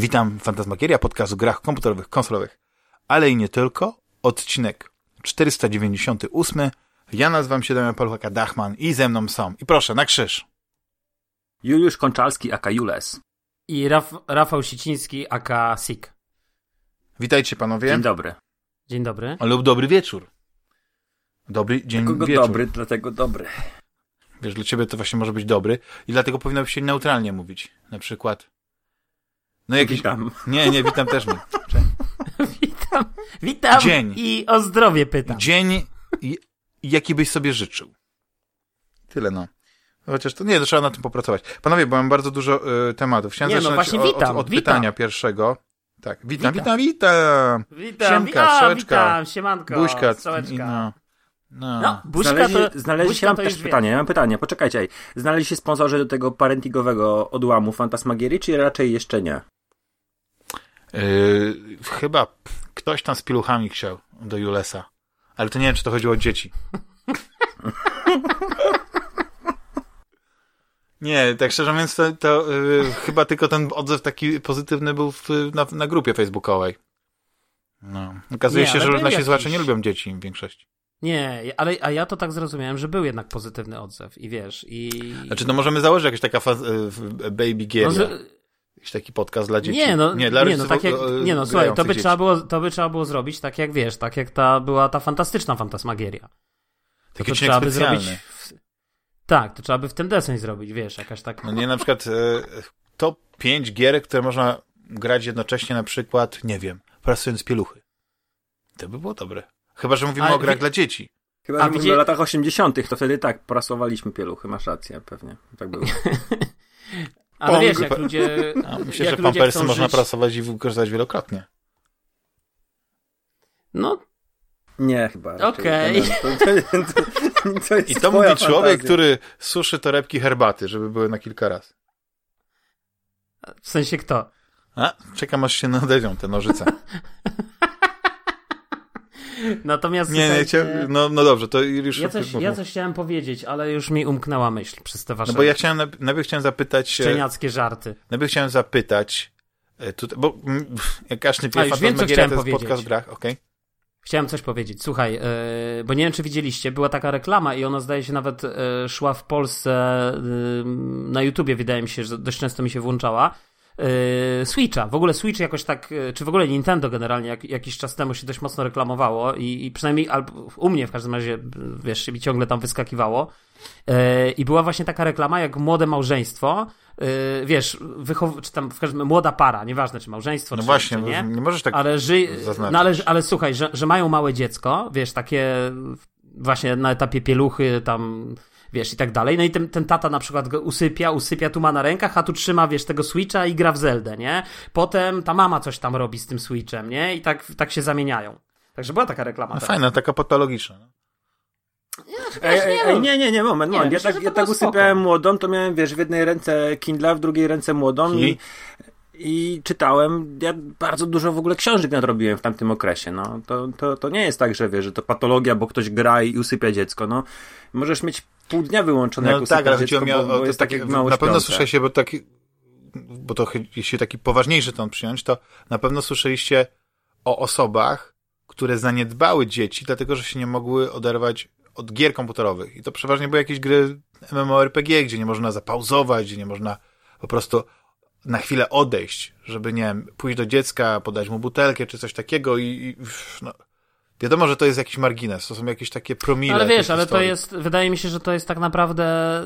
Witam, Fantasmagieria, podcast o grach komputerowych, konsolowych, ale i nie tylko. Odcinek 498. Ja nazywam się Damian Paluchaka Dachman i ze mną są, i proszę, na krzyż. Juliusz Konczalski, aka Jules. I Raf Rafał Siciński, aka Sik. Witajcie panowie. Dzień dobry. Dzień dobry. Lub dobry wieczór. Dobry dzień Dlatego wieczór. dobry, dlatego dobry. Wiesz, dla ciebie to właśnie może być dobry i dlatego powinno się neutralnie mówić. Na przykład. No jakiś. Witam. Nie, nie, witam też nie. witam. Witam. Dzień. I o zdrowie pytam. Dzień, i- jaki byś sobie życzył. Tyle no. Chociaż to nie, to trzeba na tym popracować. Panowie, bo mam bardzo dużo y, tematów. Chciałem Nie, no witam, od, od witam. pytania pierwszego. Tak, witam, witam, Witam. witam. Witam. Siemka, a. Witam, siemanko. Buźka. Strzałeczka. No, no. No, buźka Znaleźli, to, znaleźli buźka się, mam to też pytanie, ja mam pytanie, poczekajcie. Znaleźli się sponsorzy do tego parentingowego odłamu Fantasmagierii, czy raczej jeszcze nie? Y, chyba ktoś tam z piluchami chciał do Julesa. Ale to nie wiem, czy to chodziło o dzieci. Nie, tak szczerze mówiąc, to, to y, chyba tylko ten odzew taki pozytywny był w, na, na grupie facebookowej. No. Okazuje Nie, się, że nasi jakiś. słuchacze nie lubią dzieci w większości. Nie, ale a ja to tak zrozumiałem, że był jednak pozytywny odzew i wiesz, i... Znaczy, no możemy założyć jakaś taka fa- y, baby gieria. No, Jakiś taki podcast dla dzieci. Nie, no, nie, dla no, rodziców, tak jak, nie no, słuchaj, to by, trzeba było, to by trzeba było zrobić tak jak wiesz, tak jak ta była ta fantastyczna fantasmagieria. To odcinek trzeba by zrobić. W... Tak, to trzeba by w ten deseń zrobić, wiesz, jakaś tak. No nie, na przykład e, top 5 gier, które można grać jednocześnie, na przykład, nie wiem, prasując pieluchy. To by było dobre. Chyba, że mówimy Ale o grach wi- dla dzieci. Chyba, A że mówimy gdzie- o latach 80., to wtedy tak, prasowaliśmy pieluchy, masz rację, pewnie. Tak było. Ale Pong. wiesz, jak ludzie. A myślę, jak że ludzie pampersy można żyć- prasować i wykorzystać wielokrotnie. No, Nie, chyba. Okej. To, to, to, to jest I to mówi człowiek, fantazja. który suszy torebki herbaty, żeby były na kilka razy. w sensie kto? A, czekam aż się nadejdą te nożyce. Natomiast. Nie, nie, chciałem, no, no dobrze, to już ja, coś, ja coś chciałem powiedzieć, ale już mi umknęła myśl przez te wasze No bo ja chciałem, najp- najpierw chciałem zapytać, e, szczeniackie żarty. najpierw chciałem zapytać, e, tutaj, bo mm, jak każdy wie, Fantasmagieria chciałem to jest powiedzieć. podcast w grach, okej? Chciałem coś powiedzieć. Słuchaj, yy, bo nie wiem, czy widzieliście, była taka reklama i ona zdaje się nawet yy, szła w Polsce yy, na YouTubie, wydaje mi się, że dość często mi się włączała. Yy, Switcha. W ogóle Switch jakoś tak, yy, czy w ogóle Nintendo generalnie jak, jakiś czas temu się dość mocno reklamowało i, i przynajmniej albo u mnie w każdym razie, wiesz, mi ciągle tam wyskakiwało. Yy, I była właśnie taka reklama, jak młode małżeństwo, wiesz, wychow- czy tam w każdym młoda para, nieważne czy małżeństwo, No czy, właśnie, czy nie. nie możesz tak Ale, ży... zaznaczyć. no ale, ale słuchaj, że, że mają małe dziecko, wiesz, takie właśnie na etapie pieluchy tam, wiesz, i tak dalej. No i ten, ten tata na przykład go usypia, usypia, tu ma na rękach, a tu trzyma, wiesz, tego Switcha i gra w Zeldę, nie? Potem ta mama coś tam robi z tym Switchem, nie? I tak, tak się zamieniają. Także była taka reklama. No fajna, taka patologiczna. no. Ej, ej, ej, nie, nie, nie, moment, Nie, moment. Ja myślę, tak, ja tak spoko. usypiałem młodą, to miałem, wiesz, w jednej ręce Kindle, w drugiej ręce młodą I? i, i czytałem. Ja bardzo dużo w ogóle książek nadrobiłem w tamtym okresie. No. To, to, to nie jest tak, że wiesz, że to patologia, bo ktoś gra i usypia dziecko. No. Możesz mieć pół dnia wyłączone, jak No tak, ale chodziło mi o, to takie na pewno słyszeliście, bo taki, bo to jeśli taki poważniejszy ton przyjąć, to na pewno słyszeliście o osobach, które zaniedbały dzieci, dlatego, że się nie mogły oderwać od gier komputerowych. I to przeważnie były jakieś gry MMORPG, gdzie nie można zapauzować, gdzie nie można po prostu na chwilę odejść, żeby, nie wiem, pójść do dziecka, podać mu butelkę czy coś takiego i, i no, wiadomo, że to jest jakiś margines, to są jakieś takie promile. Ale wiesz, ale to historii. jest, wydaje mi się, że to jest tak naprawdę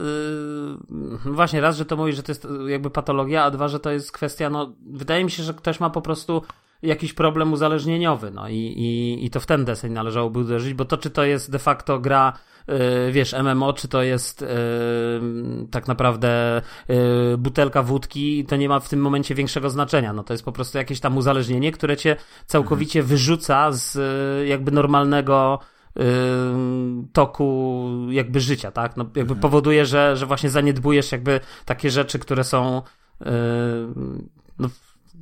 yy, właśnie raz, że to mówi, że to jest jakby patologia, a dwa, że to jest kwestia, no wydaje mi się, że ktoś ma po prostu jakiś problem uzależnieniowy, no i, i, i to w ten deseń należałoby uderzyć, bo to czy to jest de facto gra yy, wiesz, MMO, czy to jest yy, tak naprawdę yy, butelka wódki, to nie ma w tym momencie większego znaczenia, no to jest po prostu jakieś tam uzależnienie, które cię całkowicie wyrzuca z yy, jakby normalnego toku jakby życia, tak? No, jakby powoduje, że, że właśnie zaniedbujesz jakby takie rzeczy, które są no,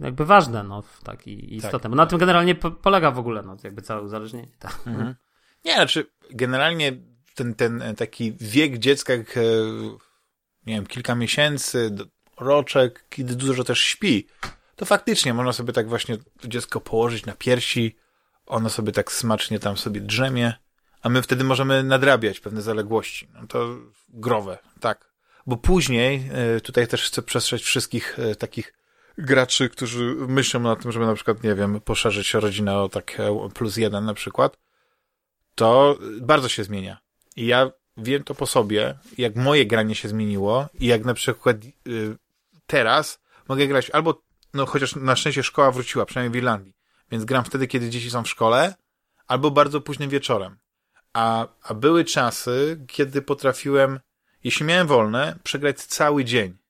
jakby ważne, no, w takiej istotne. Bo na tym generalnie po, polega w ogóle, no, jakby całe uzależnienie. Tak. Mhm. Nie, znaczy generalnie ten, ten taki wiek dziecka, jak, e, nie wiem, kilka miesięcy, roczek, kiedy dużo też śpi, to faktycznie można sobie tak właśnie to dziecko położyć na piersi, ono sobie tak smacznie tam sobie drzemie, a my wtedy możemy nadrabiać pewne zaległości. No to growe, tak. Bo później, e, tutaj też chcę przestrzec wszystkich e, takich graczy, którzy myślą na tym, żeby na przykład, nie wiem, poszerzyć rodzinę o tak plus jeden na przykład, to bardzo się zmienia. I ja wiem to po sobie, jak moje granie się zmieniło i jak na przykład y, teraz mogę grać albo, no chociaż na szczęście szkoła wróciła, przynajmniej w Irlandii, więc gram wtedy, kiedy dzieci są w szkole, albo bardzo późnym wieczorem. A, a były czasy, kiedy potrafiłem, jeśli miałem wolne, przegrać cały dzień.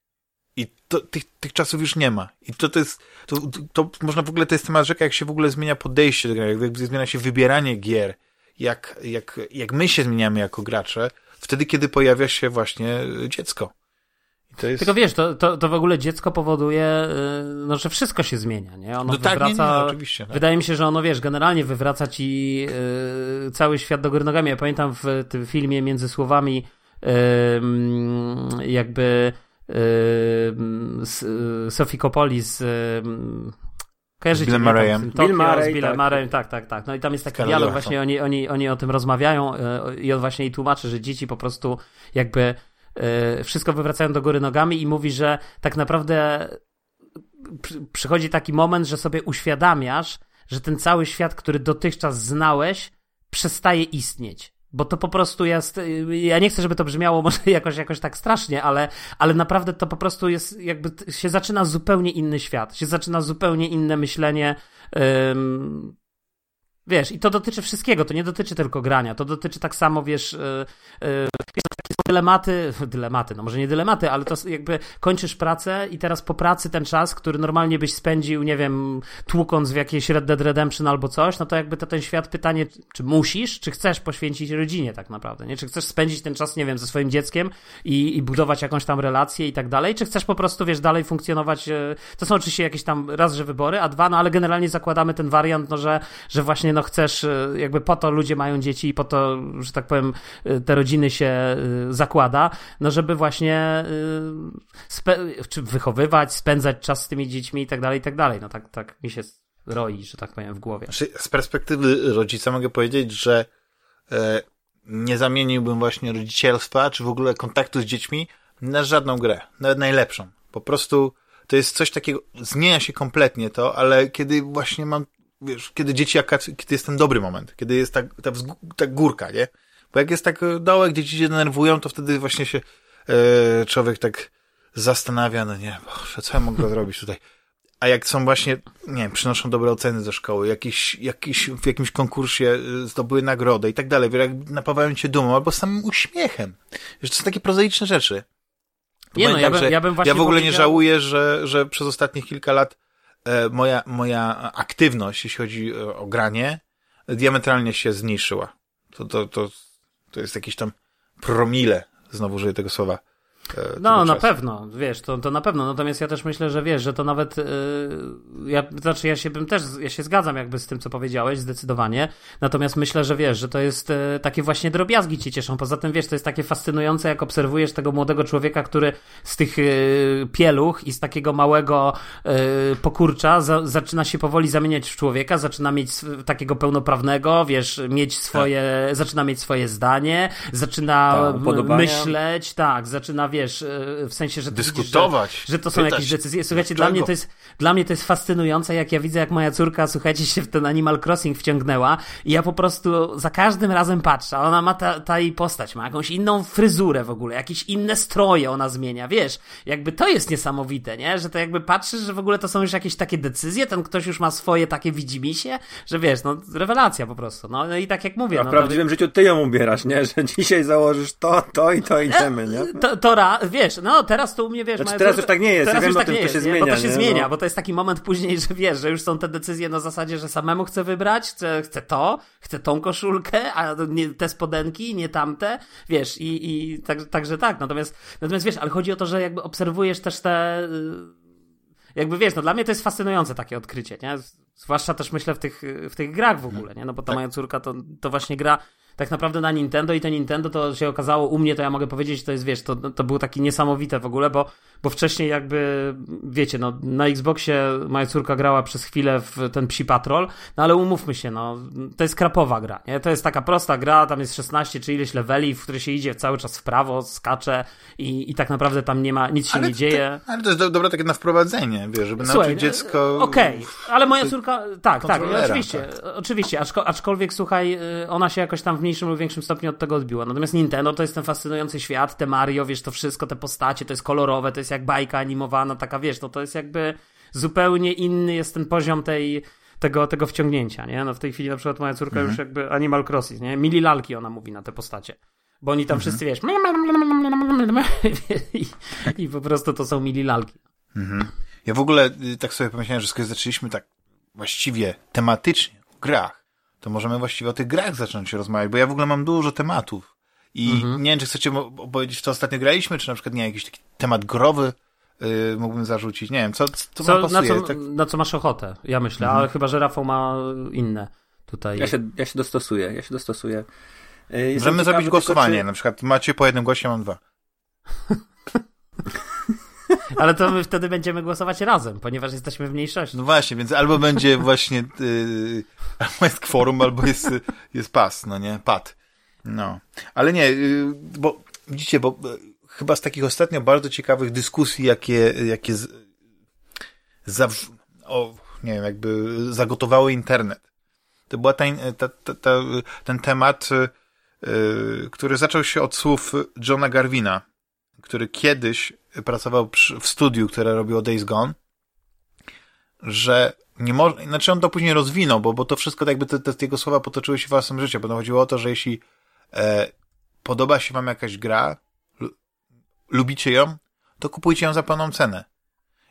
I to, tych, tych czasów już nie ma. I to, to jest, to, to, można w ogóle, to jest temat rzeka, jak się w ogóle zmienia podejście do gry, jak zmienia się wybieranie gier, jak, jak, jak my się zmieniamy jako gracze, wtedy, kiedy pojawia się właśnie dziecko. Jest... Tylko wiesz, to, to, to w ogóle dziecko powoduje, y, no, że wszystko się zmienia, nie? Ono no tak, wywraca, nie, nie, oczywiście. Tak. Wydaje mi się, że ono, wiesz, generalnie wywraca ci yy, cały świat do góry nogami. Ja pamiętam w tym filmie między słowami yy, jakby Sophie Coppoli z Kojarzycie, Bill Murrayem. Bill Murray, z Billem tak. Murrayem, tak, tak, tak. No i tam jest taki dialog, właśnie oni, oni, oni o tym rozmawiają i on właśnie jej tłumaczy, że dzieci po prostu jakby wszystko wywracają do góry nogami i mówi, że tak naprawdę przychodzi taki moment, że sobie uświadamiasz, że ten cały świat, który dotychczas znałeś, przestaje istnieć bo to po prostu jest, ja nie chcę, żeby to brzmiało może jakoś, jakoś tak strasznie, ale, ale naprawdę to po prostu jest, jakby się zaczyna zupełnie inny świat, się zaczyna zupełnie inne myślenie. Wiesz, i to dotyczy wszystkiego, to nie dotyczy tylko grania, to dotyczy tak samo, wiesz, yy, dylematy, dylematy, no może nie dylematy, ale to jakby kończysz pracę i teraz po pracy ten czas, który normalnie byś spędził, nie wiem, tłukąc w jakieś Red Dead Redemption albo coś, no to jakby to ten świat pytanie, czy musisz, czy chcesz poświęcić rodzinie tak naprawdę, nie? Czy chcesz spędzić ten czas, nie wiem, ze swoim dzieckiem i, i budować jakąś tam relację i tak dalej, czy chcesz po prostu, wiesz, dalej funkcjonować, e, to są oczywiście jakieś tam raz, że wybory, a dwa, no ale generalnie zakładamy ten wariant, no że, że właśnie, no chcesz, e, jakby po to ludzie mają dzieci i po to, że tak powiem, e, te rodziny się zakłada, no żeby właśnie y, czy wychowywać, spędzać czas z tymi dziećmi i tak dalej, i tak dalej. No tak, tak mi się roi, że tak powiem, w głowie. Z perspektywy rodzica mogę powiedzieć, że e, nie zamieniłbym właśnie rodzicielstwa, czy w ogóle kontaktu z dziećmi na żadną grę, nawet najlepszą. Po prostu to jest coś takiego, zmienia się kompletnie to, ale kiedy właśnie mam, wiesz, kiedy dzieci, kiedy jest ten dobry moment, kiedy jest ta, ta, ta górka, nie? Bo jak jest tak dołek, gdzie ci się denerwują, to wtedy właśnie się e, człowiek tak zastanawia, no nie, boże, co ja mogę zrobić tutaj? A jak są właśnie, nie wiem, przynoszą dobre oceny ze szkoły, jakiś, jakiś, w jakimś konkursie e, zdobyły nagrodę i tak dalej, jak napawają cię dumą albo samym uśmiechem. Wiesz, to są takie prozaiczne rzeczy. Nie no, ja, bym, ja bym właśnie Ja w ogóle powiedział... nie żałuję, że, że przez ostatnich kilka lat e, moja, moja aktywność, jeśli chodzi o, o granie, diametralnie się zmniejszyła. To, to, to to jest jakieś tam promile, znowu użyję tego słowa, no, na pewno, wiesz, to, to na pewno. Natomiast ja też myślę, że wiesz, że to nawet. Yy, ja, znaczy, ja się bym też, ja się zgadzam jakby z tym, co powiedziałeś, zdecydowanie. Natomiast myślę, że wiesz, że to jest yy, takie właśnie drobiazgi cię cieszą. Poza tym, wiesz, to jest takie fascynujące, jak obserwujesz tego młodego człowieka, który z tych yy, pieluch i z takiego małego pokurcza za, zaczyna się powoli zamieniać w człowieka, zaczyna mieć takiego pełnoprawnego, wiesz, mieć swoje, tak. zaczyna mieć swoje zdanie, zaczyna tak, myśleć, tak, zaczyna wiesz, e, w sensie, że dyskutować, widzisz, że, że, to są jakieś decyzje. Słuchajcie, dla mnie, to jest, dla mnie to jest fascynujące, jak ja widzę, jak moja córka, słuchajcie, się w ten Animal Crossing wciągnęła i ja po prostu za każdym razem patrzę, ona ma ta, ta jej postać, ma jakąś inną fryzurę w ogóle, jakieś inne stroje ona zmienia, wiesz, jakby to jest niesamowite, nie? Że to jakby patrzysz, że w ogóle to są już jakieś takie decyzje, ten ktoś już ma swoje takie widzimisię, że wiesz, no rewelacja po prostu, no, no i tak jak mówię. A no, w prawdziwym życiu ty ją ubierasz, nie? Że dzisiaj założysz to, to i to idziemy, nie? To, to wiesz, no teraz to u mnie, wiesz... Znaczy, teraz już tak nie jest, teraz ja wiem tak tym, nie to się zmienia. Bo to się nie? zmienia, no. bo to jest taki moment później, że wiesz, że już są te decyzje na zasadzie, że samemu chcę wybrać, chcę, chcę to, chcę tą koszulkę, a nie te spodenki, nie tamte, wiesz, i, i tak, także tak, natomiast, natomiast wiesz, ale chodzi o to, że jakby obserwujesz też te y, jakby wiesz, no dla mnie to jest fascynujące takie odkrycie, nie? Zwłaszcza też myślę w tych, w tych grach w ogóle, nie? No bo ta tak. moja córka to, to właśnie gra tak naprawdę na Nintendo i to Nintendo to się okazało u mnie, to ja mogę powiedzieć, to jest, wiesz, to, to było takie niesamowite w ogóle, bo, bo wcześniej jakby, wiecie, no, na Xboxie moja córka grała przez chwilę w ten Psi Patrol, no ale umówmy się, no, to jest krapowa gra, nie? To jest taka prosta gra, tam jest 16 czy ileś leveli, w które się idzie cały czas w prawo, skacze i, i tak naprawdę tam nie ma, nic się ale nie dzieje. Ale to jest do, dobre takie na wprowadzenie, wiesz, żeby Słuchaj, nauczyć dziecko... Okej, okay, ale moja córka, tak, tak, oczywiście, tak. oczywiście, aczkolwiek słuchaj, y, ona się jakoś tam w mniejszym lub większym stopniu od tego odbiła. Natomiast Nintendo to jest ten fascynujący świat, te Mario, wiesz, to wszystko, te postacie, to jest kolorowe, to jest jak bajka animowana, taka, wiesz, no to jest jakby zupełnie inny jest ten poziom tej, tego, tego wciągnięcia, nie? No w tej chwili na przykład moja córka mhm. już jakby Animal Crossing, nie? Mili lalki ona mówi na te postacie. Bo oni tam mhm. wszyscy, wiesz, i, i po prostu to są mili lalki. Mhm. Ja w ogóle y, tak sobie pomyślałem, że skoro zaczęliśmy tak właściwie tematycznie w grach, to możemy właściwie o tych grach zacząć rozmawiać, bo ja w ogóle mam dużo tematów. I mhm. nie wiem, czy chcecie opowiedzieć, w co ostatnio graliśmy, czy na przykład, nie jakiś taki temat growy yy, mógłbym zarzucić. Nie wiem, co, co, co pasuje. Na co, tak... na co masz ochotę, ja myślę, mhm. ale chyba, że Rafał ma inne tutaj. Ja się, ja się dostosuję, ja się dostosuję. Yy, Możemy zrobić głosowanie, czy... na przykład macie po jednym goście, mam dwa. Ale to my wtedy będziemy głosować razem, ponieważ jesteśmy w mniejszości. No właśnie, więc albo będzie właśnie yy, albo jest kworum, albo jest, jest pas, no nie? Pad. No. Ale nie, yy, bo widzicie, bo yy, chyba z takich ostatnio bardzo ciekawych dyskusji, jakie, jakie z, za, o, nie wiem, jakby zagotowały internet. To była ta, ta, ta, ta ten temat, yy, który zaczął się od słów Johna Garvina, który kiedyś pracował przy, w studiu, które robiło Days Gone, że nie może, znaczy on to później rozwinął, bo, bo to wszystko jakby te, te jego słowa potoczyły się w własnym życiu, bo to chodziło o to, że jeśli e, podoba się wam jakaś gra, lubicie ją, to kupujcie ją za pełną cenę.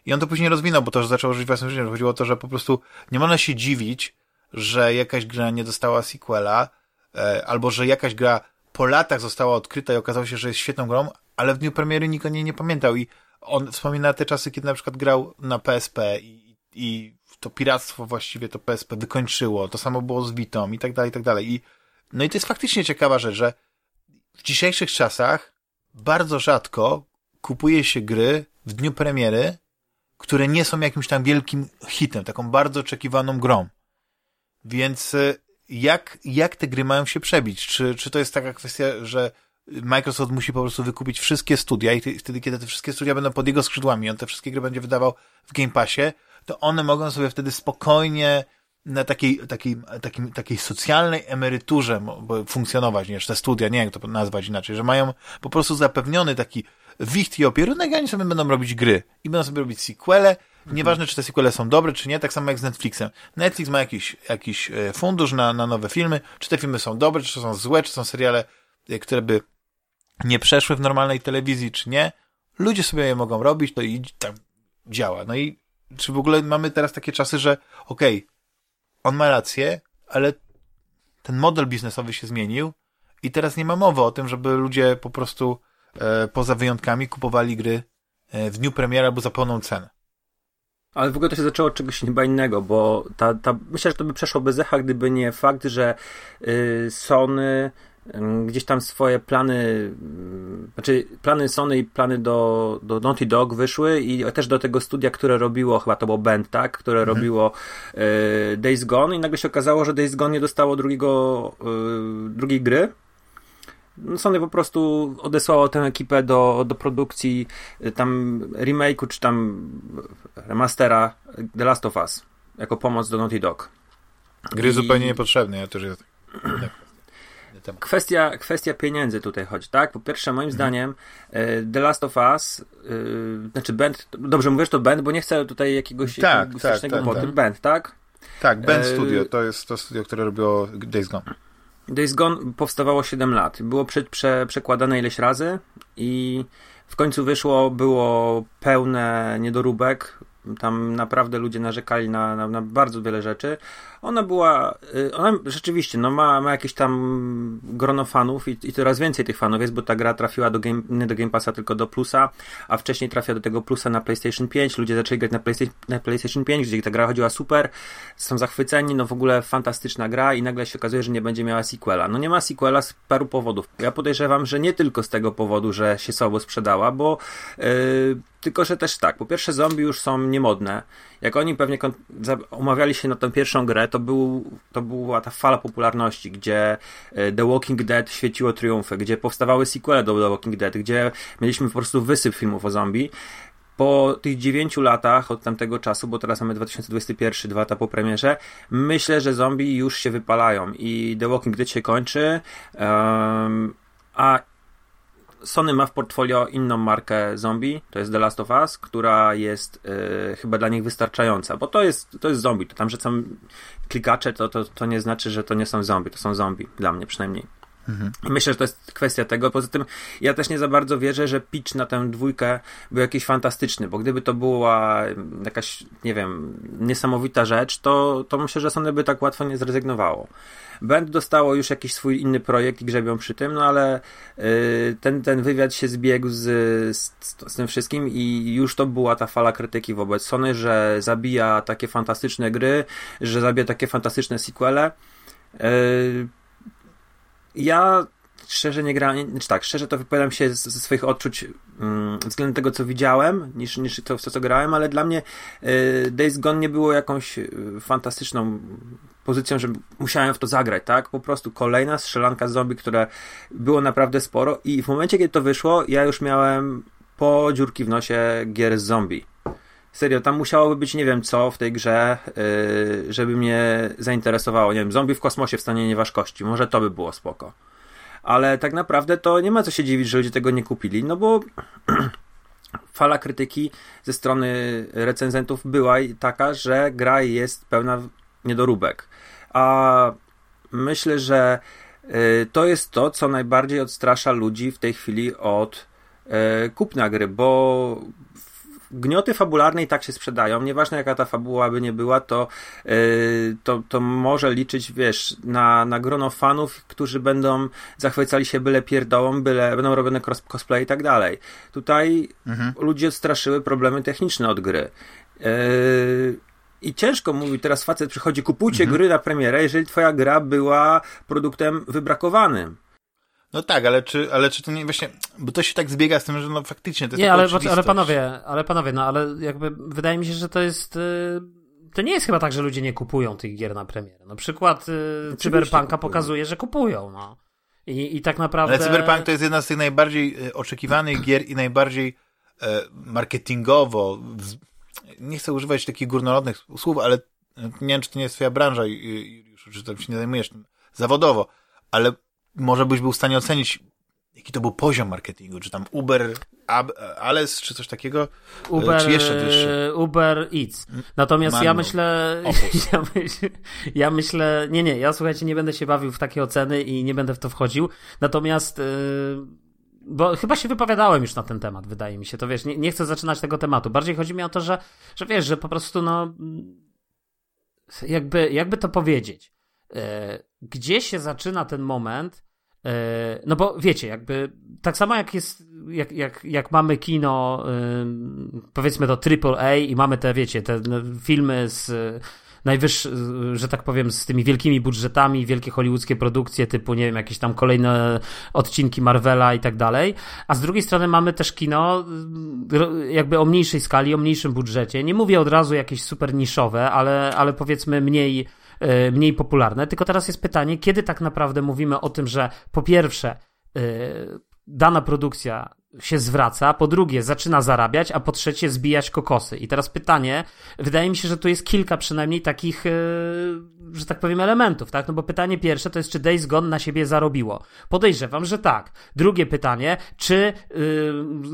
I on to później rozwinął, bo to, że zaczął żyć własnym życiem. Chodziło o to, że po prostu nie można się dziwić, że jakaś gra nie dostała sequela, e, albo że jakaś gra po latach została odkryta i okazało się, że jest świetną grą, ale w dniu premiery nikt o niej nie pamiętał i on wspomina te czasy, kiedy na przykład grał na PSP i, i to piractwo właściwie to PSP wykończyło, to samo było z Vitą i tak dalej, i tak dalej. I, no i to jest faktycznie ciekawa rzecz, że w dzisiejszych czasach bardzo rzadko kupuje się gry w dniu premiery, które nie są jakimś tam wielkim hitem, taką bardzo oczekiwaną grą. Więc y, jak, jak te gry mają się przebić? Czy, czy to jest taka kwestia, że Microsoft musi po prostu wykupić wszystkie studia i wtedy, kiedy te wszystkie studia będą pod jego skrzydłami, on te wszystkie gry będzie wydawał w Game Passie, to one mogą sobie wtedy spokojnie na takiej, takiej, takiej, takiej socjalnej emeryturze funkcjonować, niż te studia, nie jak to nazwać inaczej, że mają po prostu zapewniony taki wicht i opierunek, a oni sobie będą robić gry i będą sobie robić sequele, Nieważne, czy te sequele są dobre, czy nie, tak samo jak z Netflixem. Netflix ma jakiś, jakiś e, fundusz na, na nowe filmy, czy te filmy są dobre, czy są złe, czy są seriale, e, które by nie przeszły w normalnej telewizji, czy nie. Ludzie sobie je mogą robić, to i tak działa. No i czy w ogóle mamy teraz takie czasy, że okej, okay, on ma rację, ale ten model biznesowy się zmienił i teraz nie ma mowy o tym, żeby ludzie po prostu e, poza wyjątkami kupowali gry e, w dniu premiery albo za pełną cenę. Ale w ogóle to się zaczęło od czegoś chyba innego, bo ta, ta, myślę, że to by przeszło bez echa, gdyby nie fakt, że y, Sony gdzieś tam swoje plany, znaczy plany Sony i plany do, do Naughty Dog wyszły i też do tego studia, które robiło, chyba to było Band, tak? Które mhm. robiło y, Days Gone i nagle się okazało, że Days Gone nie dostało drugiego, y, drugiej gry. No, Sony po prostu odesłało tę ekipę do, do produkcji y, tam remake'u czy tam remastera The Last of Us jako pomoc do Naughty Dog. Gry I... zupełnie niepotrzebne, ja też jest. Kwestia, kwestia pieniędzy tutaj chodzi, tak? Po pierwsze, moim mhm. zdaniem y, The Last of Us, yy, znaczy Band, dobrze mówisz to Band, bo nie chcę tutaj jakiegoś, tak, tak, tak, tak, Band, tak? Tak, Band e, Studio, to jest to studio, które robiło Days Gone. Days Gone powstawało 7 lat. Było prze, prze, przekładane ileś razy i w końcu wyszło, było pełne niedoróbek. tam naprawdę ludzie narzekali na, na, na bardzo wiele rzeczy. Ona była, y, ona rzeczywiście, no ma, ma jakieś tam grono fanów i, i coraz więcej tych fanów jest, bo ta gra trafiła do game, nie do Game Passa, tylko do Plusa, a wcześniej trafia do tego Plusa na PlayStation 5. Ludzie zaczęli grać na PlayStation, na PlayStation 5, gdzie ta gra chodziła super, są zachwyceni, no w ogóle fantastyczna gra i nagle się okazuje, że nie będzie miała sequela. No nie ma sequela z paru powodów. Ja podejrzewam, że nie tylko z tego powodu, że się słabo sprzedała, bo yy, tylko, że też tak, po pierwsze zombie już są niemodne. Jak oni pewnie umawiali się na tę pierwszą grę, to, był, to była ta fala popularności, gdzie e, The Walking Dead świeciło triumfy, gdzie powstawały sequele do The Walking Dead, gdzie mieliśmy po prostu wysyp filmów o zombie. Po tych dziewięciu latach od tamtego czasu, bo teraz mamy 2021, dwa lata po premierze, myślę, że zombie już się wypalają i The Walking Dead się kończy, um, a Sony ma w portfolio inną markę zombie, to jest The Last of Us, która jest yy, chyba dla nich wystarczająca, bo to jest, to jest zombie, to tam, że są klikacze, to, to, to nie znaczy, że to nie są zombie, to są zombie, dla mnie przynajmniej. Myślę, że to jest kwestia tego. Poza tym, ja też nie za bardzo wierzę, że pitch na tę dwójkę był jakiś fantastyczny, bo gdyby to była jakaś, nie wiem, niesamowita rzecz, to, to myślę, że Sony by tak łatwo nie zrezygnowało. Band dostało już jakiś swój inny projekt i grzebią przy tym, no ale yy, ten, ten wywiad się zbiegł z, z, z, tym wszystkim i już to była ta fala krytyki wobec Sony, że zabija takie fantastyczne gry, że zabija takie fantastyczne sequele. Yy, ja szczerze nie grałem, czy tak, szczerze to wypowiadam się ze swoich odczuć um, względem tego, co widziałem, niż, niż to, w to, co grałem, ale dla mnie y, Days Gone nie było jakąś y, fantastyczną pozycją, że musiałem w to zagrać, tak? Po prostu kolejna strzelanka zombie, które było naprawdę sporo i w momencie, kiedy to wyszło, ja już miałem po dziurki w nosie gier z zombie. Serio, tam musiałoby być nie wiem co w tej grze, yy, żeby mnie zainteresowało. Nie wiem, zombie w kosmosie w stanie nieważkości. Może to by było spoko. Ale tak naprawdę to nie ma co się dziwić, że ludzie tego nie kupili, no bo fala krytyki ze strony recenzentów była taka, że gra jest pełna niedoróbek. A myślę, że y, to jest to, co najbardziej odstrasza ludzi w tej chwili od y, kupna gry, bo gnioty fabularne i tak się sprzedają. Nieważne jaka ta fabuła by nie była, to, yy, to, to może liczyć, wiesz, na, na grono fanów, którzy będą zachwycali się byle pierdołą, byle będą robione cosplay i tak dalej. Tutaj mhm. ludzie odstraszyły problemy techniczne od gry. Yy, i ciężko mówi, teraz facet przychodzi, kupujcie mhm. gry na premierę, jeżeli twoja gra była produktem wybrakowanym. No tak, ale czy, ale czy to nie właśnie, bo to się tak zbiega z tym, że no faktycznie to jest Nie, ale, ale panowie, ale panowie, no ale jakby wydaje mi się, że to jest... Yy to nie jest chyba tak, że ludzie nie kupują tych gier na premierę. No przykład y, Cyberpunka pokazuje, że kupują, no. I, I tak naprawdę... Ale Cyberpunk to jest jedna z tych najbardziej y, oczekiwanych gier i najbardziej e, marketingowo, w, nie chcę używać takich górnolotnych słów, ale nie wiem, czy to nie jest twoja branża, już, czy tam się nie zajmujesz zawodowo, ale może byś był w stanie ocenić, jaki to był poziom marketingu, czy tam Uber, Ab, Ales, czy coś takiego, Uber, czy jeszcze wyższy? Uber Eats. Natomiast Manu. ja myślę, ja, myśl, ja myślę, nie, nie, ja słuchajcie, nie będę się bawił w takie oceny i nie będę w to wchodził, natomiast yy, bo chyba się wypowiadałem już na ten temat, wydaje mi się, to wiesz, nie, nie chcę zaczynać tego tematu, bardziej chodzi mi o to, że, że wiesz, że po prostu no jakby, jakby to powiedzieć, E, gdzie się zaczyna ten moment, e, no bo wiecie, jakby tak samo jak jest, jak, jak, jak mamy kino, powiedzmy to AAA i mamy te, wiecie, te filmy z najwyższy, że tak powiem, z tymi wielkimi budżetami, wielkie hollywoodzkie produkcje, typu, nie wiem, jakieś tam kolejne odcinki Marvela i tak dalej. A z drugiej strony mamy też kino jakby o mniejszej skali, o mniejszym budżecie. Nie mówię od razu jakieś super niszowe, ale, ale powiedzmy mniej E, mniej popularne. Tylko teraz jest pytanie, kiedy tak naprawdę mówimy o tym, że po pierwsze e, dana produkcja się zwraca, po drugie zaczyna zarabiać, a po trzecie zbijać kokosy. I teraz pytanie, wydaje mi się, że tu jest kilka przynajmniej takich, e, że tak powiem, elementów, tak? No bo pytanie pierwsze to jest, czy Days Gone na siebie zarobiło. Podejrzewam, że tak. Drugie pytanie, czy yy,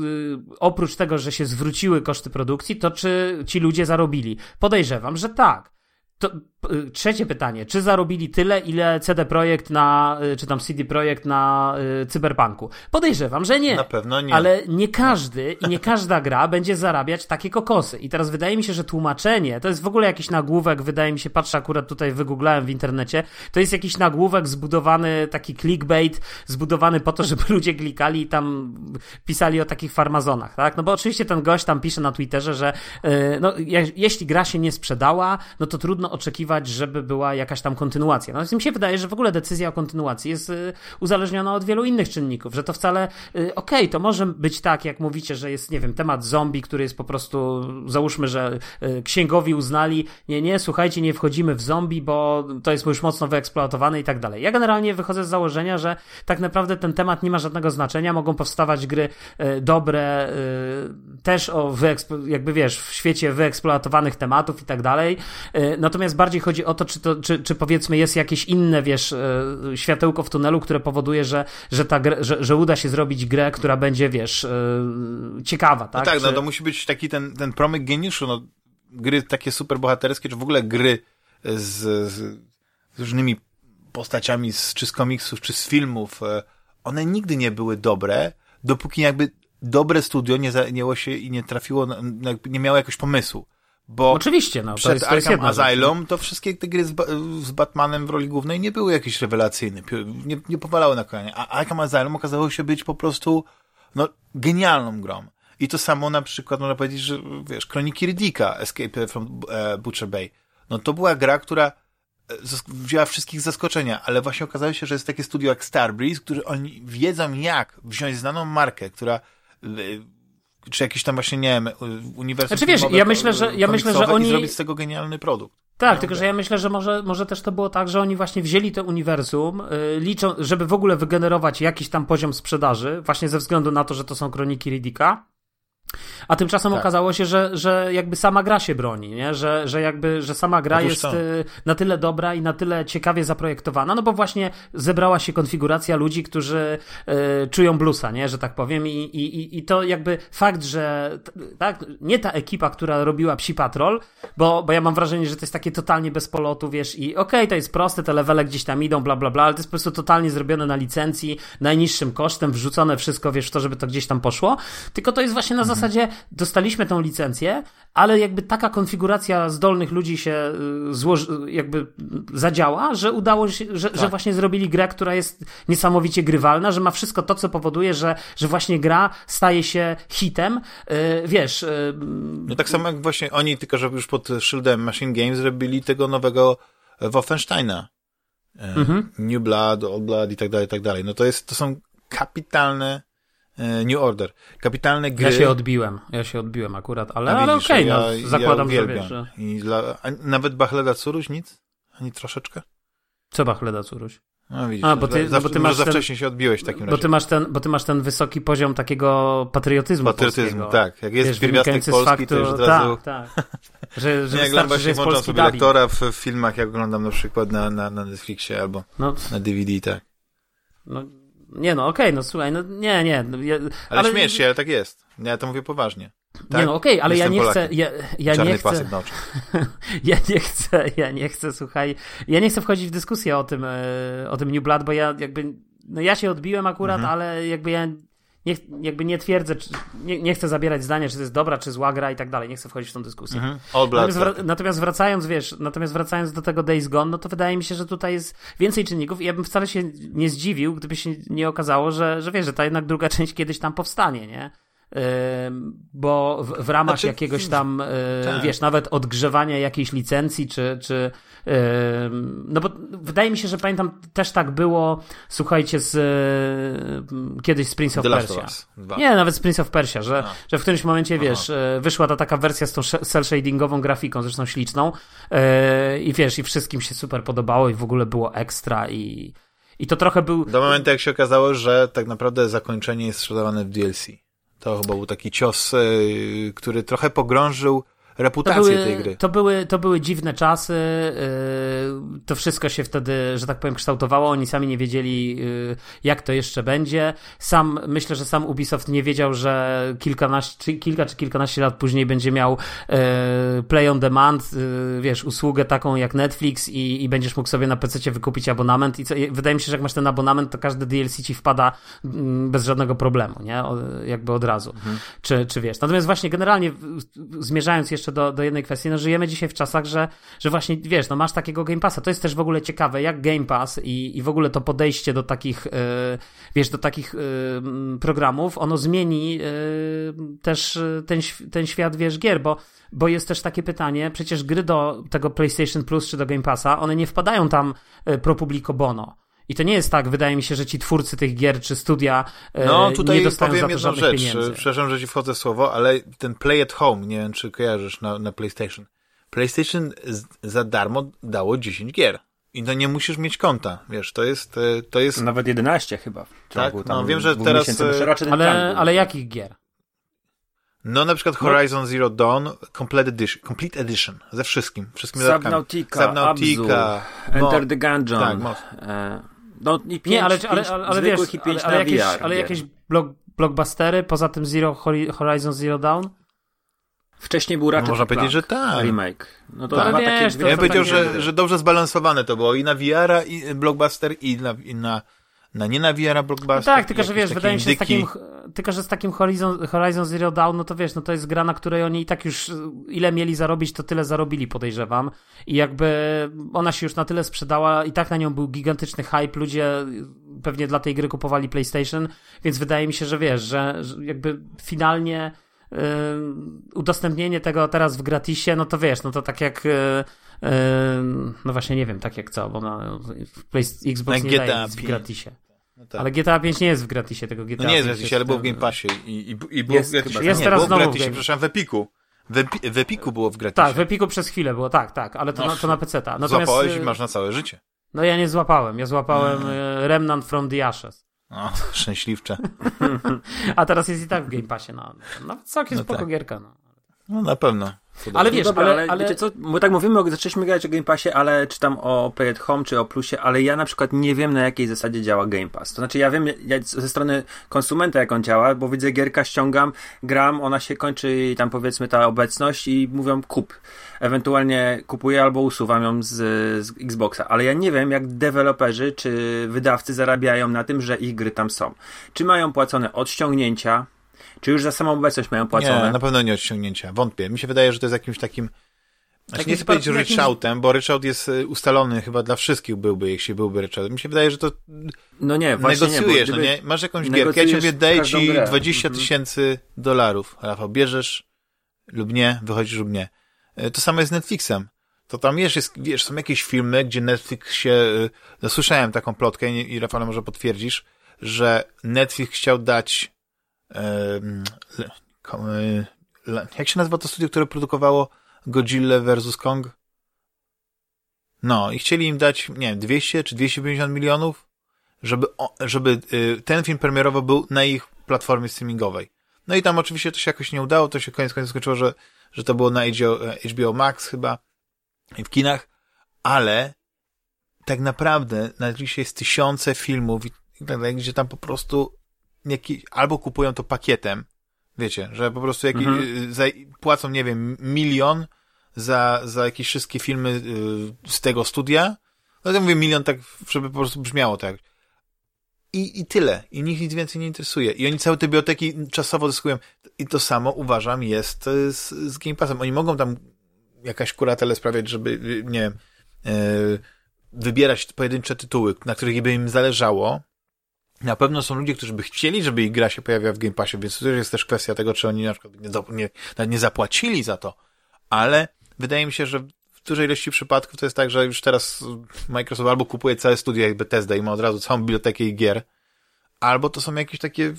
yy, oprócz tego, że się zwróciły koszty produkcji, to czy ci ludzie zarobili? Podejrzewam, że tak. To, y, trzecie pytanie. Czy zarobili tyle, ile CD Projekt na, y, czy tam CD Projekt na y, Cyberpunku? Podejrzewam, że nie. Na pewno nie. Ale nie każdy i nie każda gra będzie zarabiać takie kokosy. I teraz wydaje mi się, że tłumaczenie, to jest w ogóle jakiś nagłówek, wydaje mi się, patrzę akurat tutaj, wygooglałem w internecie, to jest jakiś nagłówek zbudowany, taki clickbait, zbudowany po to, żeby ludzie klikali i tam pisali o takich farmazonach, tak? No bo oczywiście ten gość tam pisze na Twitterze, że y, no, je, jeśli gra się nie sprzedała, no to trudno oczekiwać, żeby była jakaś tam kontynuacja. No, mi się wydaje, że w ogóle decyzja o kontynuacji jest y, uzależniona od wielu innych czynników, że to wcale, y, okej, okay, to może być tak, jak mówicie, że jest, nie wiem, temat zombie, który jest po prostu, załóżmy, że y, księgowi uznali, nie, nie, słuchajcie, nie wchodzimy w zombie, bo to jest już mocno wyeksploatowane i tak dalej. Ja generalnie wychodzę z założenia, że tak naprawdę ten temat nie ma żadnego znaczenia, mogą powstawać gry dobre, też o jakby wiesz, w świecie wyeksploatowanych tematów i tak dalej, Natomiast bardziej chodzi o to, czy, to, czy, czy powiedzmy jest jakieś inne, wiesz, e, światełko w tunelu, które powoduje, że, że, ta grę, że, że uda się zrobić grę, która będzie, wiesz, e, ciekawa, tak? No tak, czy... no to musi być taki ten, ten promyk geniuszu, no, gry takie superbohaterskie, czy w ogóle gry z, z, z różnymi postaciami, z, czy z komiksów, czy z filmów, e, one nigdy nie były dobre, dopóki jakby dobre studio nie zajęło się i nie trafiło, nie miało jakiegoś pomysłu. Bo Oczywiście, no, przed to jest, to Asylum to wszystkie te gry z, z, Batmanem w roli głównej nie były jakieś rewelacyjne, nie, nie powalały na kolanie. A Arkham Asylum okazało się być po prostu no, genialną grą. I to samo na przykład można powiedzieć, że wiesz, Kroniki Riddicka, Escape from e, Butcher Bay. No to była gra, która e, wzięła wszystkich z zaskoczenia, ale właśnie okazało się, że jest takie studio jak Starbreeze, które oni wiedzą jak wziąć znaną markę, która e, czy jakiś tam właśnie, nie wiem, uniwersum znaczy, wiesz, ja myślę, że, ja myślę, że oni... Zrobić z tego genialny produkt. Tak, no, tylko że ja myślę, że może, może też to było tak, że oni właśnie wzięli to uniwersum, yy, liczą, żeby w ogóle wygenerować jakiś tam poziom sprzedaży, właśnie ze względu na to, że to są kroniki Riddicka, a tymczasem tak. okazało się, że, że jakby sama gra się broni, nie? Że, że jakby, że sama gra Otóż jest to. Y, na tyle dobra i na tyle ciekawie zaprojektowana, no bo właśnie zebrała się konfiguracja ludzi, którzy y, czują bluesa, nie? Że tak powiem i, i, i to jakby fakt, że tak, nie ta ekipa, która robiła Psi Patrol, bo, bo ja mam wrażenie, że to jest takie totalnie bez polotu, wiesz, i okej, okay, to jest proste, te levele gdzieś tam idą, bla, bla, bla, ale to jest po prostu totalnie zrobione na licencji, najniższym kosztem, wrzucone wszystko, wiesz, w to, żeby to gdzieś tam poszło, tylko to jest właśnie na mhm zasadzie dostaliśmy tą licencję, ale jakby taka konfiguracja zdolnych ludzi się y, złoży, jakby zadziała, że udało się, że, tak. że właśnie zrobili grę, która jest niesamowicie grywalna, że ma wszystko to, co powoduje, że, że właśnie gra staje się hitem. Yy, wiesz. No tak samo jak właśnie oni, tylko że już pod szyldem Machine Games zrobili tego nowego Wolfensteina. Mhm. New Blood, Old Blood i tak dalej, i tak dalej. No to jest, to są kapitalne E, New Order. Kapitalne gry. Ja się odbiłem, ja się odbiłem akurat, ale, ale okej, okay, no, ja, zakładam, ja że wiesz, że... I dla, nawet Bachleda Curuś nic? Ani troszeczkę? Co Bachleda Curuś? No widzisz, A, bo ty, za, no, bo ty masz za ten, wcześnie się odbiłeś w takim razie. Bo ty, masz ten, bo ty masz ten wysoki poziom takiego patriotyzmu Patriotyzm, polskiego. tak. Jak jest pierwiastek polski, faktu, to już od razu... Tak, tak. Że, że nie, wystarczy, że jest włączam sobie dubbing. lektora w, w filmach, jak oglądam na przykład na, na, na Netflixie albo no. na DVD, tak. No, nie no, okej, okay, no słuchaj, no nie, nie. No, ja, ale, ale śmiesz się, ale tak jest. Ja to mówię poważnie. Tak? Nie no, okej, okay, ale Jestem ja nie chcę, ja, ja Czarny nie chcę, na ja nie chcę, ja nie chcę, słuchaj, ja nie chcę wchodzić w dyskusję o tym, e, o tym New Blood, bo ja jakby, no ja się odbiłem akurat, mhm. ale jakby ja nie, jakby nie twierdzę, czy, nie, nie, chcę zabierać zdania, czy to jest dobra, czy zła gra i tak dalej. Nie chcę wchodzić w tą dyskusję. Mhm. Natomiast, tak. natomiast, wracając, wiesz, natomiast wracając do tego Days Gone, no to wydaje mi się, że tutaj jest więcej czynników i ja bym wcale się nie zdziwił, gdyby się nie okazało, że, że wiesz, że ta jednak druga część kiedyś tam powstanie, nie? Bo w, w ramach znaczy, jakiegoś tam, tak. wiesz, nawet odgrzewania jakiejś licencji, czy, czy no bo wydaje mi się, że pamiętam, też tak było, słuchajcie, z kiedyś z Prince of The Persia. Nie, nawet z Prince of Persia, że, że w którymś momencie, Aha. wiesz, e, wyszła ta taka wersja z tą cel shadingową grafiką, zresztą śliczną e, i wiesz, i wszystkim się super podobało i w ogóle było ekstra i i to trochę był... Do momentu, jak się okazało, że tak naprawdę zakończenie jest sprzedawane w DLC. To chyba był taki cios, y, który trochę pogrążył reputację były, tej gry. To były, to były dziwne czasy, yy, to wszystko się wtedy, że tak powiem, kształtowało, oni sami nie wiedzieli, yy, jak to jeszcze będzie. Sam, myślę, że sam Ubisoft nie wiedział, że kilkanaście, kilka czy kilkanaście lat później będzie miał yy, Play on Demand, wiesz, usługę taką jak Netflix i, i będziesz mógł sobie na PC wykupić abonament i co, wydaje mi się, że jak masz ten abonament, to każdy DLC ci wpada mm, bez żadnego problemu, nie? O, jakby od razu. Mhm. Czy, czy wiesz? Natomiast właśnie generalnie zmierzając jeszcze do, do jednej kwestii, no żyjemy dzisiaj w czasach, że, że właśnie, wiesz, no masz takiego Game Passa. To jest też w ogóle ciekawe, jak Game Pass i, i w ogóle to podejście do takich, yy, wiesz, do takich yy, programów, ono zmieni yy, też ten, ten świat, wiesz, gier, bo, bo jest też takie pytanie, przecież gry do tego PlayStation Plus czy do Game Passa, one nie wpadają tam pro publico bono. I to nie jest tak, wydaje mi się, że ci twórcy tych gier czy studia no, tutaj nie dostają powiem za to jedną rzecz. Pieniędzy. Przepraszam, że ci wchodzę w słowo, ale ten Play at Home, nie wiem, czy kojarzysz na, na PlayStation. PlayStation za darmo dało 10 gier. I to nie musisz mieć konta, wiesz, to jest... E, to jest... Nawet 11 chyba. Tak, no wiem, że teraz... E, ale, ale jakich gier? No na przykład no. Horizon no. Zero Dawn Complete Edition, Complete Edition ze wszystkim, wszystkimi Subnautica, Subnautica Enter the Gungeon. Tak, most. No i pięć, Nie, ale, ale, ale, ale wiesz, ale, ale, jakieś, VR, ale jakieś blok, blockbustery, poza tym Zero, Horizon Zero Dawn? Wcześniej był Ratchet Można powiedzieć, że tak. Remake. No to tak. wiesz, takie to, Ja powiedział, że, że dobrze zbalansowane to było i na VR, i blockbuster, i na, i na na nie na VR blockbuster. No tak, tylko że wiesz, wydaje mi się, z takim, tylko że z takim Horizon, Horizon Zero Dawn, no to wiesz, no to jest gra, na której oni i tak już ile mieli zarobić, to tyle zarobili, podejrzewam. I jakby ona się już na tyle sprzedała, i tak na nią był gigantyczny hype, ludzie pewnie dla tej gry kupowali PlayStation, więc wydaje mi się, że wiesz, że, że jakby finalnie yy, udostępnienie tego teraz w gratisie, no to wiesz, no to tak jak yy, no właśnie nie wiem, tak jak co, bo na Xbox nie daje nic w gratisie. No tak. Ale GTA 5 nie jest w gratisie tego GTA. No nie jest w gratisie, ale było w Game Passie i, i, i było jest, w gratisie. Jest nie, teraz było w gratisie, w przepraszam, w Epiku. W, Epi, w Epiku było w gratisie. Tak, w Epiku przez chwilę było, tak, tak, ale to, no, na, to na PC-ta. Natomiast, złapałeś i y, masz na całe życie. No ja nie złapałem, ja złapałem hmm. Remnant from the Ashes. No, szczęśliwcze. A teraz jest i tak w Game Passie, no. No całkiem no spoko tak. gierka, no. No na pewno. Ale wiesz, dobra, ale, ale, wiecie co, bo tak mówimy, zaczęliśmy gadać o Game Passie, ale czy tam o Play at Home, czy o Plusie, ale ja na przykład nie wiem na jakiej zasadzie działa Game Pass. To znaczy ja wiem ja ze strony konsumenta jak on działa, bo widzę gierka, ściągam, gram, ona się kończy i tam powiedzmy ta obecność i mówią kup. Ewentualnie kupuję albo usuwam ją z, z Xboxa, ale ja nie wiem jak deweloperzy czy wydawcy zarabiają na tym, że ich gry tam są. Czy mają płacone od ściągnięcia, czy już za samą obecność mają płacone? Nie, na pewno nie odciągnięcia. Wątpię. Mi się wydaje, że to jest jakimś takim znaczy, nie chcę powiedzieć jakimś... ryczałtem, bo ryczałt jest y, ustalony chyba dla wszystkich byłby, jeśli byłby ryczałt. Mi się wydaje, że to no nie, negocjujesz, nie, no nie? Masz jakąś gierkę, ja ciebie daję ci grę. 20 mhm. tysięcy dolarów. Rafał, bierzesz lub nie, wychodzisz lub nie. Y, to samo jest z Netflixem. To tam wiesz, jest, wiesz, są jakieś filmy, gdzie Netflix się, y, no słyszałem taką plotkę i Rafał może potwierdzisz, że Netflix chciał dać jak się nazywa to studio, które produkowało Godzilla vs. Kong? No, i chcieli im dać, nie wiem, 200 czy 250 milionów, żeby, żeby y, ten film premierowo był na ich platformie streamingowej. No i tam oczywiście to się jakoś nie udało, to się koniec końców skończyło, że, że to było na HBO, HBO Max chyba i w kinach, ale tak naprawdę na Netflixie jest tysiące filmów tak gdzie tam po prostu jakiś, albo kupują to pakietem, wiecie, że po prostu jaki, mhm. za, płacą, nie wiem, milion za, za jakieś wszystkie filmy y, z tego studia. No to mówię milion tak, żeby po prostu brzmiało tak. I, I tyle. I nikt nic więcej nie interesuje. I oni całe te biblioteki czasowo dyskują. I to samo uważam jest z, z Game Passem. Oni mogą tam jakaś kuratele sprawiać, żeby, y, nie wiem, yy, wybierać pojedyncze tytuły, na których by im zależało, na pewno są ludzie, którzy by chcieli, żeby ich gra się pojawiła w Game Passie, więc to jest też kwestia tego, czy oni na przykład nie, nie, nie zapłacili za to. Ale wydaje mi się, że w dużej ilości przypadków to jest tak, że już teraz Microsoft albo kupuje całe studia jak Bethesda i ma od razu całą bibliotekę ich gier, albo to są jakieś takie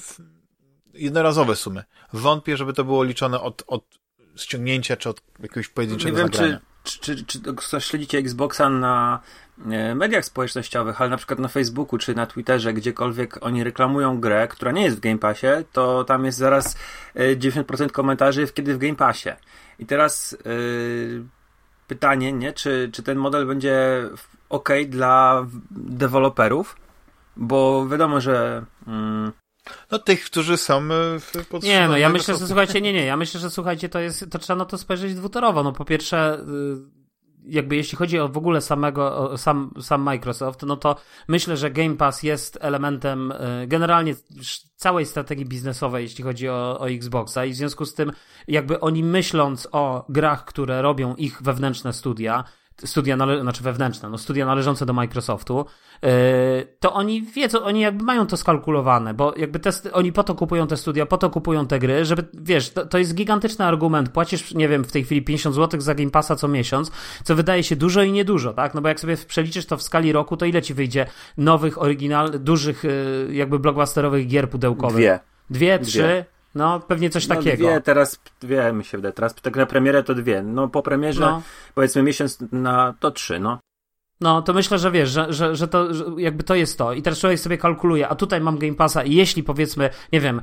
jednorazowe sumy. Wątpię, żeby to było liczone od, od ściągnięcia czy od jakiegoś pojedynczego nie wiem, Czy, czy, czy, czy śledzicie Xboxa na mediach społecznościowych, ale na przykład na Facebooku czy na Twitterze, gdziekolwiek oni reklamują grę, która nie jest w Game Passie, to tam jest zaraz 90% komentarzy, kiedy w Game Passie. I teraz yy, pytanie, nie? Czy, czy ten model będzie ok dla deweloperów? Bo wiadomo, że. Mm, no tych, którzy są w pod Nie, no ja myślę, że słuchajcie, nie, nie, ja myślę, że słuchajcie, to jest, to trzeba na to spojrzeć dwutorowo. No po pierwsze, y, jakby jeśli chodzi o w ogóle samego, sam, sam Microsoft, no to myślę, że Game Pass jest elementem y, generalnie całej strategii biznesowej, jeśli chodzi o, o Xboxa i w związku z tym jakby oni myśląc o grach, które robią ich wewnętrzne studia, studia, nale- znaczy wewnętrzne, no studia należące do Microsoftu, yy, to oni wiedzą, oni jakby mają to skalkulowane, bo jakby te, oni po to kupują te studia, po to kupują te gry, żeby, wiesz, to, to jest gigantyczny argument, płacisz, nie wiem, w tej chwili 50 zł za Game Passa co miesiąc, co wydaje się dużo i niedużo, tak, no bo jak sobie przeliczysz to w skali roku, to ile ci wyjdzie nowych, oryginal, dużych, yy, jakby blockbusterowych gier pudełkowych? Dwie. Dwie, trzy? Dwie. No, pewnie coś no, takiego. Dwie, teraz dwie mi się wydaje. Teraz tak na premierę to dwie. No, po premierze no. powiedzmy miesiąc na to trzy, no. No, to myślę, że wiesz, że, że, że to że jakby to jest to. I teraz człowiek sobie kalkuluje, a tutaj mam Game Passa i jeśli powiedzmy, nie wiem,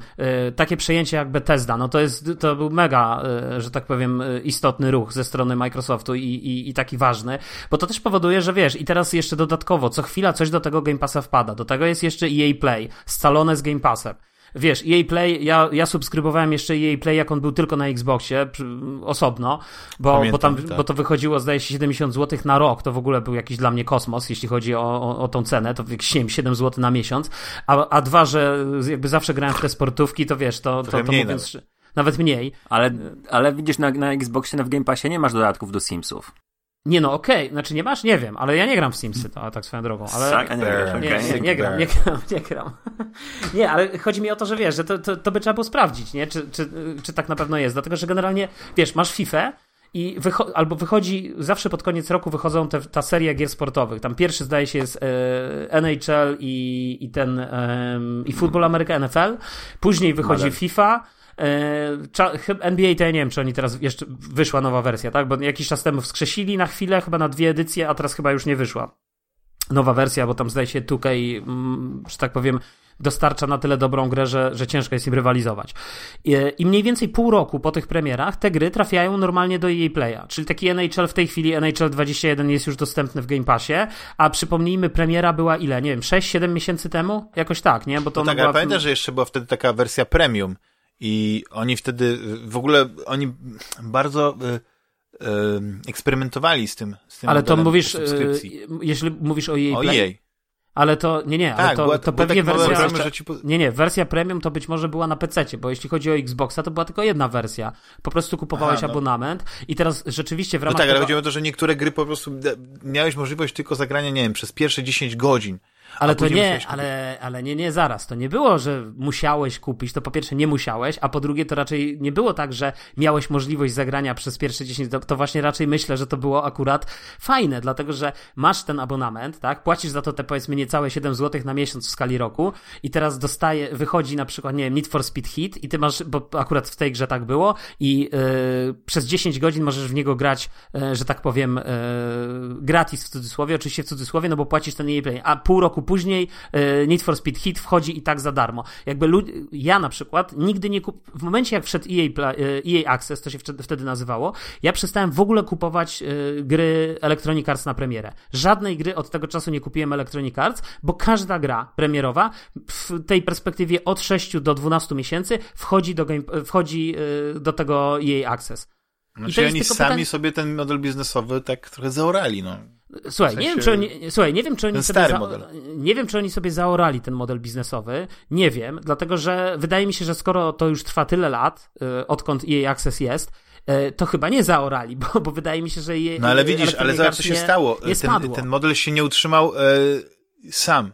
y, takie przejęcie jak Bethesda, no to jest, to był mega, y, że tak powiem, y, istotny ruch ze strony Microsoftu i, i, i taki ważny, bo to też powoduje, że wiesz, i teraz jeszcze dodatkowo, co chwila coś do tego Game Passa wpada. Do tego jest jeszcze EA Play, scalone z Game Passem wiesz, EA Play, ja, ja subskrybowałem jeszcze EA Play, jak on był tylko na Xboxie, osobno, bo, Pamiętam, bo, tam, tak. bo to wychodziło, zdaje się, 70 zł na rok, to w ogóle był jakiś dla mnie kosmos, jeśli chodzi o, o, o tą cenę, to jakieś 7, 7 zł na miesiąc, a, a dwa, że jakby zawsze grałem w te sportówki, to wiesz, to, to, to, to mówiąc, nawet. nawet mniej. Ale, ale widzisz, na, na Xboxie, na w Game Passie nie masz dodatków do Simsów. Nie no, okej, okay. znaczy nie masz? Nie wiem, ale ja nie gram w Simsy, to tak swoją drogą, ale... Nie, nie, nie, nie, gram, nie gram, nie gram. nie, ale chodzi mi o to, że wiesz, że to, to, to by trzeba było sprawdzić, nie? Czy, czy, czy tak na pewno jest, dlatego, że generalnie, wiesz, masz FIFA i wycho- albo wychodzi, zawsze pod koniec roku wychodzą te, ta seria gier sportowych, tam pierwszy zdaje się jest e, NHL i, i ten, e, i Football America NFL, później wychodzi FIFA, NBA to ja nie wiem, czy oni teraz jeszcze wyszła nowa wersja, tak? Bo jakiś czas temu wskrzesili na chwilę, chyba na dwie edycje, a teraz chyba już nie wyszła. Nowa wersja, bo tam zdaje się 2K, mm, że tak powiem, dostarcza na tyle dobrą grę, że, że ciężko jest im rywalizować. I, I, mniej więcej pół roku po tych premierach te gry trafiają normalnie do EA Playa, czyli taki NHL w tej chwili, NHL 21 jest już dostępny w Game Passie, a przypomnijmy, premiera była ile? Nie wiem, 6-7 miesięcy temu? Jakoś tak, nie? Bo to no tak, była... ale pamiętasz, że jeszcze była wtedy taka wersja premium, i oni wtedy, w ogóle, oni bardzo y, y, eksperymentowali z tym. Z tym ale to mówisz, y, jeśli mówisz o jej o jej. Ale to, nie, nie, ale tak, to, była, to pewnie wersja, jeszcze, ci... nie, nie, wersja premium to być może była na PC, bo jeśli chodzi o Xboxa, to była tylko jedna wersja. Po prostu kupowałeś Aha, no. abonament i teraz rzeczywiście w ramach No tak, tego... ale chodzi o to, że niektóre gry po prostu miałeś możliwość tylko zagrania, nie wiem, przez pierwsze 10 godzin. Ale to nie, ale, ale nie, nie, zaraz. To nie było, że musiałeś kupić. To po pierwsze nie musiałeś, a po drugie to raczej nie było tak, że miałeś możliwość zagrania przez pierwsze 10. To, to właśnie raczej myślę, że to było akurat fajne, dlatego że masz ten abonament, tak? Płacisz za to te powiedzmy niecałe 7 zł na miesiąc w skali roku i teraz dostaje, wychodzi na przykład, nie wiem, Need for Speed Hit i ty masz, bo akurat w tej grze tak było i yy, przez 10 godzin możesz w niego grać, yy, że tak powiem, yy, gratis w cudzysłowie, oczywiście w cudzysłowie, no bo płacisz ten jej play, a pół roku później e, Need for Speed Hit wchodzi i tak za darmo. Jakby ja na przykład nigdy nie kup... w momencie jak wszedł EA, EA e Access, to się wtedy nazywało, ja przestałem w ogóle kupować e, gry Electronic Arts na premierę. Żadnej gry od tego czasu nie kupiłem Electronic Arts, bo każda gra premierowa w tej perspektywie od 6 do 12 miesięcy wchodzi do, game... wchodzi do tego EA Access. Znaczy oni sami pytanie... sobie ten model biznesowy tak trochę zaorali, no. Słuchaj, w sensie... nie wiem, czy oni, słuchaj, nie wiem, czy oni sobie za, nie wiem, czy oni sobie zaorali ten model biznesowy. Nie wiem, dlatego że wydaje mi się, że skoro to już trwa tyle lat, y, odkąd EA Access jest, y, to chyba nie zaorali, bo, bo wydaje mi się, że je, No ale widzisz, ale zobacz, co się stało. Ten, ten, model się nie utrzymał e, sam.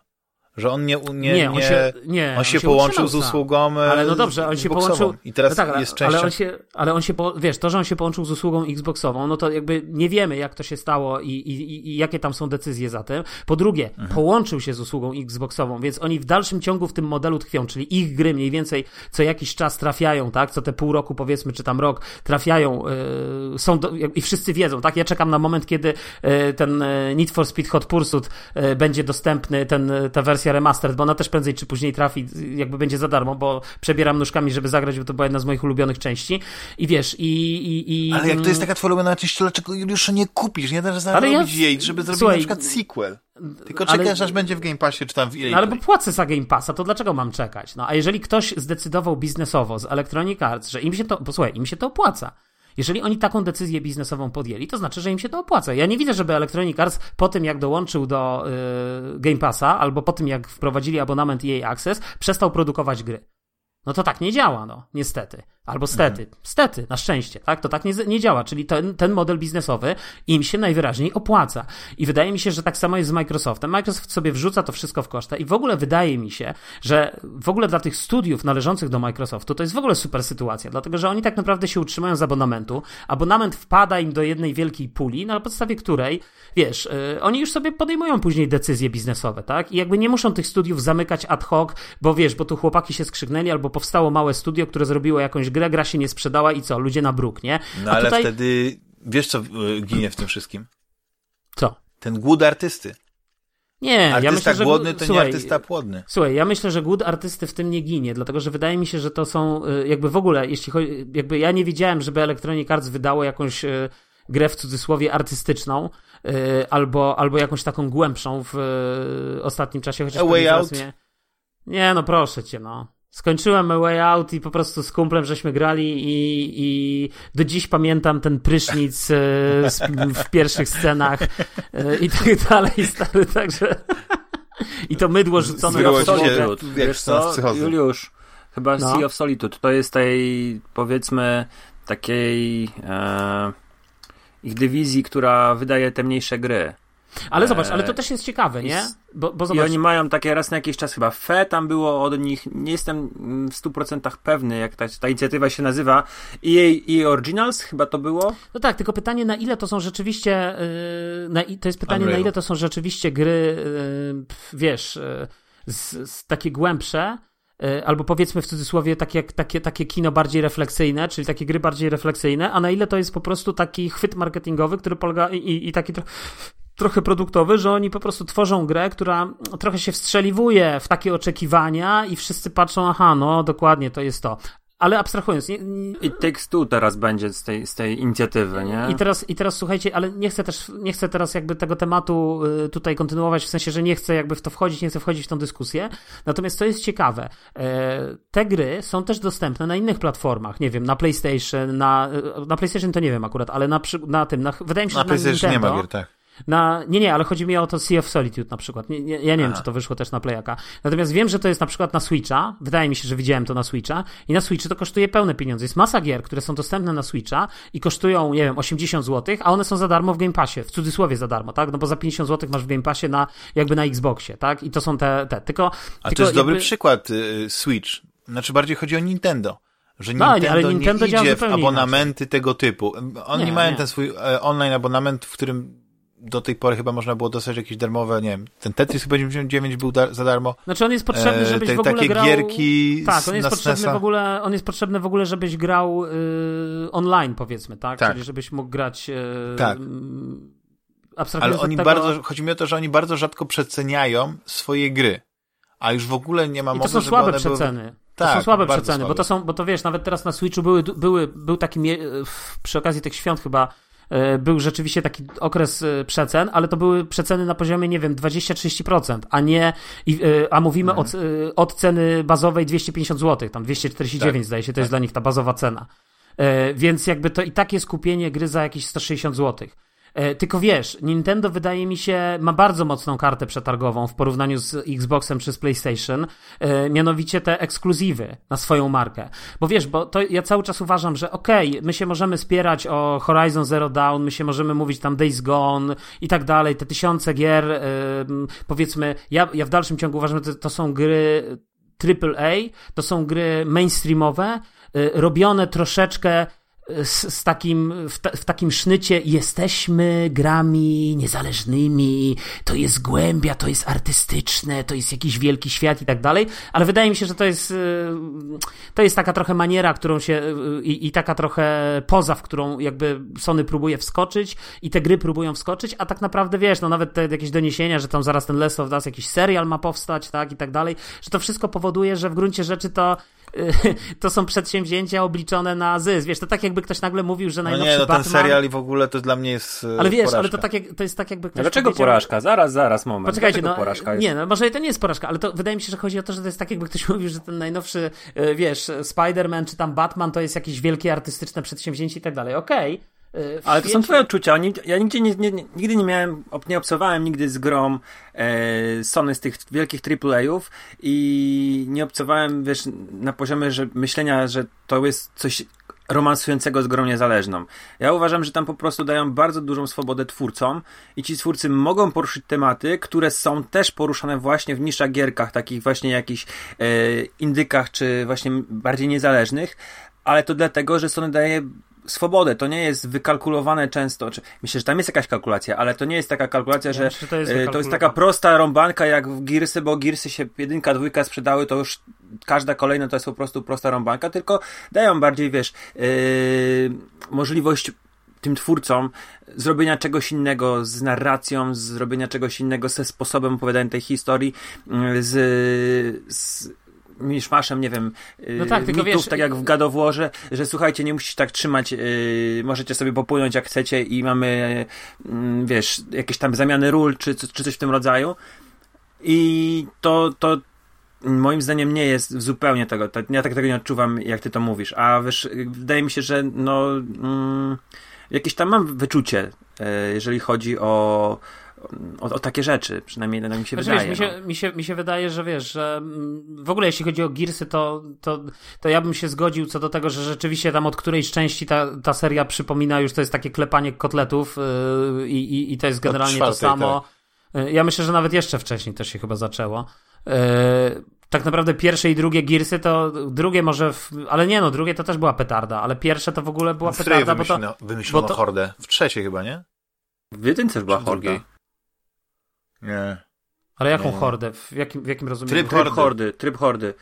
Że on nie, nie, Nie, nie, on się- nie, on się on się połączył z usługą Ale no dobrze, on się połączył. I teraz no tak, jest częścią... Ale on się, ale on się po, wiesz, to, że on się połączył z usługą Xboxową, no to jakby nie wiemy, jak to się stało i, i, i- jakie tam są decyzje za tym. Po drugie, Mhm. połączył się z usługą Xboxową, więc oni w dalszym ciągu w tym modelu tkwią, czyli ich gry mniej więcej co jakiś czas trafiają, tak? Co te pół roku, powiedzmy, czy tam rok trafiają, yy, są do, i wszyscy wiedzą, tak? Ja czekam na moment, kiedy yy, ten yy, Need for Speed Hot Pursuit yy, będzie dostępny, ten, yy, ta wersja remastered, bo ona też prędzej czy później trafi, jakby będzie za darmo, bo przebieram nóżkami, żeby zagrać, bo to była jedna z moich ulubionych części. I wiesz, i... i, i Ale jak to jest mm, taka twoja ulubiona część, to dlaczego już nie kupisz? Nie dasz Ale ja- zarobić jej, żeby zrobić Słuchaj, na przykład sequel. Tylko ale- czekasz, aż będzie w Game Passie, czy tam w No ale bo płacę za Game Passa, to dlaczego mam czekać? No a jeżeli ktoś zdecydował biznesowo z Electronic Arts, że im się to, posłuchaj, im się to opłaca. Jeżeli oni taką decyzję biznesową podjęli, to znaczy, że im się to opłaca. Ja nie widzę, żeby Electronic Arts po tym, jak dołączył do y, Game Passa, albo po tym, jak wprowadzili abonament EA Access, przestał produkować gry. No to tak nie działa, no, niestety. Albo stety. Stety, na szczęście, tak? To tak nie, nie działa. Czyli ten, ten model biznesowy im się najwyraźniej opłaca. I wydaje mi się, że tak samo jest z Microsoftem. Microsoft sobie wrzuca to wszystko w koszta i w ogóle wydaje mi się, że w ogóle dla tych studiów należących do Microsoftu to jest w ogóle super sytuacja, dlatego że oni tak naprawdę się utrzymają z abonamentu. Abonament wpada im do jednej wielkiej puli, na podstawie której, wiesz, yy, oni już sobie podejmują później decyzje biznesowe, tak? I jakby nie muszą tych studiów zamykać ad hoc, bo wiesz, bo tu chłopaki się skrzygnęli, albo powstało małe studio, które zrobiło jakąś grę, gra się nie sprzedała i co? Ludzie na bruk, nie? No A ale tutaj... wtedy, wiesz co y, ginie w tym wszystkim? Co? Ten głód artysty. Nie, Artysta ja myślę, że... głodny to Słuchaj, nie artysta płodny. Słuchaj, ja myślę, że głód artysty w tym nie ginie, dlatego że wydaje mi się, że to są y, jakby w ogóle, jeśli chodzi, jakby ja nie widziałem, żeby Electronic Arts wydało jakąś y, grę w cudzysłowie artystyczną, albo, albo jakąś taką głębszą w ostatnim czasie, chociaż A Way Out? Mnie... Nie, no proszę cię, no. Skończyłem A Way Out i po prostu z kumplem żeśmy grali i, i do dziś pamiętam ten prysznic z, w pierwszych scenach y, i tak dalej, stary, także... I to mydło rzucone Zryło na. Solitude. Wiesz co. Juliusz, chyba No. Sea of Solitude, to jest tej, powiedzmy, takiej e, ich dywizji, która wydaje te mniejsze gry. Ale zobacz, ale to Eee, też jest ciekawe, i nie? Bo, bo I zobacz, oni mają takie raz na jakiś czas chyba FE tam było od nich, nie jestem w 100% pewny jak ta, ta inicjatywa się nazywa. EA, EA Originals chyba to było? no tak, tylko pytanie na ile to są rzeczywiście, yy, na, i- to jest pytanie Unreal. na ile to są rzeczywiście gry, yy, wiesz, yy, z, z takie głębsze, albo powiedzmy w cudzysłowie takie, takie, takie kino bardziej refleksyjne, czyli takie gry bardziej refleksyjne, a na ile to jest po prostu taki chwyt marketingowy, który polega i, i, i taki trochę produktowy, że oni po prostu tworzą grę, która trochę się wstrzeliwuje w takie oczekiwania i wszyscy patrzą, aha, no dokładnie, to jest to. Ale abstrahując, nie, nie, It Takes Two teraz będzie z tej, z tej inicjatywy, nie? i teraz, I teraz słuchajcie, ale nie chcę też, nie chcę teraz jakby tego tematu y, tutaj kontynuować, w sensie, że nie chcę jakby w to wchodzić, nie chcę wchodzić w tą dyskusję. Natomiast to jest ciekawe. E, Te gry są też dostępne na innych platformach, nie wiem, na PlayStation, na, y, na PlayStation to nie wiem akurat, ale na, na tym, na, wydaje mi się, Na że na PlayStation nie Nintendo, ma gier, tak. Na, nie, nie, ale chodzi mi o to Sea of Solitude na przykład. Nie, nie, ja nie wiem, Aha. czy to wyszło też na Playaka. Natomiast wiem, że to jest na przykład na Switcha. Wydaje mi się, że widziałem to na Switcha. I na Switchu to kosztuje pełne pieniądze. Jest masa gier, które są dostępne na Switcha i kosztują, nie wiem, 80 zł, a one są za darmo w Game Passie. W cudzysłowie za darmo, tak? No bo za 50 zł masz w Game Passie na, jakby na Xboxie, tak? I to są te, te. Tylko, A tylko to jest dobry jakby- przykład y, Switch. Znaczy bardziej chodzi o Nintendo. Że No, ale Nintendo, Nintendo nie idzie w abonamenty tego typu. Oni Nie, mają nie. ten swój e, online abonament, w którym do tej pory chyba można było dostać jakieś darmowe, nie wiem, ten Tetris chyba 99 był dar za darmo. Znaczy on jest potrzebny, E, żebyś te- w ogóle takie grał... gierki Tak, on jest potrzebny SNES-a. w ogóle, on jest potrzebny w ogóle, żebyś grał y, online, powiedzmy, tak? Tak. Czyli żebyś mógł grać y, Tak. Ale oni tego, bardzo, chodzi mi o to, że oni bardzo rzadko przeceniają swoje gry. A już w ogóle nie ma I to mowy, są słabe one były... przeceny. To Tak, są słabe bardzo przeceny, bo słabe. to są, bo to wiesz, nawet teraz na Switchu były, były, był taki, przy okazji tych świąt chyba, e, był rzeczywiście taki okres e, przecen, ale to były przeceny na poziomie, nie wiem, 20-30%, a nie, e, a mówimy Mhm. od, e, od ceny bazowej 250 zł, tam 249 Tak, zdaje się, to jest dla nich ta bazowa cena. E, Więc jakby to i takie skupienie gry za jakieś 160 zł. E, tylko wiesz, Nintendo wydaje mi się ma bardzo mocną kartę przetargową w porównaniu z Xboxem czy z PlayStation, e, mianowicie te ekskluzywy na swoją markę. Bo wiesz, bo to ja cały czas uważam, że okej, okay, my się możemy spierać o Horizon Zero Dawn, my się możemy mówić tam Days Gone i tak dalej, te tysiące gier, e, powiedzmy, ja, ja w dalszym ciągu uważam, że to, to są gry AAA, to są gry mainstreamowe, robione troszeczkę z, z takim, w, ta, w, takim sznycie jesteśmy grami niezależnymi, to jest głębia, to jest artystyczne, to jest jakiś wielki świat i tak dalej, ale wydaje mi się, że to jest y, to jest taka trochę maniera, którą się y, i, i taka trochę poza, w którą jakby Sony próbuje wskoczyć i te gry próbują wskoczyć, a tak naprawdę wiesz, no nawet te jakieś doniesienia, że tam zaraz ten Last of Us jakiś serial ma powstać, tak, i tak dalej, że to wszystko powoduje, że w gruncie rzeczy to to są przedsięwzięcia obliczone na zysk. Wiesz, to tak jakby ktoś nagle mówił, że najnowszy No nie, no ten Batman... serial i w ogóle to dla mnie jest Ale wiesz, porażka. ale to, tak jak, to jest tak jakby ktoś Dlaczego powiedział... porażka? Zaraz, zaraz, moment. Poczekajcie, Dlaczego no, porażka jest? nie, no może to nie jest porażka, ale to wydaje mi się, że chodzi o to, że to jest tak jakby ktoś mówił, że ten najnowszy, e, wiesz, Spider-Man czy tam Batman to jest jakieś wielkie artystyczne przedsięwzięcie i tak dalej. Okej. Okay ale to są twoje odczucia. Ja nigdzie nie, nie, nigdy nie miałem, nie obcowałem nigdy z grom e, Sony z tych wielkich AAA-ów i nie obcowałem, wiesz, na poziomie że myślenia, że to jest coś romansującego z grą niezależną. Ja uważam, że tam po prostu dają bardzo dużą swobodę twórcom i ci twórcy mogą poruszyć tematy, które są też poruszane właśnie w niższych gierkach, takich właśnie jakichś e, indykach, czy właśnie bardziej niezależnych, ale to dlatego, że Sony daje swobodę. To nie jest wykalkulowane często. Myślę, że tam jest jakaś kalkulacja, ale to nie jest taka kalkulacja, ja że myślę, to, jest to jest taka prosta rąbanka jak w Gearsy, bo Gearsy się jedynka, dwójka sprzedały, to już każda kolejna to jest po prostu prosta rąbanka, tylko dają bardziej, wiesz, yy, możliwość tym twórcom zrobienia czegoś innego z narracją, zrobienia czegoś innego ze sposobem opowiadania tej historii, z, z miszmaszem, nie wiem, no tak, mitów, wiesz, tak jak w Gadowłorze, że słuchajcie, nie musisz tak trzymać, yy, możecie sobie popłynąć jak chcecie i mamy, yy, wiesz, jakieś tam zamiany ról, czy, czy coś w tym rodzaju. I to, to moim zdaniem nie jest zupełnie tego, to, ja tak tego nie odczuwam, jak ty to mówisz, a wiesz, wydaje mi się, że no, mm, jakieś tam mam wyczucie, yy, jeżeli chodzi o o, o, takie rzeczy, przynajmniej na mi się znaczy, wydaje. Wiesz, mi, się, no. mi, się, mi się wydaje, że wiesz, że w ogóle jeśli chodzi o Gearsy, to, to, to ja bym się zgodził co do tego, że rzeczywiście tam od którejś części ta, ta seria przypomina już, to jest takie klepanie kotletów yy, i, i to jest generalnie czwartej, to samo. Tak. Ja myślę, że nawet jeszcze wcześniej to się chyba zaczęło. Yy, tak naprawdę pierwsze i drugie Gearsy to drugie może, w, ale nie no, drugie to też była petarda, ale pierwsze to w ogóle była w petarda, bo to... Wymyślono bo to... hordę. W trzeciej chyba, nie? W jedynce była horda. Nie. Ale jaką nie. hordę? W jakim, w jakim rozumieniu? Tryb, tryb hordy. Tryb hordy.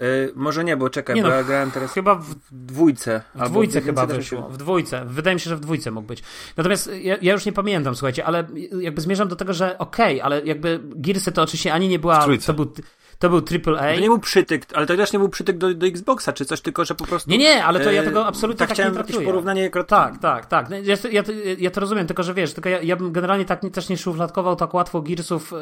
Yy, może nie, bo czekaj, nie bo no, ja grałem teraz chyba w dwójce. W dwójce chyba wyszło. W dwójce. Wydaje mi się, że w dwójce mógł być. Natomiast ja, ja już nie pamiętam, słuchajcie, ale jakby zmierzam do tego, że okej, okay, ale jakby Gearsy to oczywiście ani nie była... To był, to był AAA. To nie był przytyk, ale to też nie był przytyk do, do Xboxa, czy coś, tylko że po prostu... Nie, nie, ale to ja tego absolutnie tak, tak chciałem nie traktuję. porównanie... Tak, tak, tak. Ja, ja, ja, to rozumiem, tylko że wiesz, tylko ja, ja bym generalnie tak też nie szufladkował tak łatwo Gearsów,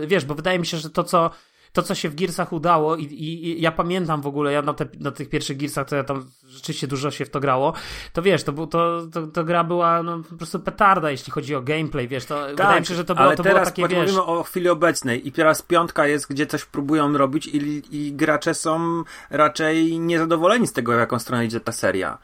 yy, wiesz, bo wydaje mi się, że to, co to, co się w Gearsach udało i, i, i ja pamiętam w ogóle, ja na, te, na tych pierwszych Gearsach, to ja tam rzeczywiście dużo się w to grało, to wiesz, to, to, to, to gra była no, po prostu petarda, jeśli chodzi o gameplay, wiesz, to tak, wydaje mi się, że to było, ale to teraz było takie, wiesz... mówimy o chwili obecnej i teraz piątka jest, gdzie coś próbują robić i, i gracze są raczej niezadowoleni z tego, w jaką stronę idzie ta seria.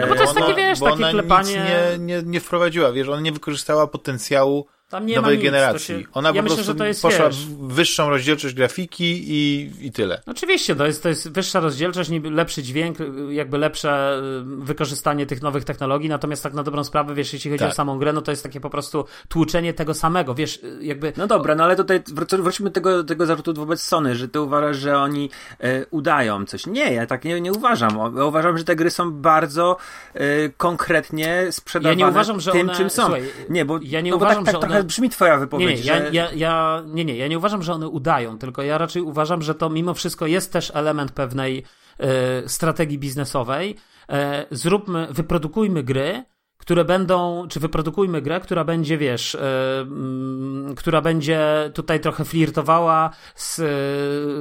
No bo to jest takie, wiesz, bo takie ona klepanie... Nic nie, nie, nie wprowadziła, wiesz, ona nie wykorzystała potencjału tam nie nowej ma nic, generacji. Się... Ona ja po myślę, prostu że to jest, poszła wiesz... w wyższą rozdzielczość grafiki i, i tyle. Oczywiście, to jest, to jest wyższa rozdzielczość, lepszy dźwięk, jakby lepsze y, wykorzystanie tych nowych technologii, natomiast tak na dobrą sprawę, wiesz, jeśli chodzi tak. o samą grę, no to jest takie po prostu tłuczenie tego samego, wiesz, y, jakby... No dobra, no ale tutaj wróćmy do tego, tego zarzutu wobec Sony, że ty uważasz, że oni e, udają coś. Nie, ja tak nie, nie uważam. Ja uważam, że te gry są bardzo e, konkretnie sprzedawane ja nie uważam, że tym, one... czym są. Słuchaj, nie, bo, ja nie no bo uważam, tak, tak że trochę one... brzmi twoja wypowiedź. Nie, nie, ja, że... ja, ja, nie, nie, ja nie uważam, że one udają, tylko ja raczej uważam, że to mimo wszystko jest też element pewnej e, strategii biznesowej. E, zróbmy, wyprodukujmy gry, które będą, czy wyprodukujmy grę, która będzie, wiesz, yy, która będzie tutaj trochę flirtowała z,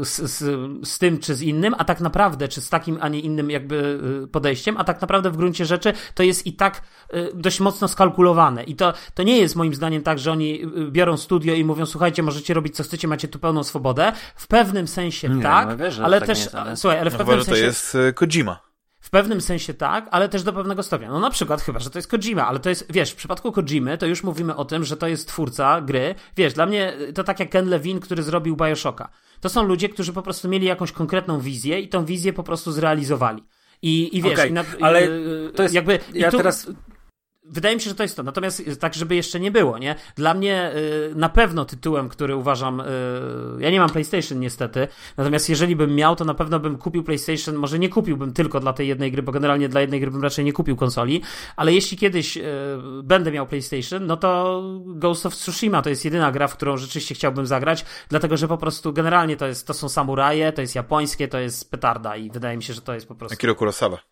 z, z, z, tym czy z innym, a tak naprawdę, czy z takim, a nie innym jakby y, podejściem, a tak naprawdę w gruncie rzeczy to jest i tak yy, dość mocno skalkulowane. I to, to nie jest moim zdaniem tak, że oni biorą studio i mówią, słuchajcie, możecie robić co chcecie, macie tu pełną swobodę. W pewnym sensie nie, tak, no, wiesz, ale tak też, jest, ale... słuchaj, ale w no, pewnym sensie... to jest Kojima. W pewnym sensie tak, ale też do pewnego stopnia. No na przykład chyba, że to jest Kojima, ale to jest, wiesz, w przypadku Kojimy to już mówimy o tym, że to jest twórca gry. Wiesz, dla mnie to tak jak Ken Levine, który zrobił Bioshocka. To są ludzie, którzy po prostu mieli jakąś konkretną wizję i tą wizję po prostu zrealizowali. I, i wiesz, okay, i na, ale to jest, jakby, ja tu, teraz wydaje mi się, że to jest to. Natomiast tak, żeby jeszcze nie było, nie? Dla mnie y, na pewno tytułem, który uważam, y, ja nie mam PlayStation niestety, natomiast jeżeli bym miał, to na pewno bym kupił PlayStation, może nie kupiłbym tylko dla tej jednej gry, bo generalnie dla jednej gry bym raczej nie kupił konsoli, ale jeśli kiedyś y, będę miał PlayStation, no to Ghost of Tsushima to jest jedyna gra, w którą rzeczywiście chciałbym zagrać, dlatego, że po prostu generalnie to jest, to są samuraje, to jest japońskie, to jest petarda i wydaje mi się, że to jest po prostu... Akira Kurosawa.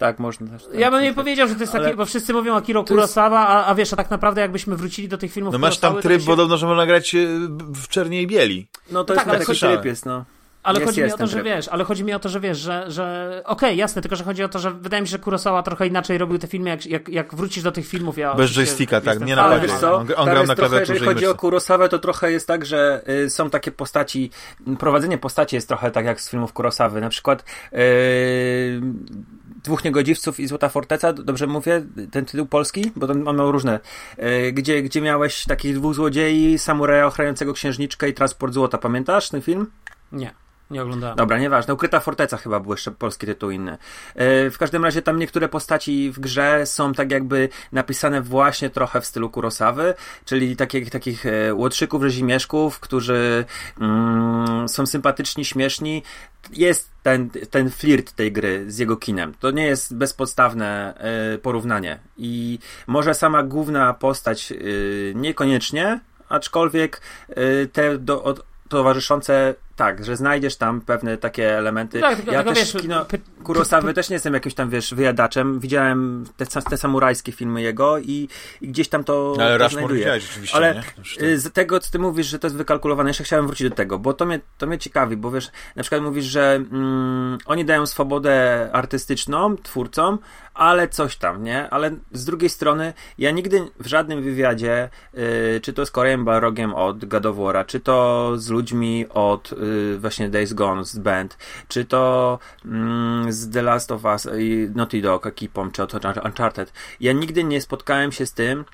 Tak, można też. Tak, ja bym nie powiedział, że to jest ale... takie, bo wszyscy mówią Akiro Kurosawa, a, a wiesz, a tak naprawdę jakbyśmy wrócili do tych filmów No masz tam tryb, się... podobno, że można grać e, w czernie i bieli. No to tak, jest taki tryb jest, no. Ale jest, chodzi mi o to, że wiesz, ale chodzi mi o to, że wiesz, że, że okej, okay, jasne, tylko że chodzi o to, że wydaje mi się, że Kurosawa trochę inaczej robił te filmy, jak, jak, jak wrócisz do tych filmów, ja Bez joysticka, tak, nie na Ale wiesz co, on, on grał na trochę, Jeżeli chodzi o Kurosawę, to trochę jest tak, że y, są takie postaci, prowadzenie postaci jest trochę tak jak z filmów Kurosawy, na przykład y, Dwóch Niegodziwców i Złota Forteca, dobrze mówię, ten tytuł polski? Bo tam mamy różne. Y, gdzie, gdzie miałeś takich dwóch złodziei, samuraja ochraniającego księżniczkę i transport złota, pamiętasz ten film? Nie. Nie oglądałem. Dobra, nieważne. Ukryta Forteca chyba był jeszcze polski tytuł inny. E, w każdym razie tam niektóre postaci w grze są tak jakby napisane właśnie trochę w stylu Kurosawy, czyli takich, takich e, łotrzyków, rzezimieszków, którzy mm, są sympatyczni, śmieszni. Jest ten, ten flirt tej gry z jego kinem. To nie jest bezpodstawne e, porównanie. I może sama główna postać niekoniecznie, aczkolwiek te do, od, towarzyszące tak, że znajdziesz tam pewne takie elementy. Tak, tylko, ja tylko też wiesz, kino Kurosawy też nie jestem jakimś tam, wiesz, wyjadaczem. Widziałem te, te samurajskie filmy jego i, i gdzieś tam to, Ale to znajduję. rzeczywiście, Ale nie? z tego, co ty mówisz, że to jest wykalkulowane, jeszcze chciałem wrócić do tego, bo to mnie, to mnie ciekawi, bo wiesz, na przykład mówisz, że mm, oni dają swobodę artystyczną twórcom, ale coś tam, nie? Ale z drugiej strony, ja nigdy w żadnym wywiadzie, yy, czy to z Koreem Barogiem od Gadowora, czy to z ludźmi od yy, właśnie Days Gone z Band, czy to yy, z The Last of Us i Naughty Dog ekipą, czy od Uncharted, ja nigdy nie spotkałem się z tym,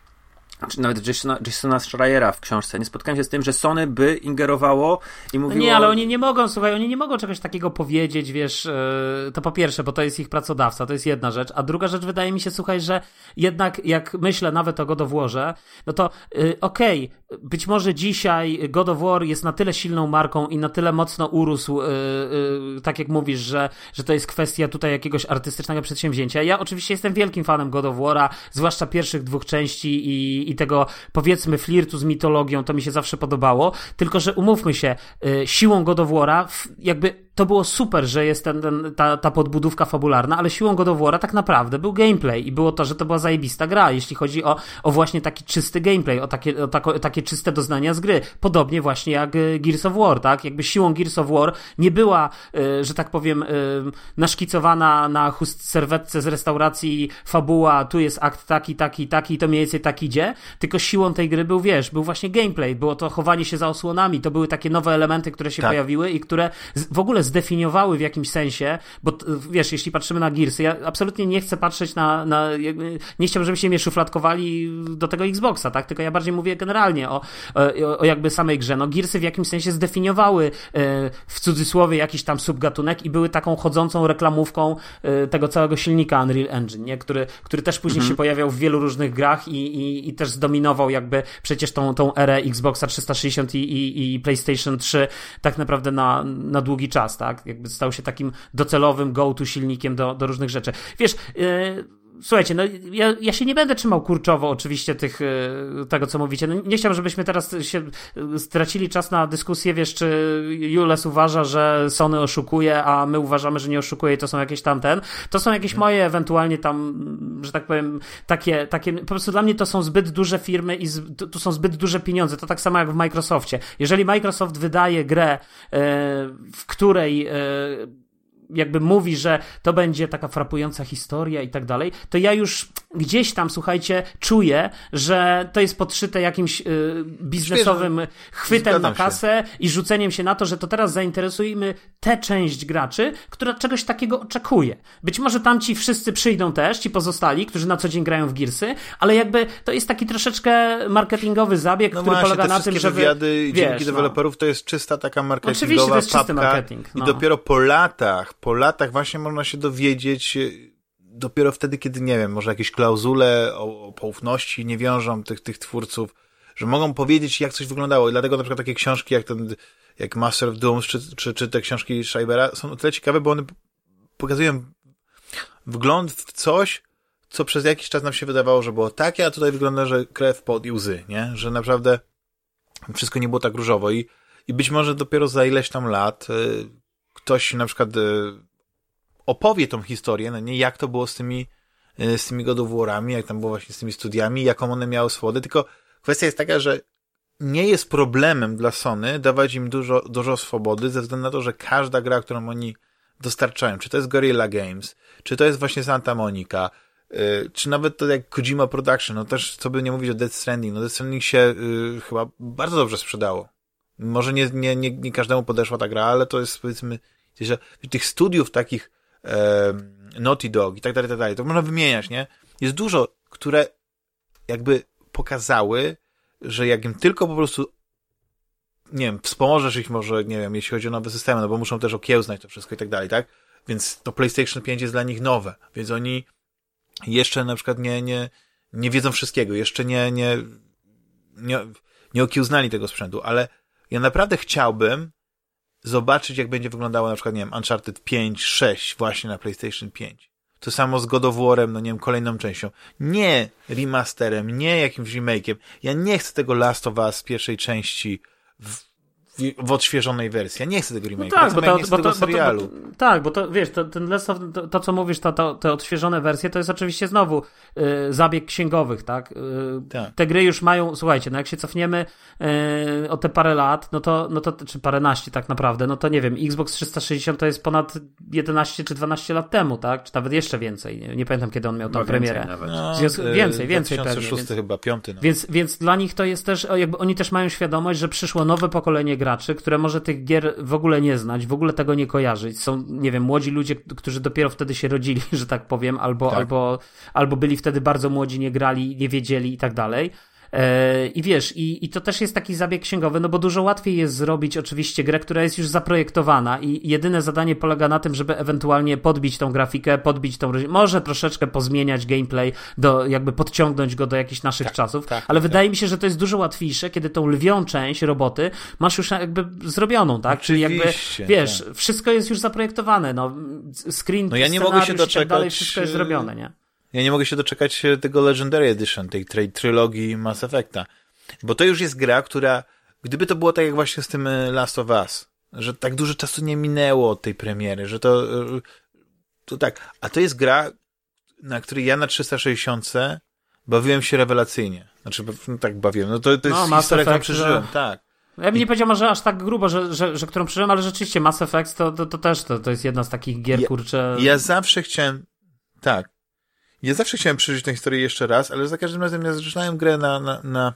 czy nawet Jasona, Jasona Schreiera w książce. Nie spotkałem się z tym, że Sony by ingerowało i mówiło... Nie, ale oni nie mogą, słuchaj, oni nie mogą czegoś takiego powiedzieć, wiesz, e, to po pierwsze, bo to jest ich pracodawca, to jest jedna rzecz, a druga rzecz wydaje mi się, słuchaj, że jednak jak myślę nawet o God of Warze, no to yy, okej, okay, być może dzisiaj God of War jest na tyle silną marką i na tyle mocno urósł, yy, tak jak mówisz, że, że to jest kwestia tutaj jakiegoś artystycznego przedsięwzięcia. Ja oczywiście jestem wielkim fanem God of War'a, zwłaszcza pierwszych dwóch części i i, tego powiedzmy flirtu z mitologią, to mi się zawsze podobało, tylko że umówmy się, y, siłą God of War'a jakby to było super, że jest ten, ten, ta, ta podbudówka fabularna, ale siłą God of War'a tak naprawdę był gameplay i było to, że to była zajebista gra, jeśli chodzi o, o właśnie taki czysty gameplay, o takie, o tako, takie czyste doznania z gry. Podobnie właśnie jak y, Gears of War, tak? Jakby siłą Gears of War nie była, y, że tak powiem, y, naszkicowana na chust serwetce z restauracji fabuła, tu jest akt taki, taki, taki to mniej więcej tak idzie, tylko siłą tej gry był, wiesz, był właśnie gameplay, było to chowanie się za osłonami, to były takie nowe elementy, które się tak. pojawiły i które w ogóle zdefiniowały w jakimś sensie, bo wiesz, jeśli patrzymy na Gearsy, ja absolutnie nie chcę patrzeć na, na nie chciałbym, żebyście mnie szufladkowali do tego Xboxa, tak, tylko ja bardziej mówię generalnie o, o, o jakby samej grze. No Gearsy w jakimś sensie zdefiniowały e, w cudzysłowie jakiś tam subgatunek i były taką chodzącą reklamówką e, tego całego silnika Unreal Engine, nie? Który, który też później mhm. się pojawiał w wielu różnych grach i, i, i też zdominował jakby przecież tą, tą erę Xboxa 360 i, i, i PlayStation 3 tak naprawdę na, na długi czas, tak? Jakby stał się takim docelowym go-to silnikiem do, do różnych rzeczy. Wiesz, yy, słuchajcie, no ja, ja się nie będę trzymał kurczowo oczywiście tych, e, tego, co mówicie. No, nie chciałbym, żebyśmy teraz się e, stracili czas na dyskusję, wiesz, czy Jules uważa, że Sony oszukuje, a my uważamy, że nie oszukuje i to są jakieś tamten. To są jakieś moje ewentualnie tam, że tak powiem, takie, takie po prostu dla mnie to są zbyt duże firmy i z, to są zbyt duże pieniądze. To tak samo jak w Microsoftie. Jeżeli Microsoft wydaje grę, e, w której jakby mówi, że to będzie taka frapująca historia i tak dalej, to ja już gdzieś tam, słuchajcie, czuję, że to jest podszyte jakimś y, biznesowym chwytem na kasę się. i rzuceniem się na to, że to teraz zainteresujemy tę część graczy, która czegoś takiego oczekuje. Być może tam ci wszyscy przyjdą też, ci pozostali, którzy na co dzień grają w Gearsy, ale jakby to jest taki troszeczkę marketingowy zabieg, no który właśnie, polega na tym, że wywiady wiesz, dzięki no. deweloperów to jest czysta taka marketingowa Oczywiście to jest czysty marketing. No. I dopiero po latach, po latach właśnie można się dowiedzieć, dopiero wtedy, kiedy, nie wiem, może jakieś klauzule o, o poufności nie wiążą tych, tych twórców, że mogą powiedzieć, jak coś wyglądało. I dlatego na przykład takie książki jak ten, jak Master of Dooms, czy, czy, czy te książki Scheibera są o tyle ciekawe, bo one pokazują wgląd w coś, co przez jakiś czas nam się wydawało, że było takie, a tutaj wygląda, że krew, pod i łzy, nie? Że naprawdę wszystko nie było tak różowo i, i być może dopiero za ileś tam lat y, ktoś na przykład y, opowie tą historię, no nie, jak to było z tymi, y, z tymi godowórami, jak tam było właśnie z tymi studiami, jaką one miały swobodę, tylko kwestia jest taka, że nie jest problemem dla Sony dawać im dużo, dużo swobody ze względu na to, że każda gra, którą oni dostarczają, czy to jest Guerrilla Games, czy to jest właśnie Santa Monica, yy, czy nawet to jak Kojima Production, no też co by nie mówić o Death Stranding, no Death Stranding się yy, chyba bardzo dobrze sprzedało. Może nie, nie, nie, nie każdemu podeszła ta gra, ale to jest powiedzmy, że tych studiów takich e, Naughty Dog i tak dalej, tak dalej. To można wymieniać, nie? Jest dużo, które jakby pokazały, że jak im tylko po prostu nie wiem, wspomożesz ich może, nie wiem, jeśli chodzi o nowe systemy, no bo muszą też okiełznać to wszystko i tak dalej, tak? Więc to PlayStation 5 jest dla nich nowe, więc oni jeszcze na przykład nie, nie, nie wiedzą wszystkiego, jeszcze nie, nie, nie, nie okiełznali tego sprzętu, ale ja naprawdę chciałbym, zobaczyć, jak będzie wyglądało na przykład, nie wiem, Uncharted 5, 6 właśnie na PlayStation 5. To samo z God of War'em, no nie wiem, kolejną częścią. Nie remasterem, nie jakimś remake'iem. Ja nie chcę tego Last of Us pierwszej części w w, odświeżonej wersji. Ja nie chcę tego remake. No tak, bo to, bo to, serialu. Bo to, tak, bo to wiesz, to, ten Last of, to, to co mówisz, to, to, te odświeżone wersje, to jest oczywiście znowu y, zabieg księgowych, tak? Y, tak? Te gry już mają, słuchajcie, no jak się cofniemy y, o te parę lat, no to, no to, czy paręnaście tak naprawdę, no to nie wiem, Xbox 360 to jest ponad 11 czy 12 lat temu, tak? Czy nawet jeszcze więcej. Nie, nie pamiętam, kiedy on miał tam no, premierę. Więcej, no, związku, więcej, więcej 2006 pewnie. Więc, chyba, piąty. No. Więc, więc dla nich to jest też, jakby oni też mają świadomość, że przyszło nowe pokolenie graczy, które może tych gier w ogóle nie znać, w ogóle tego nie kojarzyć. Są, nie wiem, młodzi ludzie, którzy dopiero wtedy się rodzili, że tak powiem, albo, tak. albo, albo byli wtedy bardzo młodzi, nie grali, nie wiedzieli i tak dalej. E, I wiesz, i, i to też jest taki zabieg księgowy, no bo dużo łatwiej jest zrobić oczywiście grę, która jest już zaprojektowana i jedyne zadanie polega na tym, żeby ewentualnie podbić tą grafikę, podbić tą, może troszeczkę pozmieniać gameplay, do, jakby podciągnąć go do jakichś naszych tak, czasów, tak, ale tak. wydaje mi się, że to jest dużo łatwiejsze, kiedy tą lwią część roboty masz już jakby zrobioną, tak? Czyli jakby, wiesz, tak. wszystko jest już zaprojektowane, no, screen, no ja nie mogę się doczekać, tak dalej, wszystko jest zrobione, nie? Ja nie mogę się doczekać tego Legendary Edition, tej, tej trylogii Mass Effecta. Bo to już jest gra, która, gdyby to było tak jak właśnie z tym e, Last of Us, że tak dużo czasu nie minęło od tej premiery, że to, e, to tak. A to jest gra, na której ja na 360 bawiłem się rewelacyjnie. Znaczy, no tak bawiłem. No to, to jest no, historia, którą przeżyłem, że... tak. Ja bym nie powiedział może aż tak grubo, że, że, że którą przeżyłem, ale rzeczywiście Mass Effect to, to, to też to, to jest jedna z takich gier, ja, kurcze... Ja zawsze chciałem, tak, ja zawsze chciałem przeżyć tę historię jeszcze raz, ale za każdym razem ja zaczynałem grę na, na, na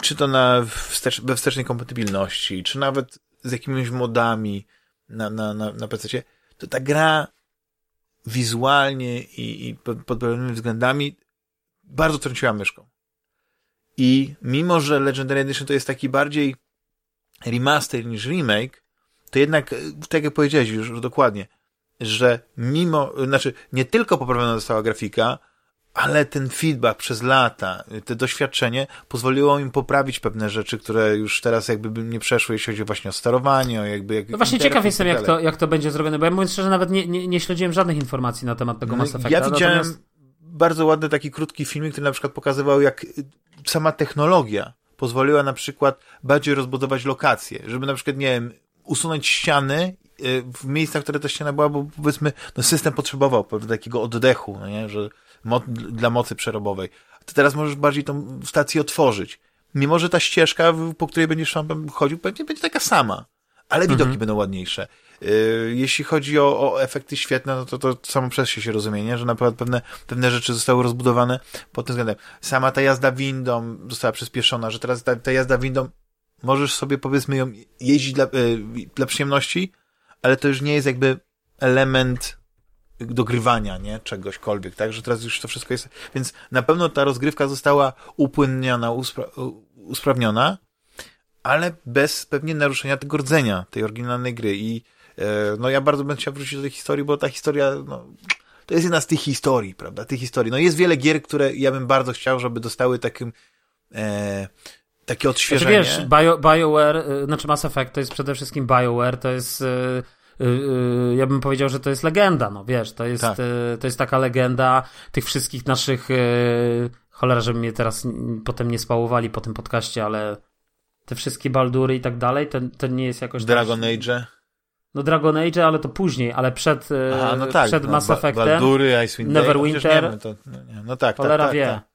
czy to na wstecz, we wstecznej kompatybilności, czy nawet z jakimiś modami na, na, na, na PC, to ta gra wizualnie i, i pod, pod pewnymi względami bardzo trąciła myszką. I mimo, że Legendary Edition to jest taki bardziej remaster niż remake, to jednak, tak jak powiedziałeś już dokładnie, że mimo, znaczy nie tylko poprawiona została grafika, ale ten feedback przez lata, to doświadczenie pozwoliło im poprawić pewne rzeczy, które już teraz jakby nie przeszły, jeśli chodzi właśnie o sterowanie, o jakby... Jak no właśnie ciekaw jestem, jak to, jak to będzie zrobione, bo ja mówiąc szczerze, nawet nie, nie, nie śledziłem żadnych informacji na temat tego no, Mass Effecta. Ja widziałem, natomiast... bardzo ładny taki krótki filmik, który na przykład pokazywał, jak sama technologia pozwoliła na przykład bardziej rozbudować lokacje, żeby na przykład, nie wiem, usunąć ściany y, w miejscach, które ta ściana była, bo powiedzmy, no system potrzebował takiego oddechu, no nie, że mo dla mocy przerobowej. To teraz możesz bardziej tą stację otworzyć. Mimo, że ta ścieżka, po której będziesz tam chodził, pewnie będzie taka sama, ale widoki mhm. będą ładniejsze. Y, jeśli chodzi o, o, efekty świetne, no to to samo przez się się rozumie, nie? że na przykład pewne, pewne rzeczy zostały rozbudowane pod tym względem. Sama ta jazda windą została przyspieszona, że teraz ta, ta jazda windą możesz sobie powiedzmy ją jeździć dla, y, dla przyjemności, ale to już nie jest jakby element dogrywania, nie? Czegośkolwiek, tak? Że teraz już to wszystko jest... Więc na pewno ta rozgrywka została upłynniona, uspra usprawniona, ale bez pewnie naruszenia tego rdzenia, tej oryginalnej gry i E, no ja bardzo bym chciał wrócić do tej historii, bo ta historia, no, to jest jedna z tych historii, prawda, tych historii. No jest wiele gier, które ja bym bardzo chciał, żeby dostały takim, e, takie odświeżenie. Znaczy wiesz, Bio, BioWare, y, znaczy Mass Effect to jest przede wszystkim BioWare, to jest... Y, y, ja bym powiedział, że to jest legenda, no wiesz, to jest, tak. to jest taka legenda tych wszystkich naszych cholera, żeby mnie teraz potem nie spałowali po tym podcaście, ale te wszystkie Baldury i tak dalej, to, to nie jest jakoś... Dragon tak... Age? No Dragon Age, ale to później, ale przed, e, Aha, no tak, przed no, Mass Effectem. Baldury, Icewind Neverwinter. Wiemy, to, no, no tak, Cholera tak, tak, wie. Tak.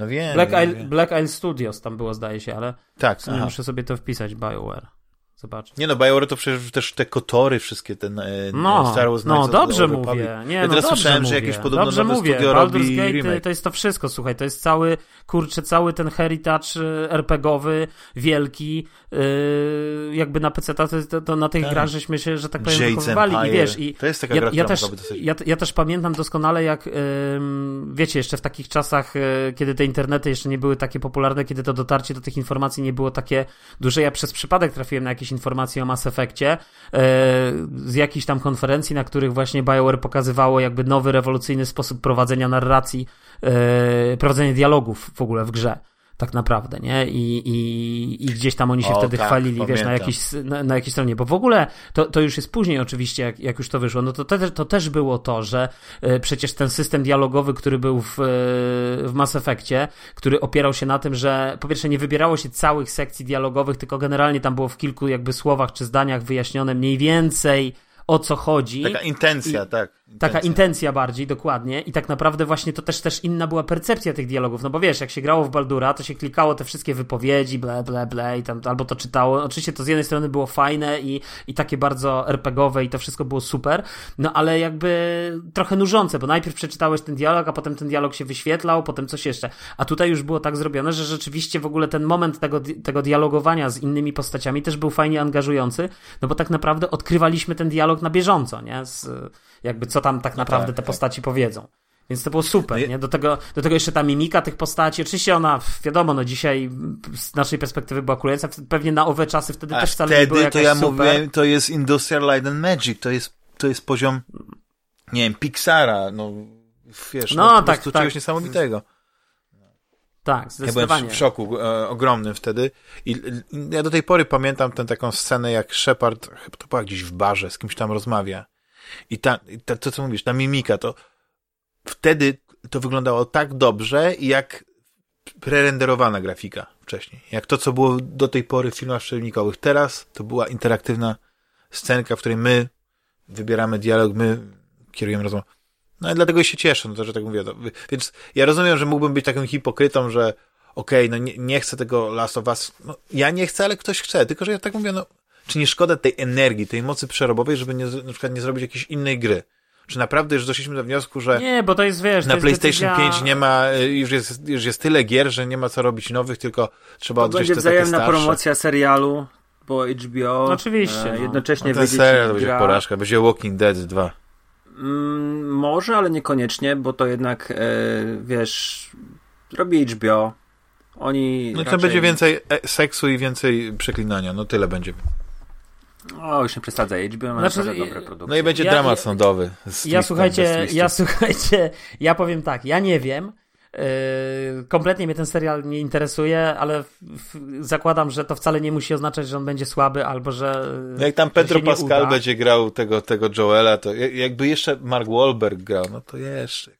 No wiem. Black, wiem, Isle. Black Isle Studios tam było, zdaje się, ale tak, muszę sobie to wpisać, BioWare. Zobacz. Nie no, BioWare to przecież też te kotory wszystkie, ten e, no, Star Wars No, dobrze mówię. Nie, ja no, teraz słyszałem, mówię. że jakieś podobno dobrze nowe mówię. studio Baldur's robi Gate remake. to jest to wszystko, słuchaj, to jest cały, kurczę, cały ten heritage e, RPGowy, wielki, yy, jakby na PC, to, to, to na tych tak. grach żeśmy się, że tak powiem, wychowywali i wiesz, i to jest taka ja, gra, ja też, ja, ja, też pamiętam doskonale, jak yy, wiecie, jeszcze w takich czasach, yy, kiedy te internety jeszcze nie były takie popularne, kiedy to dotarcie do tych informacji nie było takie duże, ja przez przypadek trafiłem na jakieś informacje o Mass Effectie, z jakichś tam konferencji, na których właśnie BioWare pokazywało jakby nowy, rewolucyjny sposób prowadzenia narracji, e, prowadzenia dialogów w ogóle w grze tak naprawdę, nie? I, i, i gdzieś tam oni się o, wtedy tak, chwalili, pamiętam. wiesz, na jakiejś, na, na jakiejś stronie, bo w ogóle to, to już jest później oczywiście, jak, jak już to wyszło, no to, te, to też było to, że y, przecież ten system dialogowy, który był w, y, w Mass Effectie, który opierał się na tym, że po pierwsze nie wybierało się całych sekcji dialogowych, tylko generalnie tam było w kilku jakby słowach czy zdaniach wyjaśnione mniej więcej o co chodzi. Taka intencja, I, tak. Intencja. Taka intencja bardziej, dokładnie. I tak naprawdę właśnie to też też inna była percepcja tych dialogów. No bo wiesz, jak się grało w Baldura, to się klikało te wszystkie wypowiedzi, ble, ble, ble i tam albo to czytało. Oczywiście to z jednej strony było fajne i, i takie bardzo RPGowe i to wszystko było super, no ale jakby trochę nużące, bo najpierw przeczytałeś ten dialog, a potem ten dialog się wyświetlał, potem coś jeszcze. A tutaj już było tak zrobione, że rzeczywiście w ogóle ten moment tego, tego dialogowania z innymi postaciami też był fajnie angażujący, no bo tak naprawdę odkrywaliśmy ten dialog na bieżąco, nie? Z, jakby co tam tak no naprawdę tak, te tak. postaci powiedzą. Więc to było super, no nie? Do tego, do tego jeszcze ta mimika tych postaci. Oczywiście ona, wiadomo, no dzisiaj z naszej perspektywy była kurująca. Pewnie na owe czasy wtedy A też wcale wtedy nie było to ja super. mówię, to jest Industrial Light and Magic, to jest, to jest poziom, nie wiem, Pixara, no wiesz, no, no tak, tak. czegoś niesamowitego. Tak, zdecydowanie. Ja byłem w szoku e, ogromnym wtedy I, I, ja do tej pory pamiętam tę taką scenę, jak Shepard, chyba to była gdzieś w barze, z kimś tam rozmawia i ta, ta, to, co mówisz, ta mimika, to wtedy to wyglądało tak dobrze, jak prerenderowana grafika wcześniej. Jak to, co było do tej pory w filmach przełomnikowych. Teraz to była interaktywna scenka, w której my wybieramy dialog, my kierujemy rozmowę. No i dlatego się cieszę, no to, że tak mówię. To, więc ja rozumiem, że mógłbym być takim hipokrytą, że okej, okay, no nie, nie, chcę tego Last of Us. No, ja nie chcę, ale ktoś chce. Tylko, że ja tak mówię, no czy nie szkoda tej energii, tej mocy przerobowej, żeby nie, na przykład nie zrobić jakiejś innej gry? Czy naprawdę już doszliśmy do wniosku, że nie, bo to jest, wiesz, na jest PlayStation decyzja... 5 nie ma, już jest, już jest tyle gier, że nie ma co robić nowych, tylko trzeba odgryźć te takie starsze. będzie promocja serialu, bo HBO no, Oczywiście. E, no. jednocześnie no ten serial to będzie porażka, będzie Walking Dead 2. Mm, może, ale niekoniecznie, bo to jednak, e, wiesz, robi HBO. Oni. No raczej... to będzie więcej e, seksu i więcej przeklinania, no tyle będzie. O, już nie przesadzaj, HBO ma znaczy, dobre produkty. No i będzie ja, dramat sądowy. Ja słuchajcie, ja słuchajcie, ja powiem tak, ja nie wiem, Yy, kompletnie mnie ten serial nie interesuje, ale zakładam, że to wcale nie musi oznaczać, że on będzie słaby albo że. No jak tam Pedro Pascal będzie grał tego, tego Joela, to jakby jeszcze Mark Wahlberg grał, no to jeszcze.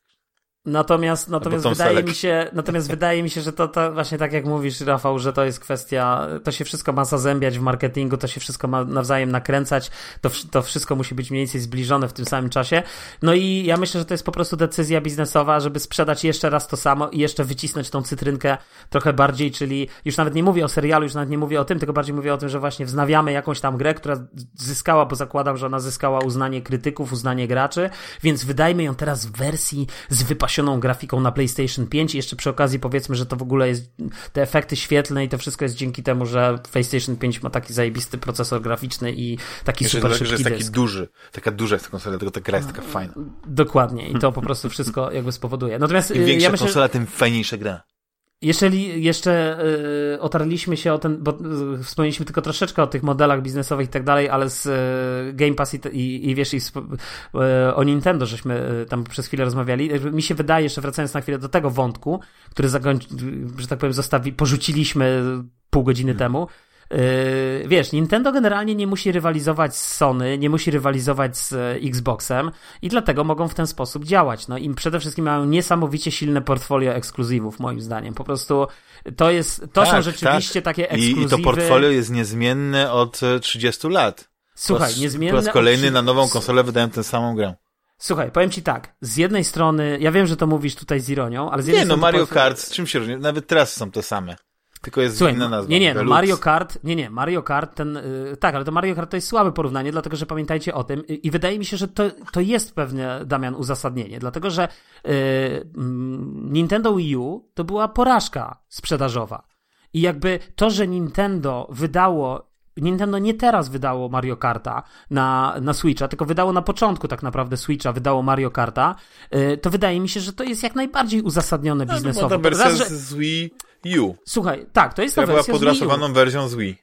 Natomiast, natomiast Tom wydaje mi się, natomiast wydaje mi się, że to, to właśnie tak jak mówisz, Rafał, że to jest kwestia, to się wszystko ma zazębiać w marketingu, to się wszystko ma nawzajem nakręcać, to, to wszystko musi być mniej więcej zbliżone w tym samym czasie. No i ja myślę, że to jest po prostu decyzja biznesowa, żeby sprzedać jeszcze raz to samo i jeszcze wycisnąć tą cytrynkę trochę bardziej, czyli już nawet nie mówię o serialu, już nawet nie mówię o tym, tylko bardziej mówię o tym, że właśnie wznawiamy jakąś tam grę, która zyskała, bo zakładam, że ona zyskała uznanie krytyków, uznanie graczy, więc wydajmy ją teraz w wersji z wypasioną grafiką na PlayStation 5 i jeszcze przy okazji powiedzmy, że to w ogóle jest te efekty świetlne i to wszystko jest dzięki temu, że PlayStation 5 ma taki zajebisty procesor graficzny i taki Jeszcze super tak, że szybki jest taki dysk. duży, taka duża jest ta konsola, tylko ta gra jest taka fajna. Dokładnie i to po prostu wszystko jakby spowoduje. Natomiast Im większa ja myślę, konsola, tym fajniejsza gra. Jeżeli jeszcze y, otarliśmy się o ten, bo y, wspomnieliśmy tylko troszeczkę o tych modelach biznesowych i tak dalej, ale z y, Game Pass i, i, i wiesz, i y, o Nintendo żeśmy y, tam przez chwilę rozmawiali. Jakby Mi się wydaje, jeszcze wracając na chwilę do tego wątku, który zakończy, że tak powiem, zostawi, porzuciliśmy pół godziny temu. Yy, wiesz, Nintendo generalnie nie musi rywalizować z Sony, nie musi rywalizować z e, Xboxem i dlatego mogą w ten sposób działać. No i przede wszystkim mają niesamowicie silne portfolio ekskluzywów, moim zdaniem. Po prostu to jest, to są Tak, rzeczywiście takie I, ekskluzywy. I to portfolio jest niezmienne od e, 30 lat. Słuchaj, po, niezmienne. Po raz kolejny od- na nową konsolę wydają tę samą grę. Słuchaj, powiem ci tak, z jednej strony, ja wiem, że to mówisz tutaj z ironią, ale z jednej Nie no, strony... to Mario portfolio- Kart, z czym się różni? Nawet teraz są te same. Tylko jest Słuchaj, inna nazwa. nie, nie, no Deluxe. Mario Kart, nie, nie, Mario Kart, ten, y, tak, ale to Mario Kart to jest słabe porównanie, dlatego że pamiętajcie o tym y, i wydaje mi się, że to, to jest pewne, Damian, uzasadnienie, dlatego że y, mm, Nintendo Wii U to była porażka sprzedażowa i jakby to, że Nintendo wydało Nintendo nie teraz wydało Mario Karta na, na Switcha, tylko wydało na początku tak naprawdę Switcha, wydało Mario Karta, y, to wydaje mi się, że to jest jak najbardziej uzasadnione No, to biznesowo. była ta Raz, że- z z Wii U. Słuchaj, tak, to jest ta Która była wersja z Wii U. podrasowaną wersją z Wii.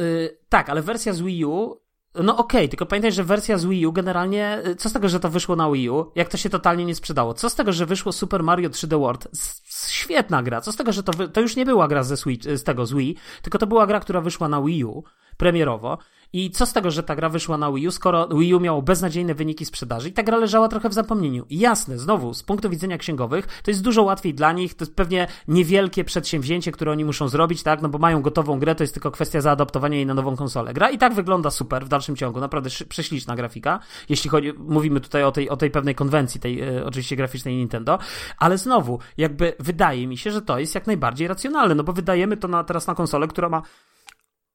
Y, tak, ale wersja z Wii U. No okej, tylko pamiętaj, że wersja z Wii U generalnie, y, co z tego, że to wyszło na Wii U, jak to się totalnie nie sprzedało? Co z tego, że wyszło Super Mario 3D World? S- Świetna gra. Co z tego, że to, wy... to już nie była gra ze Switch, z tego z Wii, tylko to była gra, która wyszła na Wii U premierowo. I co z tego, że ta gra wyszła na Wii U, skoro Wii U miało beznadziejne wyniki sprzedaży i ta gra leżała trochę w zapomnieniu. I jasne, znowu, z punktu widzenia księgowych, to jest dużo łatwiej dla nich, to jest pewnie niewielkie przedsięwzięcie, które oni muszą zrobić, tak, no bo mają gotową grę, to jest tylko kwestia zaadaptowania jej na nową konsolę. Gra i tak wygląda super w dalszym ciągu, naprawdę prześliczna grafika, jeśli chodzi, mówimy tutaj o tej, o tej pewnej konwencji, tej e, oczywiście graficznej Nintendo, ale znowu, jakby wydaje mi się, że to jest jak najbardziej racjonalne, no bo wydajemy to na, teraz na konsolę, która ma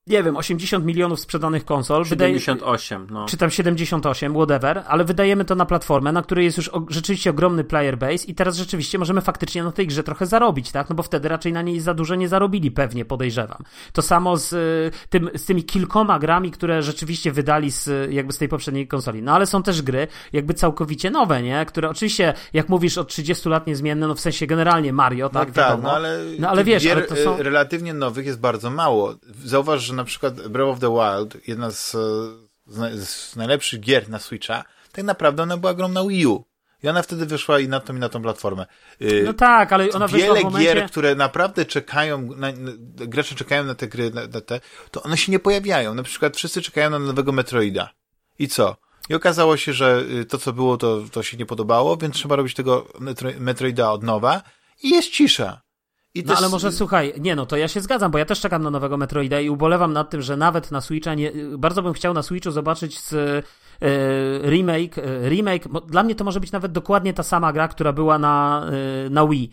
nie wiem, 80 milionów sprzedanych konsol. Wydaje, 78, no. czy tam 78, whatever, ale wydajemy to na platformę, na której jest już o, rzeczywiście ogromny player base i teraz rzeczywiście możemy faktycznie na tej grze trochę zarobić, tak? No bo wtedy raczej na niej za dużo nie zarobili, pewnie podejrzewam. To samo z, y, tym, z tymi kilkoma grami, które rzeczywiście wydali z, y, jakby z tej poprzedniej konsoli. No ale są też gry jakby całkowicie nowe, nie? Które oczywiście, jak mówisz, od 30 lat niezmienne, no w sensie generalnie Mario, No tak, tak, wiadomo. no ale, No ale wiesz, gier ale to są... e, relatywnie nowych jest bardzo mało. Zauważ, że na przykład Breath of the Wild, jedna z, e, z, naj- z najlepszych gier na Switcha, tak naprawdę ona była grą na Wii U. I ona wtedy wyszła i na tą, i na tą platformę. Y, No tak, ale ona wyszła Wiele w momencie... gier, które naprawdę czekają, na, gracze czekają na te gry, na, na te, to one się nie pojawiają. Na przykład wszyscy czekają na nowego Metroida. I co? I okazało się, że y, to, co było, to, to się nie podobało, więc trzeba robić tego Metro, Metroida od nowa i jest cisza. I No też- ale może słuchaj, nie no, to ja się zgadzam, bo ja też czekam na nowego Metroida i ubolewam nad tym, że nawet na Switcha nie, bardzo bym chciał na Switchu zobaczyć z, e, remake, e, remake, dla mnie to może być nawet dokładnie ta sama gra, która była na, e, na Wii,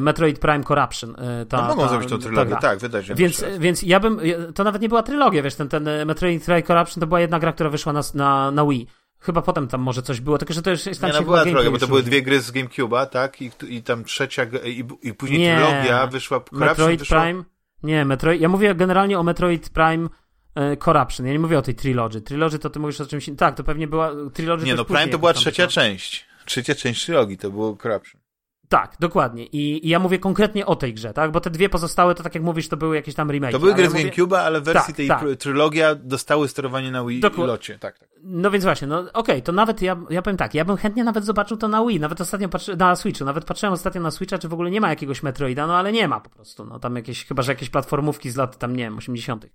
Metroid Prime Corruption. Ta, No mogą ta, zrobić tą ta trylogię, tak, wydać ją Więc, więc ja bym, to nawet nie była trylogia, wiesz, ten, ten Metroid Prime Corruption to była jedna gra, która wyszła na, na, na Wii. Chyba potem tam może coś było, tylko że to już jest tam Nie, no była gameplay bo to były dwie gry z GameCube'a, tak? I, i tam trzecia, i, i później Nie. trylogia wyszła, Metroid wyszła, Prime. Nie, Metroid. Ja mówię generalnie o Metroid Prime e, Corruption. Ja nie mówię o tej trilogy. Trilogy to ty mówisz o czymś. Tak, to pewnie była. Trilogy Nie, no Prime to była tam trzecia część. Trzecia część trylogii, to było Corruption. Tak, dokładnie. I, I ja mówię konkretnie o tej grze, tak? Bo te dwie pozostałe, to tak jak mówisz, to były jakieś tam remake. To były gry z mówię... GameCube'a, ale w wersji Tak, tej tak. trylogia dostały sterowanie na Wii Dokład- i locie. Tak, tak. No więc właśnie, no okej, to nawet ja, ja powiem tak, ja bym chętnie nawet zobaczył to na Wii, nawet ostatnio patrzy, na Switchu, nawet patrzyłem ostatnio na Switcha, czy w ogóle nie ma jakiegoś Metroida, no ale nie ma po prostu, no tam jakieś, chyba że jakieś platformówki z lat tam, nie wiem, 80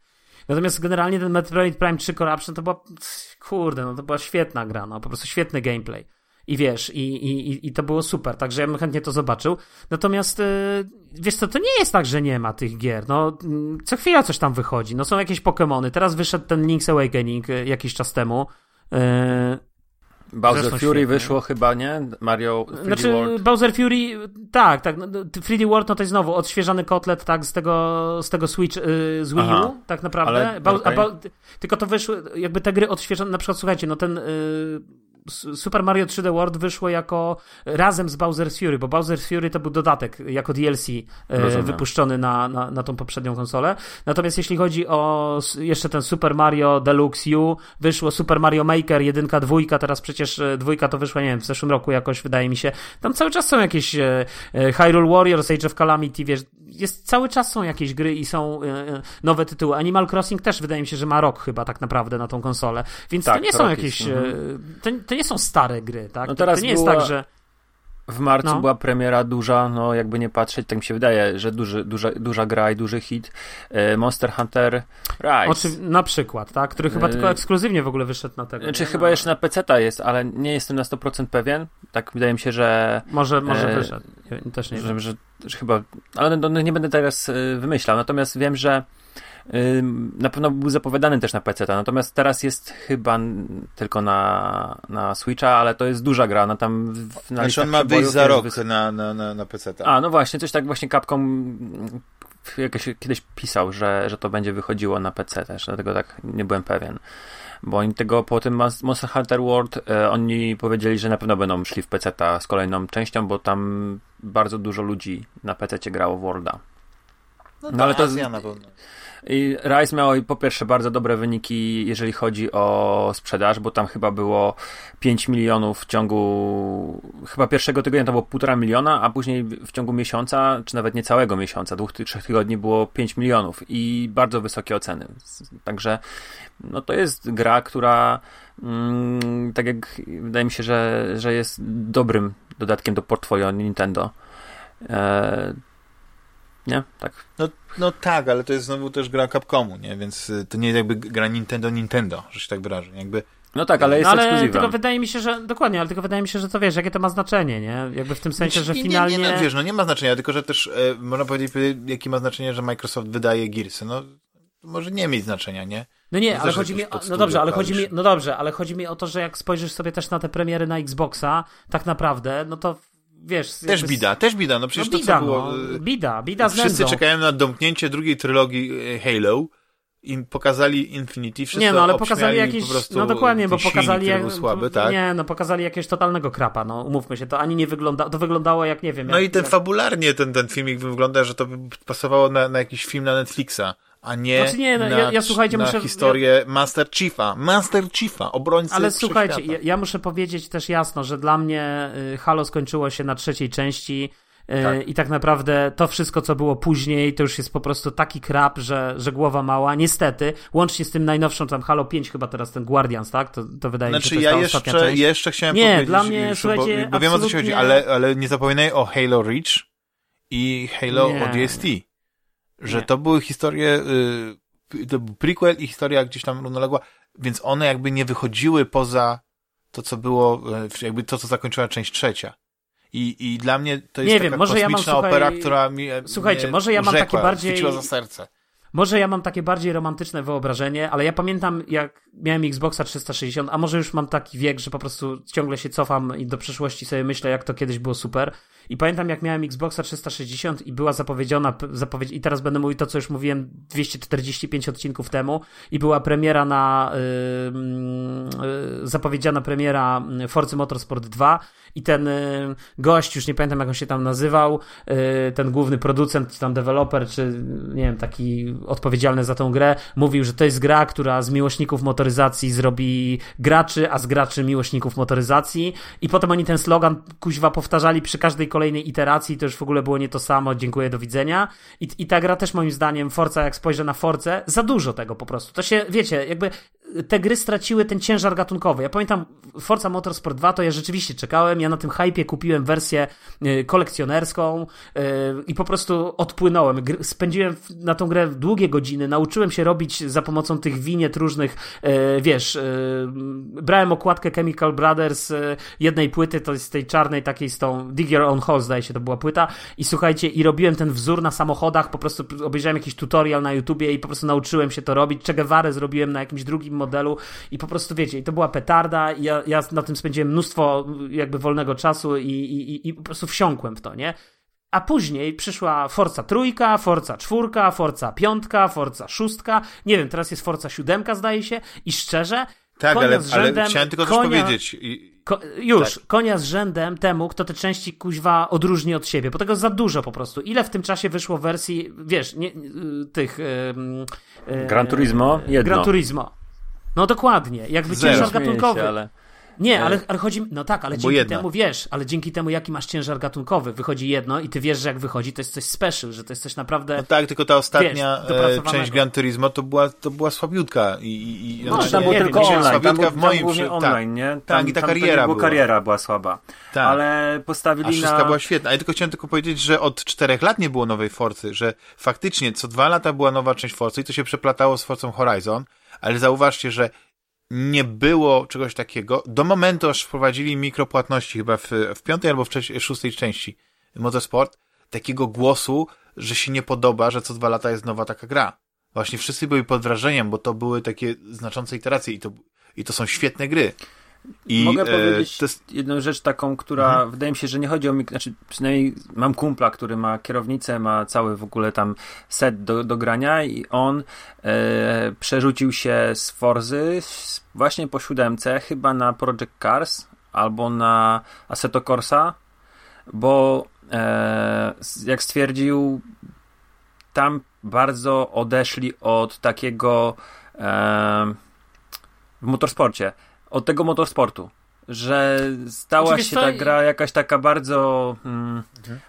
Natomiast generalnie ten Metroid Prime 3 Corruption to była, kurde, no to była świetna gra, no po prostu świetny gameplay. I wiesz, i, i, i to było super, także ja bym chętnie to zobaczył. Natomiast, wiesz co, to nie jest tak, że nie ma tych gier, no, mm, co chwila coś tam wychodzi, no są jakieś Pokémony, teraz wyszedł ten Link's Awakening jakiś czas temu, Bowser Fury świetnie. wyszło chyba, nie? Mario 3D znaczy, World. Bowser Fury, tak, tak. 3D no, World no to jest znowu odświeżany kotlet, tak, z tego, z tego Switch, yy, z Wii U, Aha, tak naprawdę. Ale, okay. tylko to wyszły, jakby te gry odświeżone, na przykład słuchajcie, no ten Super Mario 3D World wyszło jako razem z Bowser's Fury, bo Bowser's Fury to był dodatek jako DLC e, wypuszczony na, na, na tą poprzednią konsolę. Natomiast jeśli chodzi o jeszcze ten Super Mario Deluxe U, wyszło Super Mario Maker jedynka, dwójka, teraz przecież e, dwójka to wyszła, nie wiem, w zeszłym roku jakoś wydaje mi się. Tam cały czas są jakieś e, Hyrule Warriors, Age of Calamity, wiesz, jest, cały czas są jakieś gry i są nowe tytuły. Animal Crossing też wydaje mi się, że ma rok chyba tak naprawdę na tą konsolę. Więc tak, to nie są jakieś. Jest, to, to nie są stare gry, tak? No teraz to, to nie jest tak, że. W marcu no. była premiera duża, no jakby nie patrzeć, tak mi się wydaje, że duży, duża, duża gra i duży hit. E, Monster Hunter Rise. Oczy, na przykład, tak? Który chyba e... tylko ekskluzywnie w ogóle wyszedł na tego. Znaczy chyba jeszcze na PC jest, ale nie jestem na 100% pewien. Tak wydaje mi się, że... Może, może e... wyszedł. Też nie że. Że, że, chyba... Ale no, no, nie będę teraz e, wymyślał. Natomiast wiem, że na pewno był zapowiadany też na PC, natomiast teraz jest chyba tylko na, na Switcha, ale to jest duża gra, no tam w, na znaczy on ma wyjść za rok na, na, na, na PC. A, no właśnie, coś tak właśnie Capcom jakieś, kiedyś pisał, że, że to będzie wychodziło na PC też, dlatego tak nie byłem pewien. Bo oni tego po tym Monster Hunter World e, oni powiedzieli, że na pewno będą szli w PC z kolejną częścią, bo tam bardzo dużo ludzi na PC grało w Worlda. No, no ale to Azja na pewno. Rise miał po pierwsze bardzo dobre wyniki, jeżeli chodzi o sprzedaż, bo tam chyba było 5 milionów w ciągu chyba pierwszego tygodnia to było 1,5 miliona, a później w ciągu miesiąca, czy nawet niecałego miesiąca, dwóch, trzech tygodni było 5 milionów i bardzo wysokie oceny. Także no to jest gra, która mm, tak jak wydaje mi się, że, że jest dobrym dodatkiem do portfolio Nintendo. E, nie? Tak. No, no tak, ale to jest znowu też gra Capcomu, nie? Więc y, to nie jest jakby gra Nintendo Nintendo, że się tak wyrażę. Jakby no tak, ale jest no, ale tylko wydaje mi się, że dokładnie, ale tylko wydaje mi się, że to wiesz, jakie to ma znaczenie, nie? Jakby w tym sensie, że finalnie. Nie, nie, no, wiesz, no nie ma znaczenia, tylko że też e, można powiedzieć, jakie ma znaczenie, że Microsoft wydaje Gearsy. No może nie mieć znaczenia, nie? No nie, ale chodzi mi o, no dobrze, ale chodzi mi, no dobrze, ale chodzi mi o to, że jak spojrzysz sobie też na te premiery na Xboxa, tak naprawdę, no to wiesz... Też bida, też bida, no przecież no bida, to co było... No, y, bida, bida z Wszyscy czekają na domknięcie drugiej trylogii y, Halo i pokazali Infinity, wszyscy Nie, no ale pokazali jakieś, no dokładnie, bo pokazali jak, słaby, tak? Nie, no pokazali jakiegoś totalnego krapa, no umówmy się, to ani nie wygląda, to wyglądało jak, nie wiem... No jak, i ten jak... fabularnie ten, ten filmik wygląda, że to by pasowało na, na jakiś film na Netflixa a nie, znaczy nie no, na, ja, ja, słuchajcie, na muszę, historię ja... Master Chiefa. Master Chiefa, obrońcy Ale słuchajcie, ja, ja, muszę powiedzieć też jasno, że dla mnie y, Halo skończyło się na trzeciej części y, tak. i tak naprawdę to wszystko, co było później, to już jest po prostu taki krap, że, że głowa mała. Niestety, łącznie z tym najnowszą, tam Halo 5 chyba teraz ten Guardians, tak? To, to wydaje znaczy, mi się, że to jest ja jeszcze, jeszcze chciałem nie, powiedzieć... Dla mnie, już, słuchajcie, bo, bo wiem o co się chodzi, ale, ale nie zapominaj o Halo Reach i Halo nie. ODST że nie. to były historie, y, to był prequel i historia gdzieś tam równoległa, więc one jakby nie wychodziły poza to, co było, y, jakby to, co zakończyła część trzecia. I, I dla mnie to jest nie taka wiem, może ja mam, słuchaj, opera, która mi Słuchajcie, może ja mam takie bardziej... za serce. Może ja mam takie bardziej romantyczne wyobrażenie, ale ja pamiętam, jak miałem Xboxa 360, a może już mam taki wiek, że po prostu ciągle się cofam i do przyszłości sobie myślę, jak to kiedyś było super. I pamiętam, jak miałem Xboxa 360 i była zapowiedziana, zapowiedź, i teraz będę mówił to, co już mówiłem 245 odcinków temu, i była premiera na, yy, yy, zapowiedziana premiera Forcy Motorsport 2 i ten yy, gość, już nie pamiętam, jak on się tam nazywał, y, ten główny producent, czy tam deweloper, czy nie wiem, taki odpowiedzialny za tą grę, mówił, że to jest gra, która z miłośników motoryzacji zrobi graczy, a z graczy miłośników motoryzacji. I potem oni ten slogan kuźwa powtarzali przy każdej kolejnej iteracji, to już w ogóle było nie to samo, dziękuję, do widzenia. I, i ta gra też moim zdaniem, Forza, jak spojrzę na Force, za dużo tego po prostu. To się, wiecie, jakby te gry straciły ten ciężar gatunkowy. Ja pamiętam Forza Motorsport 2, to ja rzeczywiście czekałem, ja na tym hypie kupiłem wersję y, kolekcjonerską yy, i po prostu odpłynąłem. Spędziłem na tą grę długie godziny, nauczyłem się robić za pomocą tych winiet różnych, yy, wiesz, brałem okładkę Chemical Brothers jednej płyty, to jest tej czarnej takiej z tą Dig Your Own Hole, zdaje się, to była płyta i słuchajcie, i robiłem ten wzór na samochodach, po prostu obejrzałem jakiś tutorial na YouTubie i po prostu nauczyłem się to robić. Che Guevara zrobiłem na jakimś drugim modelu i po prostu wiecie, i to była petarda i ja, ja na tym spędziłem mnóstwo jakby wolnego czasu i, i, i po prostu wsiąkłem w to, nie? A później przyszła Forza trójka, Forza czwórka, Forza piątka, Forza szóstka, nie wiem, teraz jest Forza siódemka zdaje się i szczerze, tak, ale, rzędem, ale chciałem tylko konia, coś powiedzieć. Ko, już, tak. konia z rzędem temu, kto te części kuźwa odróżni od siebie, bo tego za dużo po prostu. Ile w tym czasie wyszło wersji, wiesz, nie, tych... Yy, Gran Turismo? Jedno. Gran Turismo. No dokładnie, jakby Zero. ciężar gatunkowy. Się, ale... Nie, ale, ale chodzi. No tak, ale dzięki jedna. temu wiesz, ale dzięki temu, jaki masz ciężar gatunkowy, wychodzi jedno i ty wiesz, że jak wychodzi, to jest coś special, że to jest coś naprawdę. No tak, tylko ta ostatnia wiesz, e, część Gran Turismo to była, to była słabiutka. I, i, no, znaczy, tam było tylko online. Słabiutka tam, w moim tam przy... online, nie? Tam, tak, i ta kariera była. kariera była słaba. Tak. Ale postawili A na. była świetna. Ale tylko chciałem tylko powiedzieć, że od czterech lat nie było nowej Forcy, że faktycznie co dwa lata była nowa część Forcy i to się przeplatało z Forcą Horizon. Ale zauważcie, że nie było czegoś takiego do momentu, aż wprowadzili mikropłatności chyba w, w piątej albo w szóstej części Motorsport, takiego głosu, że się nie podoba, że co dwa lata jest nowa taka gra. Właśnie wszyscy byli pod wrażeniem, bo to były takie znaczące iteracje i to, i to są świetne gry. I, Mogę e, powiedzieć jest... jedną rzecz taką, która mhm. wydaje mi się, że nie chodzi o mi, znaczy przynajmniej mam kumpla, który ma kierownicę, ma cały w ogóle tam set do, do grania i on e, przerzucił się z Forzy właśnie po siódemce, chyba na Project Cars albo na Assetto Corsa, bo e, jak stwierdził, tam bardzo odeszli od takiego e, w motorsporcie od tego motorsportu. Że stała Oczywiście się ta gra jakaś taka bardzo mm, mhm.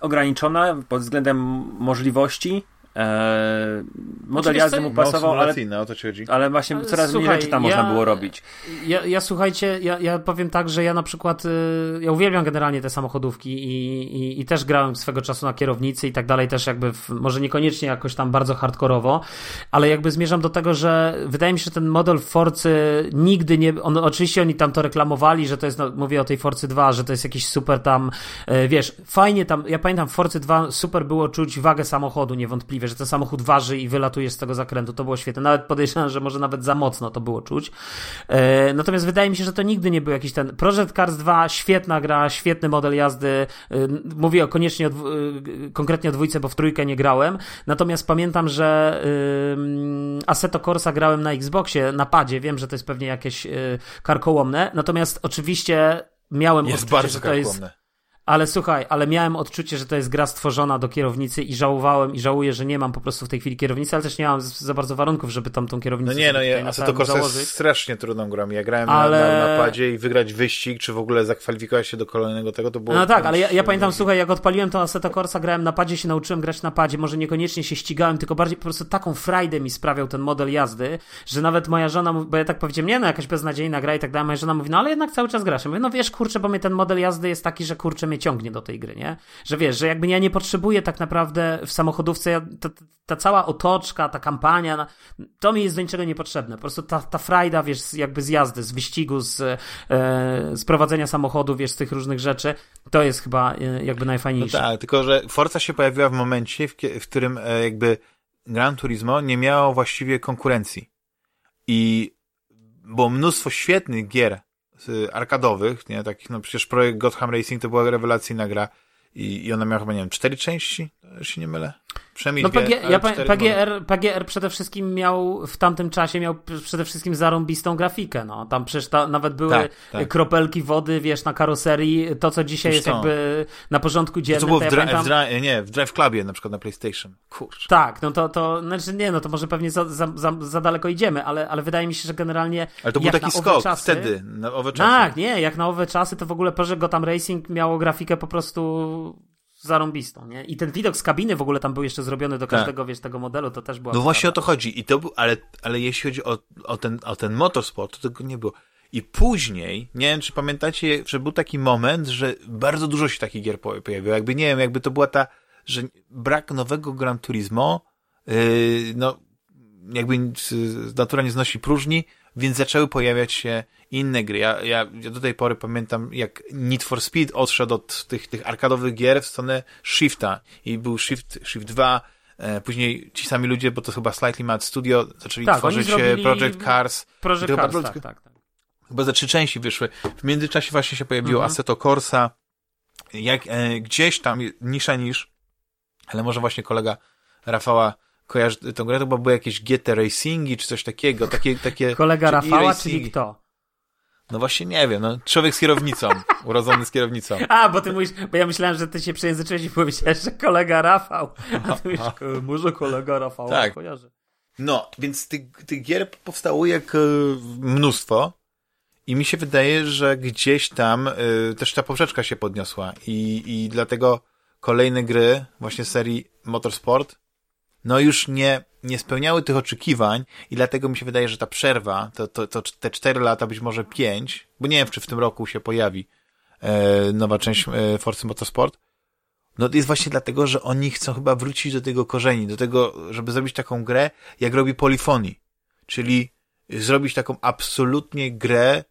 ograniczona pod względem możliwości E, model jazdy mu pasował, ale, o to ci chodzi. ale właśnie ale, coraz słuchaj, mniej rzeczy tam ja, można było robić. Ja, ja słuchajcie, ja, ja powiem tak, że ja na przykład, y, ja uwielbiam generalnie te samochodówki i, i, i, też grałem swego czasu na kierownicy i tak dalej, też jakby, w, może niekoniecznie jakoś tam bardzo hardkorowo, ale jakby zmierzam do tego, że wydaje mi się, że ten model Forcy nigdy nie, on, oczywiście oni tam to reklamowali, że to jest, no, mówię o tej Forcy 2, że to jest jakiś super tam, e, wiesz, fajnie tam, ja pamiętam w Forcy 2 super było czuć wagę samochodu niewątpliwie, że ten samochód waży i wylatujesz z tego zakrętu. To było świetne. Nawet podejrzewam, że może nawet za mocno to było czuć. E, natomiast wydaje mi się, że to nigdy nie był jakiś ten. Project Cars 2, świetna gra, świetny model jazdy. E, mówię o koniecznie o, e, konkretnie o dwójce, bo w trójkę nie grałem. Natomiast pamiętam, że e, Assetto Corsa grałem na Xboxie, na padzie. Wiem, że to jest pewnie jakieś e, karkołomne. Natomiast oczywiście miałem jest odczucie, bardzo że to jest ale słuchaj, ale miałem odczucie, że to jest gra stworzona do kierownicy i żałowałem i żałuję, że nie mam po prostu w tej chwili kierownicy, ale też nie mam za bardzo warunków, żeby tam tą kierownicę No nie, no nie, a to Corsa jest strasznie trudną grą. Ja grałem ale... na, na, padzie i wygrać wyścig, czy w ogóle zakwalifikować się do kolejnego tego, to było... No tak, ale ja, ja pamiętam, słuchaj, jak odpaliłem to Assetto Corsa, grałem na padzie, się nauczyłem grać na padzie, może niekoniecznie się ścigałem, tylko bardziej po prostu taką frajdę mi sprawiał ten model jazdy, że nawet moja żona, bo ja tak powiedziałem, nie no, jakaś beznadziejna gra i tak dalej, moja żona mówi, no ale jednak cały czas grasz. Ja mówię, no wiesz, kurczę, bo mnie ten model jazdy jest taki, że kurczę mnie ciągnie do tej gry nie? Że wiesz, że jakby ja nie potrzebuję tak naprawdę w samochodówce, ta, ta, cała otoczka, ta kampania, to mi jest do niczego niepotrzebne. Po prostu ta, ta frajda, wiesz, jakby z jazdy, z wyścigu, z, e, z prowadzenia samochodu, wiesz, z tych różnych rzeczy, to jest chyba e, jakby najfajniejsze. No tak, tylko że Forza się pojawiła w momencie, w, w którym e, jakby Gran Turismo nie miało właściwie konkurencji. I było mnóstwo świetnych gier arkadowych, nie? Takich, no przecież projekt Gotham Racing to była rewelacyjna gra i, i ona miała chyba, nie wiem, cztery części, jeśli nie mylę. Przynajmniej no, dwie, PG, ja, PGR, PGR przede wszystkim miał w tamtym czasie miał przede wszystkim zarąbistą grafikę. No. Tam przecież ta, nawet były tak, tak. kropelki wody, wiesz, na karoserii. To, co dzisiaj Już jest jakby na porządku dziennym. To, co było w, ja pamiętam... w, nie, w Drive Clubie na przykład na PlayStation. Kurczę. Tak, no to, to znaczy nie, no to może pewnie za, za, za, za daleko idziemy, ale, ale wydaje mi się, że generalnie. Ale to był taki skok czasy, wtedy, na owe czasy. Tak, nie, jak na owe czasy, to w ogóle Project Gotham Racing miało grafikę po prostu zarąbistą, nie? I ten widok z kabiny w ogóle tam był jeszcze zrobiony do każdego, tak. wiesz, tego modelu, to też było. No właśnie o to chodzi. I to był, ale, ale jeśli chodzi o, o, ten, o ten motorsport, to tego nie było. I później, nie wiem, czy pamiętacie, że był taki moment, że bardzo dużo się takich gier pojawiło. Jakby, nie wiem, jakby to była ta, że brak nowego Gran Turismo, yy, no, jakby natura nie znosi próżni, więc zaczęły pojawiać się inne gry. Ja, ja, ja do tej pory pamiętam, jak Need for Speed odszedł od tych, tych arkadowych gier w stronę Shifta i był Shift, Shift 2, e, później ci sami ludzie, bo to chyba Slightly Mad Studio, zaczęli tak, tworzyć e, Project Cars. Project Cars, tak, tak, tak. Chyba za trzy części wyszły. W międzyczasie właśnie się pojawiło mhm. Assetto Corsa, jak, e, gdzieś tam, nisza niż, ale może właśnie kolega Rafała kojarzy tę grę, to chyba były jakieś GT Racingi, czy coś takiego, takie, takie... Kolega Rafała, czyli kto? No właśnie nie wiem, no człowiek z kierownicą, urodzony z kierownicą. A, bo ty mówisz, bo ja myślałem, że ty się przejęzyczyłeś i powiedziałeś, że kolega Rafał. A ty mówisz, może kolega Rafał, tak. kojarzy. No, więc tych, tych gier powstało jak e, mnóstwo i mi się wydaje, że gdzieś tam y, też ta poprzeczka się podniosła i, i dlatego kolejne gry właśnie serii Motorsport no już nie, nie spełniały tych oczekiwań i dlatego mi się wydaje, że ta przerwa, to, to, to te cztery lata, być może pięć, bo nie wiem, czy w tym roku się pojawi e, nowa część e, Forcy Motorsport, no to jest właśnie dlatego, że oni chcą chyba wrócić do tego korzeni, do tego, żeby zrobić taką grę, jak robi Polyphony, czyli zrobić taką absolutnie grę,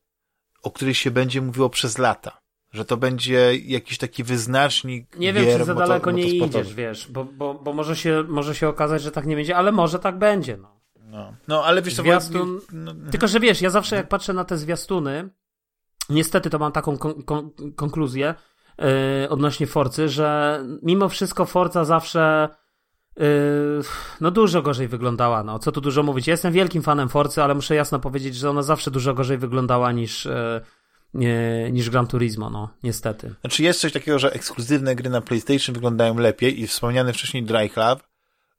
o której się będzie mówiło przez lata że to będzie jakiś taki wyznacznik. Nie wiem, czy za daleko nie idziesz, wiesz, bo, bo, bo może, się, może się okazać, że tak nie będzie, ale może tak będzie. No, no, no ale wiesz, Zwiastun... No, no, Tylko, że wiesz, ja zawsze jak patrzę na te zwiastuny, niestety to mam taką kon kon konkluzję yy, odnośnie Forcy, że mimo wszystko Forza zawsze. Yy, no dużo gorzej wyglądała, no co tu dużo mówić. Ja jestem wielkim fanem Forcy, ale muszę jasno powiedzieć, że ona zawsze dużo gorzej wyglądała niż, yy, niż Gran Turismo, no, niestety. Znaczy jest coś takiego, że ekskluzywne gry na PlayStation wyglądają lepiej i wspomniany wcześniej Dry Club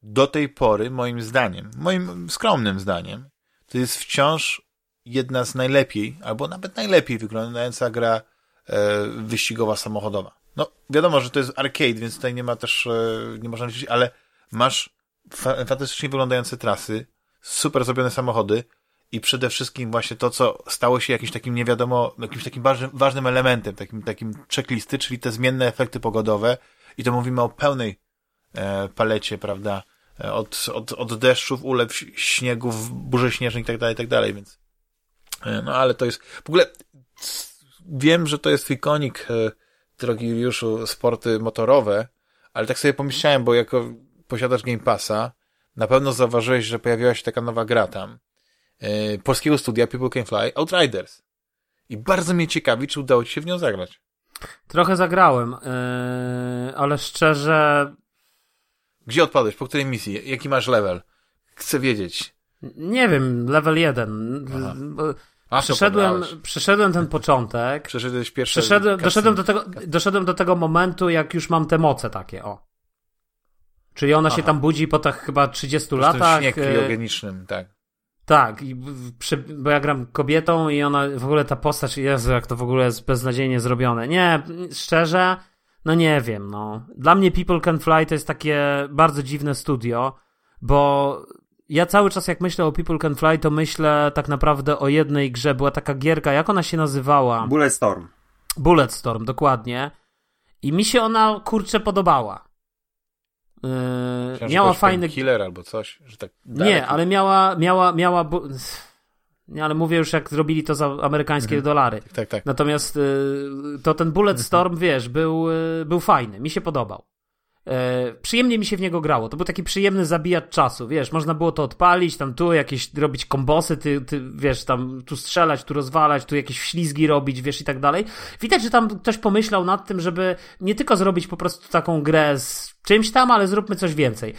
do tej pory, moim zdaniem, moim skromnym zdaniem, to jest wciąż jedna z najlepiej, albo nawet najlepiej wyglądająca gra e, wyścigowa samochodowa. No, wiadomo, że to jest arcade, więc tutaj nie ma też, e, nie można liczyć, ale masz fa fantastycznie wyglądające trasy, super zrobione samochody, i przede wszystkim właśnie to, co stało się jakimś takim nie wiadomo, jakimś takim ważnym, elementem, takim, takim checklisty, czyli te zmienne efekty pogodowe. I to mówimy o pełnej e, palecie, prawda, e, od, od, od deszczów, ulew, śniegów, burzy śnieżnych i tak dalej, i tak więc e, no ale to jest, w ogóle wiem, że to jest twój konik, e, drogi Juliuszu, sporty motorowe, ale tak sobie pomyślałem, bo jako posiadacz Game Passa, na pewno zauważyłeś, że pojawiła się taka nowa gra tam, e, polskiego studia People Can Fly, Outriders. I bardzo mnie ciekawi, czy udało ci się w nią zagrać. Trochę zagrałem, yy, ale szczerze... Gdzie odpadłeś? Po której misji? Jaki masz level? Chcę wiedzieć. Nie wiem, level 1. przeszedłem, przeszedłem ten początek. Przeszedłeś pierwszy. Przeszedłem, doszedłem, do tego, doszedłem do tego momentu, jak już mam te moce takie, o. Czyli ona Aha. się tam budzi po tak chyba 30 latach. śnieg e, kriogenicznym, tak. Tak, i bo ja gram kobietą i ona, w ogóle ta postać, Jezu, jak to w ogóle jest beznadziejnie zrobione. Nie, szczerze, no nie wiem, no. Dla mnie People Can Fly to jest takie bardzo dziwne studio, bo ja cały czas jak myślę o People Can Fly, to myślę tak naprawdę o jednej grze. Była taka gierka, jak ona się nazywała? Bulletstorm. Bulletstorm, dokładnie. I mi się ona, kurczę, podobała. Yy, miała fajny killer albo coś, że tak. Nie, ale miała, miała, miała. Nie, ale mówię już, jak zrobili to za amerykańskie mhm. dolary. Tak, tak, tak. Natomiast yy, to ten Bulletstorm, mhm. wiesz, był, yy, był fajny. Mi się podobał. E, przyjemnie mi się w niego grało. To był taki przyjemny zabijacz czasu, wiesz, można było to odpalić, tam tu jakieś robić kombosy, ty, ty wiesz, tam tu strzelać, tu rozwalać, tu jakieś ślizgi robić, wiesz, i tak dalej. Widać, że tam ktoś pomyślał nad tym, żeby nie tylko zrobić po prostu taką grę z czymś tam, ale zróbmy coś więcej.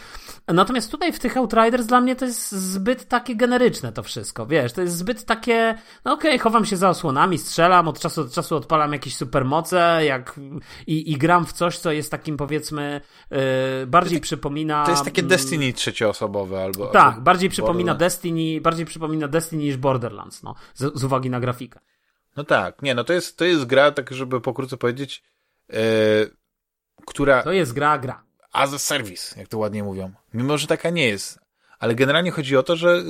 Natomiast tutaj w tych Outriders dla mnie to jest zbyt takie generyczne to wszystko, wiesz, to jest zbyt takie, no okej, okay, chowam się za osłonami, strzelam, od czasu do czasu odpalam jakieś supermoce, jak i, i gram w coś, co jest takim powiedzmy yy, bardziej to, przypomina... To jest takie Destiny trzecioosobowe albo... Tak, albo bardziej przypomina Destiny, bardziej przypomina Destiny niż Borderlands, no, z, z, uwagi na grafikę. No tak, nie, no to jest, to jest gra, tak żeby pokrótce powiedzieć, yy która... To jest gra, gra. As a service, jak to ładnie mówią. Mimo, że taka nie jest. Ale generalnie chodzi o to, że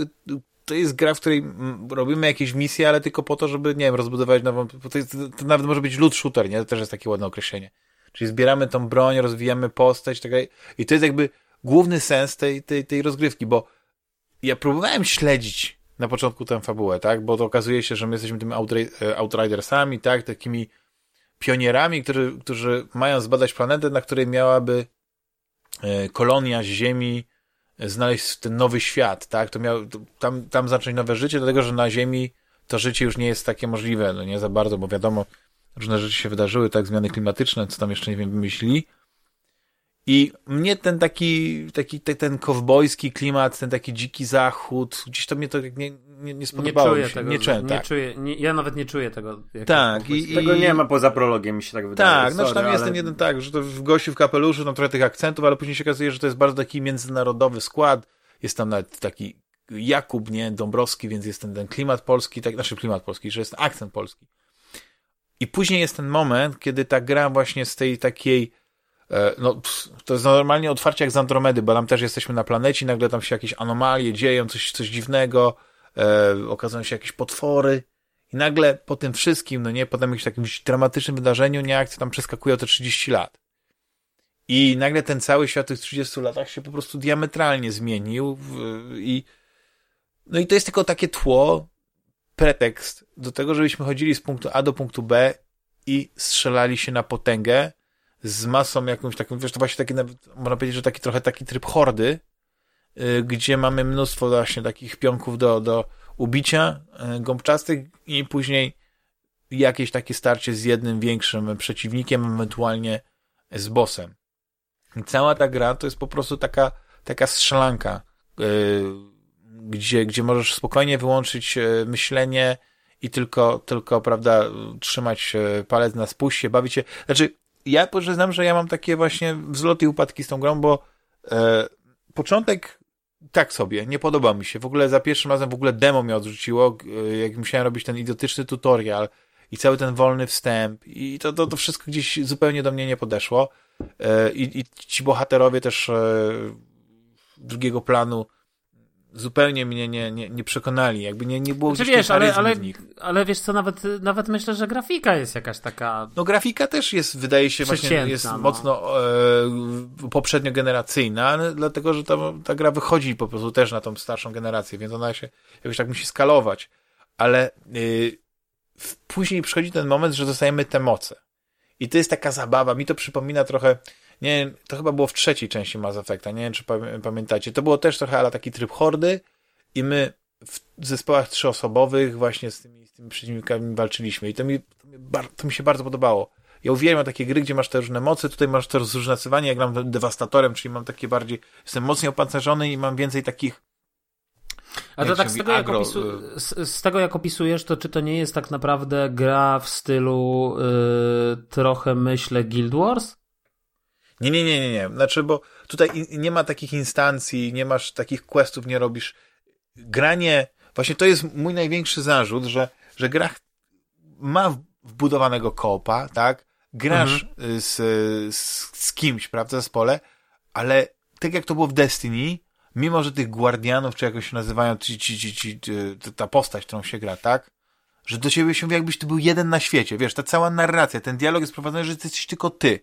to jest gra, w której robimy jakieś misje, ale tylko po to, żeby, nie wiem, rozbudować nową... To, jest, to nawet może być loot shooter, nie? To też jest takie ładne określenie. Czyli zbieramy tą broń, rozwijamy postać, tak I to jest jakby główny sens tej, tej, tej rozgrywki, bo ja próbowałem śledzić na początku tę fabułę, tak? Bo to okazuje się, że my jesteśmy tymi e, Outridersami, tak? Takimi pionierami, którzy, którzy mają zbadać planetę, na której miałaby kolonia z Ziemi znaleźć ten nowy świat, tak? To miał, tam, tam zacząć nowe życie, dlatego, że na Ziemi to życie już nie jest takie możliwe, no nie za bardzo, bo wiadomo, różne rzeczy się wydarzyły, tak, zmiany klimatyczne, co tam jeszcze nie wiem, wymyślili. I mnie ten taki, taki ten kowbojski klimat, ten taki dziki zachód, gdzieś to mnie to nie, nie, nie spodobało nie czuję się. Tego, nie, czuję, nie tak. czuję, nie, ja nawet nie czuję tego. Tak. I, tego nie ma poza prologiem, mi się tak wydaje. Tak, znaczy tam ale... jest ten jeden tak, że to w gościu w kapeluszu, tam trochę tych akcentów, ale później się okazuje, że to jest bardzo taki międzynarodowy skład. Jest tam nawet taki Jakub, nie, Dąbrowski, więc jest ten, ten klimat polski, tak, znaczy klimat polski, że jest akcent polski. I później jest ten moment, kiedy ta gra właśnie z tej takiej no, to jest normalnie otwarcie jak z Andromedy, bo tam też jesteśmy na planecie, nagle tam się jakieś anomalie dzieją, coś, coś dziwnego, e, okazują się jakieś potwory i nagle po tym wszystkim, no nie, po jakimś takim dramatycznym wydarzeniu, nie, akcja tam przeskakuje o te 30 lat. I nagle ten cały świat w tych 30 latach się po prostu diametralnie zmienił i no i to jest tylko takie tło, pretekst do tego, żebyśmy chodzili z punktu A do punktu B i strzelali się na potęgę z masą jakąś taką, wiesz, to właśnie taki, można powiedzieć, że taki trochę taki tryb hordy, yy, gdzie mamy mnóstwo właśnie takich pionków do, do ubicia, yy, gąbczastych i później jakieś takie starcie z jednym większym przeciwnikiem, ewentualnie z bossem. I cała ta gra to jest po prostu taka, taka strzelanka, yy, gdzie, gdzie możesz spokojnie wyłączyć myślenie i tylko, tylko, prawda, trzymać palec na spuście, bawić się. Znaczy, ja przyznam, że ja mam takie właśnie wzloty i upadki z tą grą, bo e, początek tak sobie, nie podoba mi się. W ogóle za pierwszym razem w ogóle demo mnie odrzuciło, e, jak musiałem robić ten idiotyczny tutorial i cały ten wolny wstęp i to, to, to wszystko gdzieś zupełnie do mnie nie podeszło. E, i, I ci bohaterowie też e, drugiego planu zupełnie mnie nie, nie, nie przekonali, jakby nie, nie było znaczy, wiesz, ale, ale, ale wiesz co, nawet, nawet myślę, że grafika jest jakaś taka... No grafika też jest, wydaje się, właśnie jest no. mocno e, poprzedniogeneracyjna, dlatego, że ta, ta gra wychodzi po prostu też na tą starszą generację, więc ona się jakoś tak musi skalować, ale y, później przychodzi ten moment, że dostajemy te moce. I to jest taka zabawa, mi to przypomina trochę nie to chyba było w trzeciej części Mass Effecta, nie wiem, czy pamiętacie. To było też trochę ale taki tryb hordy i my w zespołach trzyosobowych właśnie z tymi, z tymi przeciwnikami walczyliśmy i to mi, to mi, to mi się bardzo podobało. Ja uwielbiam takie gry, gdzie masz te różne mocy, tutaj masz to zróżnicowanie, jak gram dewastatorem, czyli mam takie bardziej, jestem mocniej opancerzony i mam więcej takich a to tak z tego, jak opisu, y- z, z, tego jak opisujesz, to czy to nie jest tak naprawdę gra w stylu yy, trochę myślę Guild Wars? Nie, nie, nie, nie, nie. Znaczy, bo tutaj nie ma takich instancji, nie masz takich questów, nie robisz. Granie, właśnie to jest mój największy zarzut, że, że gra ma wbudowanego koopa, tak? Grasz mhm. z, z, z kimś, prawda, w zespole, ale tak jak to było w Destiny, mimo że tych guardianów, czy jakoś się nazywają, ci, ci, ci, ci, ta postać, którą się gra, tak? Że do ciebie się mówi, jakbyś ty był jeden na świecie, wiesz, ta cała narracja, ten dialog jest prowadzony, że ty jesteś tylko ty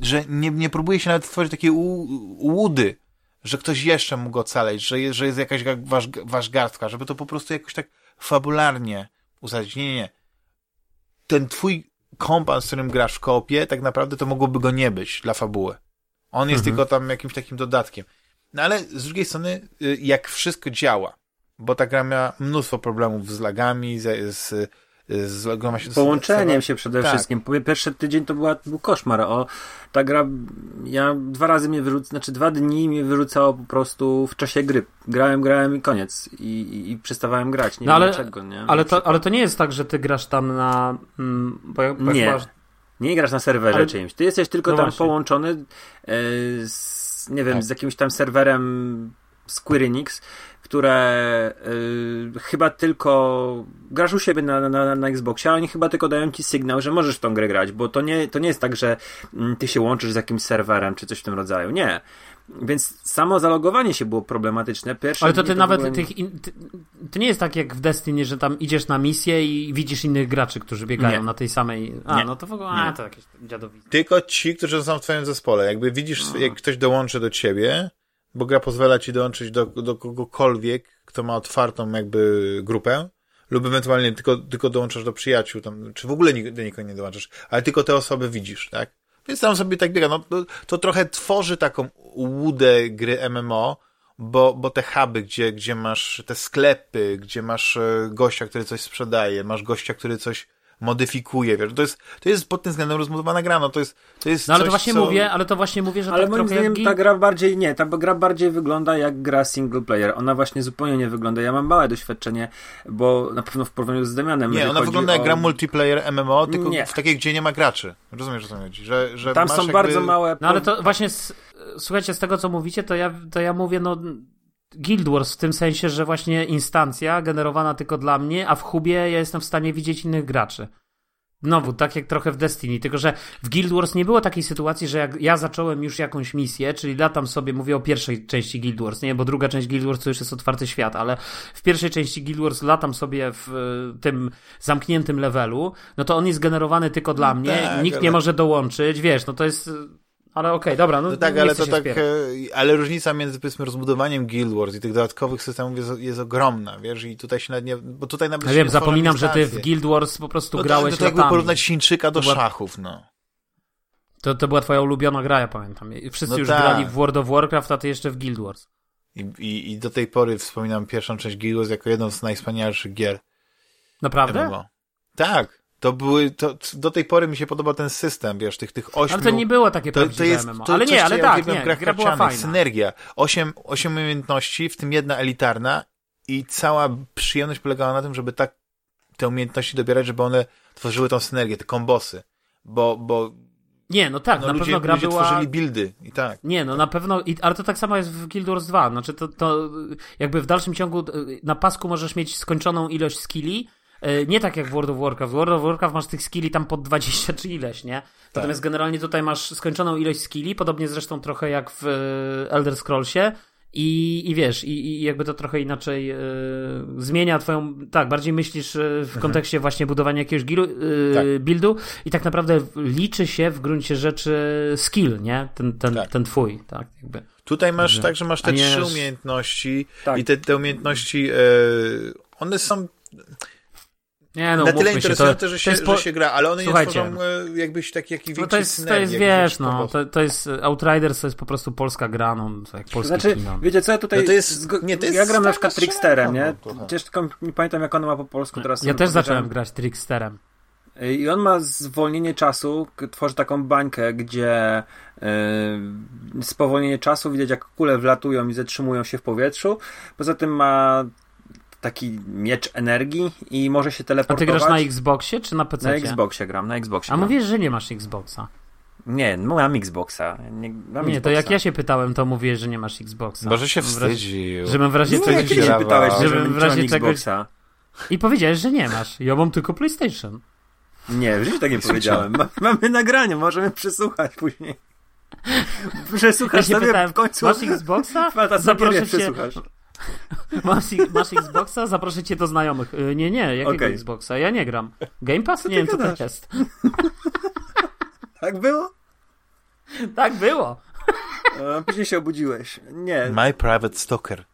że nie, nie próbuje się nawet stworzyć takiej łudy, że ktoś jeszcze mógł ocaleć, że jest, że jest jakaś wasz, wasz garstka, żeby to po prostu jakoś tak fabularnie usadzić. Nie, nie, nie. Ten twój kompan, z którym grasz w koopie, tak naprawdę to mogłoby go nie być dla fabuły. On jest mhm. tylko tam jakimś takim dodatkiem. No ale z drugiej strony, y, jak wszystko działa, bo ta gra miała mnóstwo problemów z lagami, z, z z się Połączeniem się przede tak. wszystkim. Pierwszy tydzień to była, był koszmar. O, ta gra, ja dwa razy mnie wyrzucało, znaczy dwa dni mnie wyrzucało po prostu w czasie gry. Grałem, grałem i koniec. I, i, i przestawałem grać. Nie no ale, dlaczego, nie? Ale to, ale to nie jest tak, że ty grasz tam na... Mm, bo, bo nie. Masz... Nie grasz na serwerze ale... czymś. Ty jesteś tylko no tam właśnie. połączony e, z, nie wiem, tak. z jakimś tam serwerem Square Enix, które y, chyba tylko grasz u siebie na, na, na Xboxie, a oni chyba tylko dają ci sygnał, że możesz w tą grę grać, bo to nie, to nie jest tak, że mm, ty się łączysz z jakimś serwerem czy coś w tym rodzaju. Nie. Więc samo zalogowanie się było problematyczne. Pierwsze Ale to ty dni nawet ogóle- tych. In, to nie jest tak jak w Destiny, że tam idziesz na misję i widzisz innych graczy, którzy biegają Nie. na tej samej. A, Nie. no to w ogóle. A, Nie. to jakieś dziadowice. Tylko ci, którzy są w twoim zespole. Jakby widzisz, No. jak ktoś dołączy do ciebie, bo gra pozwala ci dołączyć do, do kogokolwiek, kto ma otwartą jakby grupę, lub ewentualnie tylko, tylko dołączasz do przyjaciół, tam, czy w ogóle do nikogo nie dołączasz, ale tylko te osoby widzisz, tak? Więc tam sobie tak biega. No, to, to trochę tworzy taką łudę gry MMO, bo, bo te huby, gdzie, gdzie masz te sklepy, gdzie masz e, gościa, który coś sprzedaje, masz gościa, który coś modyfikuje, wiesz, to jest, to jest pod tym względem rozbudowana gra, no to jest, to jest No ale coś, to właśnie co... mówię, ale to właśnie mówię, że Ale tak moim jak zdaniem Gil- ta gra bardziej nie, ta gra bardziej wygląda jak gra single player. Ona właśnie zupełnie nie wygląda. Ja mam małe doświadczenie, bo na pewno w porównaniu z Damianem. Nie, ona wygląda jak o- gra multiplayer MMO, tylko Nie. w takiej, gdzie nie ma graczy. Rozumiesz, o co chodzi? Że, że Tam masz są jakby... bardzo małe. No ale to właśnie, z, słuchajcie, z tego co mówicie, to ja, to ja mówię, no. Guild Wars w tym sensie, że właśnie instancja generowana tylko dla mnie, a w hubie ja jestem w stanie widzieć innych graczy. Znowu, tak jak trochę w Destiny, tylko że w Guild Wars nie było takiej sytuacji, że jak ja zacząłem już jakąś misję, czyli latam sobie, mówię o pierwszej części Guild Wars, nie, bo druga część Guild Wars to już jest otwarty świat, ale w pierwszej części Guild Wars latam sobie w e, tym zamkniętym levelu, no to on jest generowany tylko dla No mnie, tak, nikt ale- nie może dołączyć, wiesz, no to jest... Ale okej, dobra, no, No tak, ale to tak, e, ale różnica między powiedzmy rozbudowaniem Guild Wars i tych dodatkowych systemów jest, jest ogromna, wiesz, i tutaj się nie, bo tutaj nawet Ja wiem, zapominam, że ty w. Guild Wars po prostu no to, grałeś to, to jakby latami. porównać Chińczyka do była- szachów, no. To, to była twoja ulubiona gra, ja pamiętam. Wszyscy No już tak. grali w World of Warcraft, a ty jeszcze w Guild Wars. I, i, I do tej pory wspominam pierwszą część Guild Wars jako jedną z najwspanialszych gier Naprawdę? MMO. Tak, to były, to, do tej pory mi się podoba ten system, wiesz, tych, tych ośmiu... Ale to nie było takie To, prawdziwe to jest, MMO. to ale nie, ale tak, nie, grach gra była fajna. Synergia. Osiem, osiem umiejętności, w tym jedna elitarna i cała przyjemność polegała na tym, żeby tak te umiejętności dobierać, żeby one tworzyły tą synergię, te kombosy. Bo, bo Nie, no tak, no, na ludzie, pewno gra ludzie była... tworzyli buildy i tak. Nie, no na pewno, i, ale to tak samo jest w Guild Wars 2. Znaczy to, to jakby w dalszym ciągu y, na pasku możesz mieć skończoną ilość skilli. Y, Nie tak jak w World of Warcraft. W World of Warcraft masz tych skilli tam pod 20 czy ileś, nie? Natomiast generalnie tutaj masz skończoną ilość skilli, podobnie zresztą trochę jak w y, Elder Scrollsie. I, I wiesz, i, i jakby to trochę inaczej y, zmienia twoją. Tak, bardziej myślisz y, w kontekście właśnie budowania jakiegoś gilu, y, Tak. buildu i tak naprawdę liczy się w gruncie rzeczy skill, nie? Ten, ten, Tak. ten twój, tak? Jakby. Tutaj masz Że- tak, masz te trzy umiejętności Tak. i te, te umiejętności, e, one są Nie, no, na tyle interesujące, to, że, się, po... że się gra, ale one Słuchajcie. nie tworzą e, jakbyś taki jaki No większy to jest, to jest, wiesz, no, to, to jest Outriders, to jest po prostu polska gra, no, to jak polskie Znaczy, kino. wiecie co, ja tutaj... No to jest- nie, to jest ja gram na przykład Tricksterem, nie? no. Przecież tylko nie pamiętam jak ona ma po polsku teraz. Ja też zacząłem grać Tricksterem. I on ma zwolnienie czasu, tworzy taką bańkę, gdzie yy, spowolnienie czasu, widać jak kule wlatują i zatrzymują się w powietrzu. Poza tym ma taki miecz energii i może się A ty teleportować. grasz na Xboxie czy na PC? Na Xboxie gram, na Xboxie A gram. mówisz, że nie masz Xboxa. Nie, no mam Xboxa. Nie, mam Nie, to Xboxa. jak ja się pytałem, to mówię, że nie masz Xboxa. Może się W razie- wstydził. Żebym w razie Nie, czegoś... ty się pytałeś, Żebym w razie czegoś-. I powiedziałeś, że nie masz. Ja mam tylko PlayStation. Nie, w życiu tak nie powiedziałem. Ma, mamy nagranie, możemy przesłuchać później. Przesłuchasz Ja się sobie pytałem, w końcu. masz Xboxa? Zaproszę cię. Masz, masz Xboxa? Zaproszę cię do znajomych. Y, Nie, nie, jakiego Okej. Xboxa? Ja nie gram. Game Pass? Co Nie wiem, co to jest. Tak było? Tak było. A później się obudziłeś. Nie. My Private Stalker.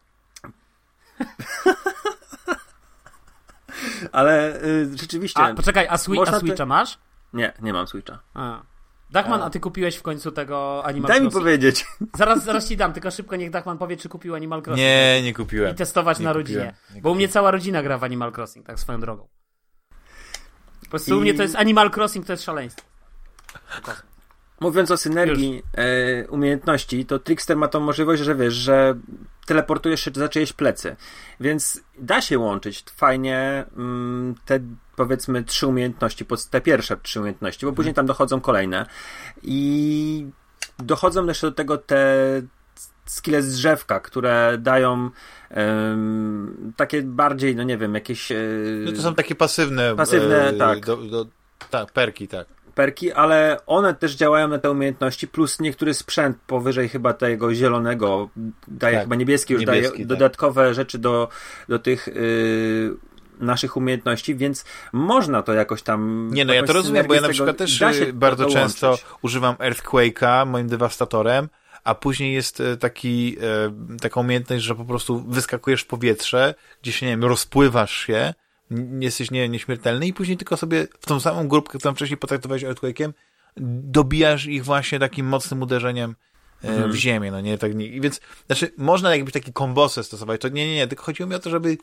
Ale y, rzeczywiście. A, poczekaj, a, Swi- a te- Switcha masz? Nie, nie mam Switcha. A. Dachman, A. a ty kupiłeś w końcu tego Animal Daj mi Crossing? powiedzieć. Zaraz, zaraz ci dam, tylko szybko niech Dachman powie, czy kupił Animal Crossing. Nie, nie I kupiłem. testować Nie na kupiłem, rodzinie. nie Bo u mnie cała rodzina gra w Animal Crossing, tak swoją drogą. Po prostu I- u mnie to jest Animal Crossing, to jest szaleństwo. Mówiąc o synergii e, umiejętności, to Trickster ma tą możliwość, że wiesz, że teleportujesz się za czyjeś plecy. Więc da się łączyć fajnie mm, te powiedzmy trzy umiejętności, te pierwsze trzy umiejętności, bo później tam dochodzą kolejne. I dochodzą jeszcze do tego te skille z drzewka, które dają um, takie bardziej, no nie wiem, jakieś... E, no to są takie pasywne... Pasywne, e, tak. Do, do, tak, perki, tak perki, ale one też działają na te umiejętności, plus niektóry sprzęt powyżej chyba tego zielonego daje, tak, chyba niebieski już niebieski, daje tak. dodatkowe rzeczy do, do tych yy, naszych umiejętności, więc można to jakoś tam... Nie, no ja to rozumiem, bo ja na przykład też y, bardzo często używam Earthquake'a moim dewastatorem, a później jest y, taki, y, taka umiejętność, że po prostu wyskakujesz w powietrze, gdzie się, nie wiem, rozpływasz się jesteś nie, nieśmiertelny i później tylko sobie w tą samą grupkę, którą wcześniej potraktowałeś Earthquake'iem, dobijasz ich właśnie takim mocnym uderzeniem e, mhm. w ziemię, no nie, tak nie, więc, znaczy, można jakby taki kombosy stosować, to nie, nie, nie, tylko chodziło mi o to, żeby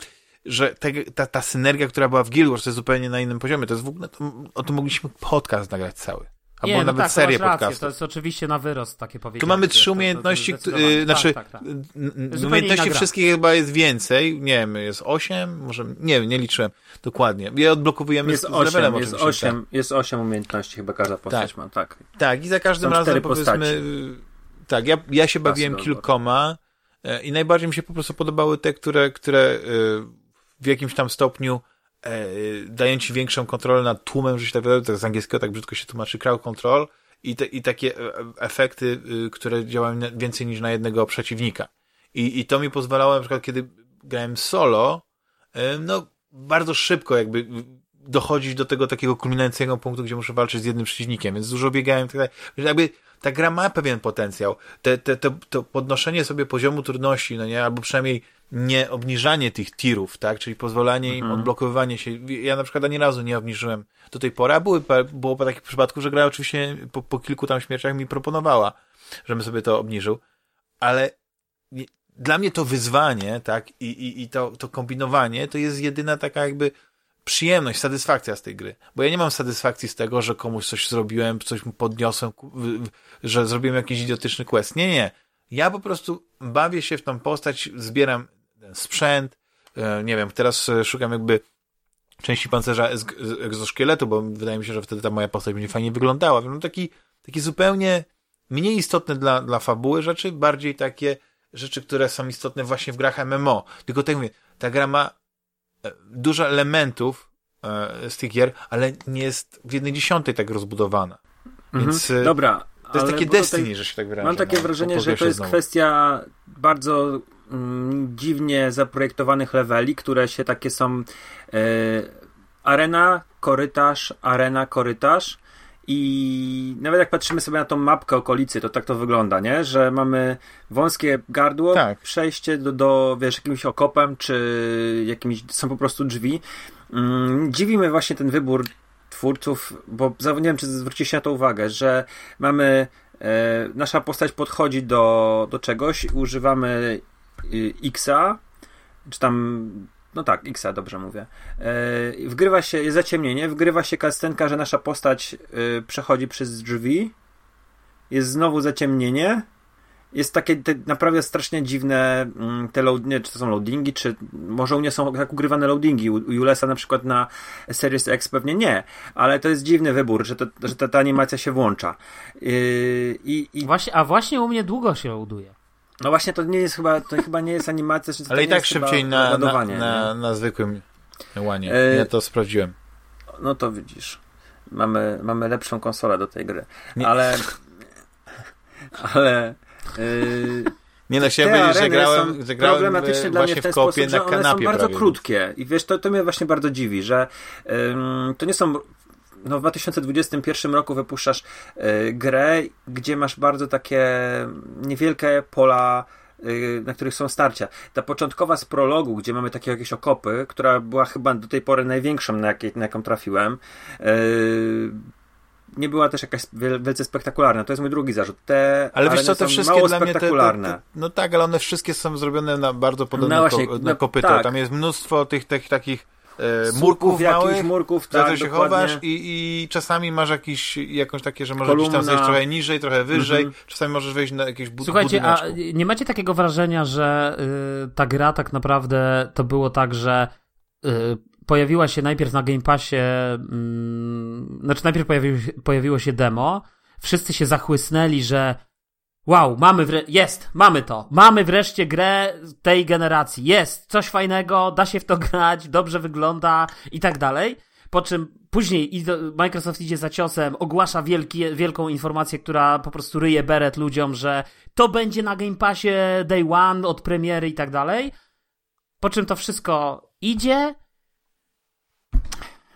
że te, ta, ta synergia, która była w Guild Wars, to jest zupełnie na innym poziomie, to jest w ogóle, to, o tym mogliśmy podcast nagrać cały. Albo nie, no nawet tak, serię podcastów. To jest oczywiście na wyrost takie powiedziane. Tu mamy trzy umiejętności, to, to, to, znaczy tak, tak, tak. umiejętności wszystkich chyba jest więcej, nie wiem, jest osiem, może, nie wiem, nie liczyłem dokładnie. Je odblokowujemy jest z, osiem, levelem jest osiem, tak. jest osiem umiejętności chyba każda postać tak. ma, tak. Tak, i za każdym razem powiedzmy, tak, ja, ja się bawiłem kilkoma e, i najbardziej mi się po prostu podobały te, które, które w jakimś tam stopniu e, dają ci większą kontrolę nad tłumem, że się tak tak z angielskiego tak brzydko się tłumaczy crowd control i, te, i takie e, efekty, y, które działają więcej niż na jednego przeciwnika. I, I to mi pozwalało na przykład, kiedy grałem solo, e, no bardzo szybko jakby dochodzić do tego takiego kulminacyjnego punktu, gdzie muszę walczyć z jednym przeciwnikiem, więc dużo biegałem tak dalej. Jakby ta gra ma pewien potencjał. Te, te, te, to podnoszenie sobie poziomu trudności, no nie, albo przynajmniej nie obniżanie tych tirów, tak, czyli pozwolenie im, mhm. odblokowywanie się. Ja na przykład ani razu nie obniżyłem do tej pory, a były, było po takich przypadków, że gra oczywiście po, po kilku tam śmierciach mi proponowała, żebym sobie to obniżył, ale dla mnie to wyzwanie, tak, i, i, i to, to kombinowanie, to jest jedyna taka jakby przyjemność, satysfakcja z tej gry. Bo ja nie mam satysfakcji z tego, że komuś coś zrobiłem, coś mu podniosłem, że zrobiłem jakiś idiotyczny quest. Nie, nie. Ja po prostu bawię się w tą postać, zbieram sprzęt, e, nie wiem, teraz e, szukam jakby części pancerza egzoszkieletu, bo wydaje mi się, że wtedy ta moja postać będzie fajnie wyglądała. No taki, taki zupełnie mniej istotne dla, dla fabuły rzeczy, bardziej takie rzeczy, które są istotne właśnie w grach MMO. Tylko tak mówię, ta gra ma dużo elementów z tych gier, ale nie jest w jednej dziesiątej tak rozbudowana. Mhm. Więc Dobra. To jest takie Destiny, tutaj, że się tak wyrażę. Mam takie no, wrażenie, że to jest znowu. kwestia bardzo mm, dziwnie zaprojektowanych leveli, które się takie są e, arena, korytarz, arena, korytarz i nawet jak patrzymy sobie na tą mapkę okolicy, to tak to wygląda, nie? Że mamy wąskie gardło, tak. przejście do, do, wiesz, jakimś okopem, czy jakimiś, są po prostu drzwi. Mm, dziwi mnie właśnie ten wybór twórców, bo nie wiem, czy zwróciliście na to uwagę, że mamy e, nasza postać podchodzi do, do czegoś, używamy y, Xa, czy tam no tak, Xa, dobrze mówię. E, wgrywa się, jest zaciemnienie, wgrywa się kastenka, że nasza postać y, przechodzi przez drzwi, jest znowu zaciemnienie, jest takie te naprawdę strasznie dziwne mm, te load, nie, czy to są loadingi, czy może u nie są jak ugrywane loadingi. U Julesa na przykład na Series X pewnie nie, ale to jest dziwny wybór, że, to, że ta, ta animacja się włącza. Yy, i, i... Właśnie, a właśnie u mnie długo się loaduje. No właśnie to nie jest chyba, to chyba nie jest animacja, to ale i tak szybciej na, na, na, na, zwykłym łanie. Yy, ja to sprawdziłem. No to widzisz. Mamy, mamy lepszą konsolę do tej gry. Nie. Ale ale Yy, nie na siebie powiedzieć, że grałem, że grałem problematyczne dla mnie w ten sposób, że one są bardzo prawie. krótkie. I wiesz, to, to mnie właśnie bardzo dziwi, że to nie są no w 2021 roku wypuszczasz y, grę, gdzie masz bardzo takie niewielkie pola y, na których są starcia. Ta początkowa z prologu, gdzie mamy takie jakieś okopy, która była chyba do tej pory największą, na, jakiej, na jaką trafiłem, y, nie była też jakaś wielce spektakularna. To jest mój drugi zarzut. Te ale wiesz co, te wszystkie dla mnie te, te, te, No tak, ale one wszystkie są zrobione na bardzo podobne no właśnie, ko, na no kopyto. Tak. Tam jest mnóstwo tych, tych takich e, murków małych, murków, tak, się chowasz i, i czasami masz jakiś, jakąś takie, że możesz Kolumna. tam zejść trochę niżej, trochę wyżej, mhm. czasami możesz wejść na jakieś bud Słuchajcie, a nie macie takiego wrażenia, że y, ta gra tak naprawdę to było tak, że y, pojawiła się najpierw na Game Passie, mm, znaczy najpierw pojawiło się, pojawiło się demo, wszyscy się zachłysnęli, że wow, mamy wre- jest, mamy to, mamy wreszcie grę tej generacji, jest, coś fajnego, da się w to grać, dobrze wygląda i tak dalej. Po czym później Microsoft idzie za ciosem, ogłasza wielki, wielką informację, która po prostu ryje beret ludziom, że to będzie na Game Passie day one od premiery i tak dalej. Po czym to wszystko idzie.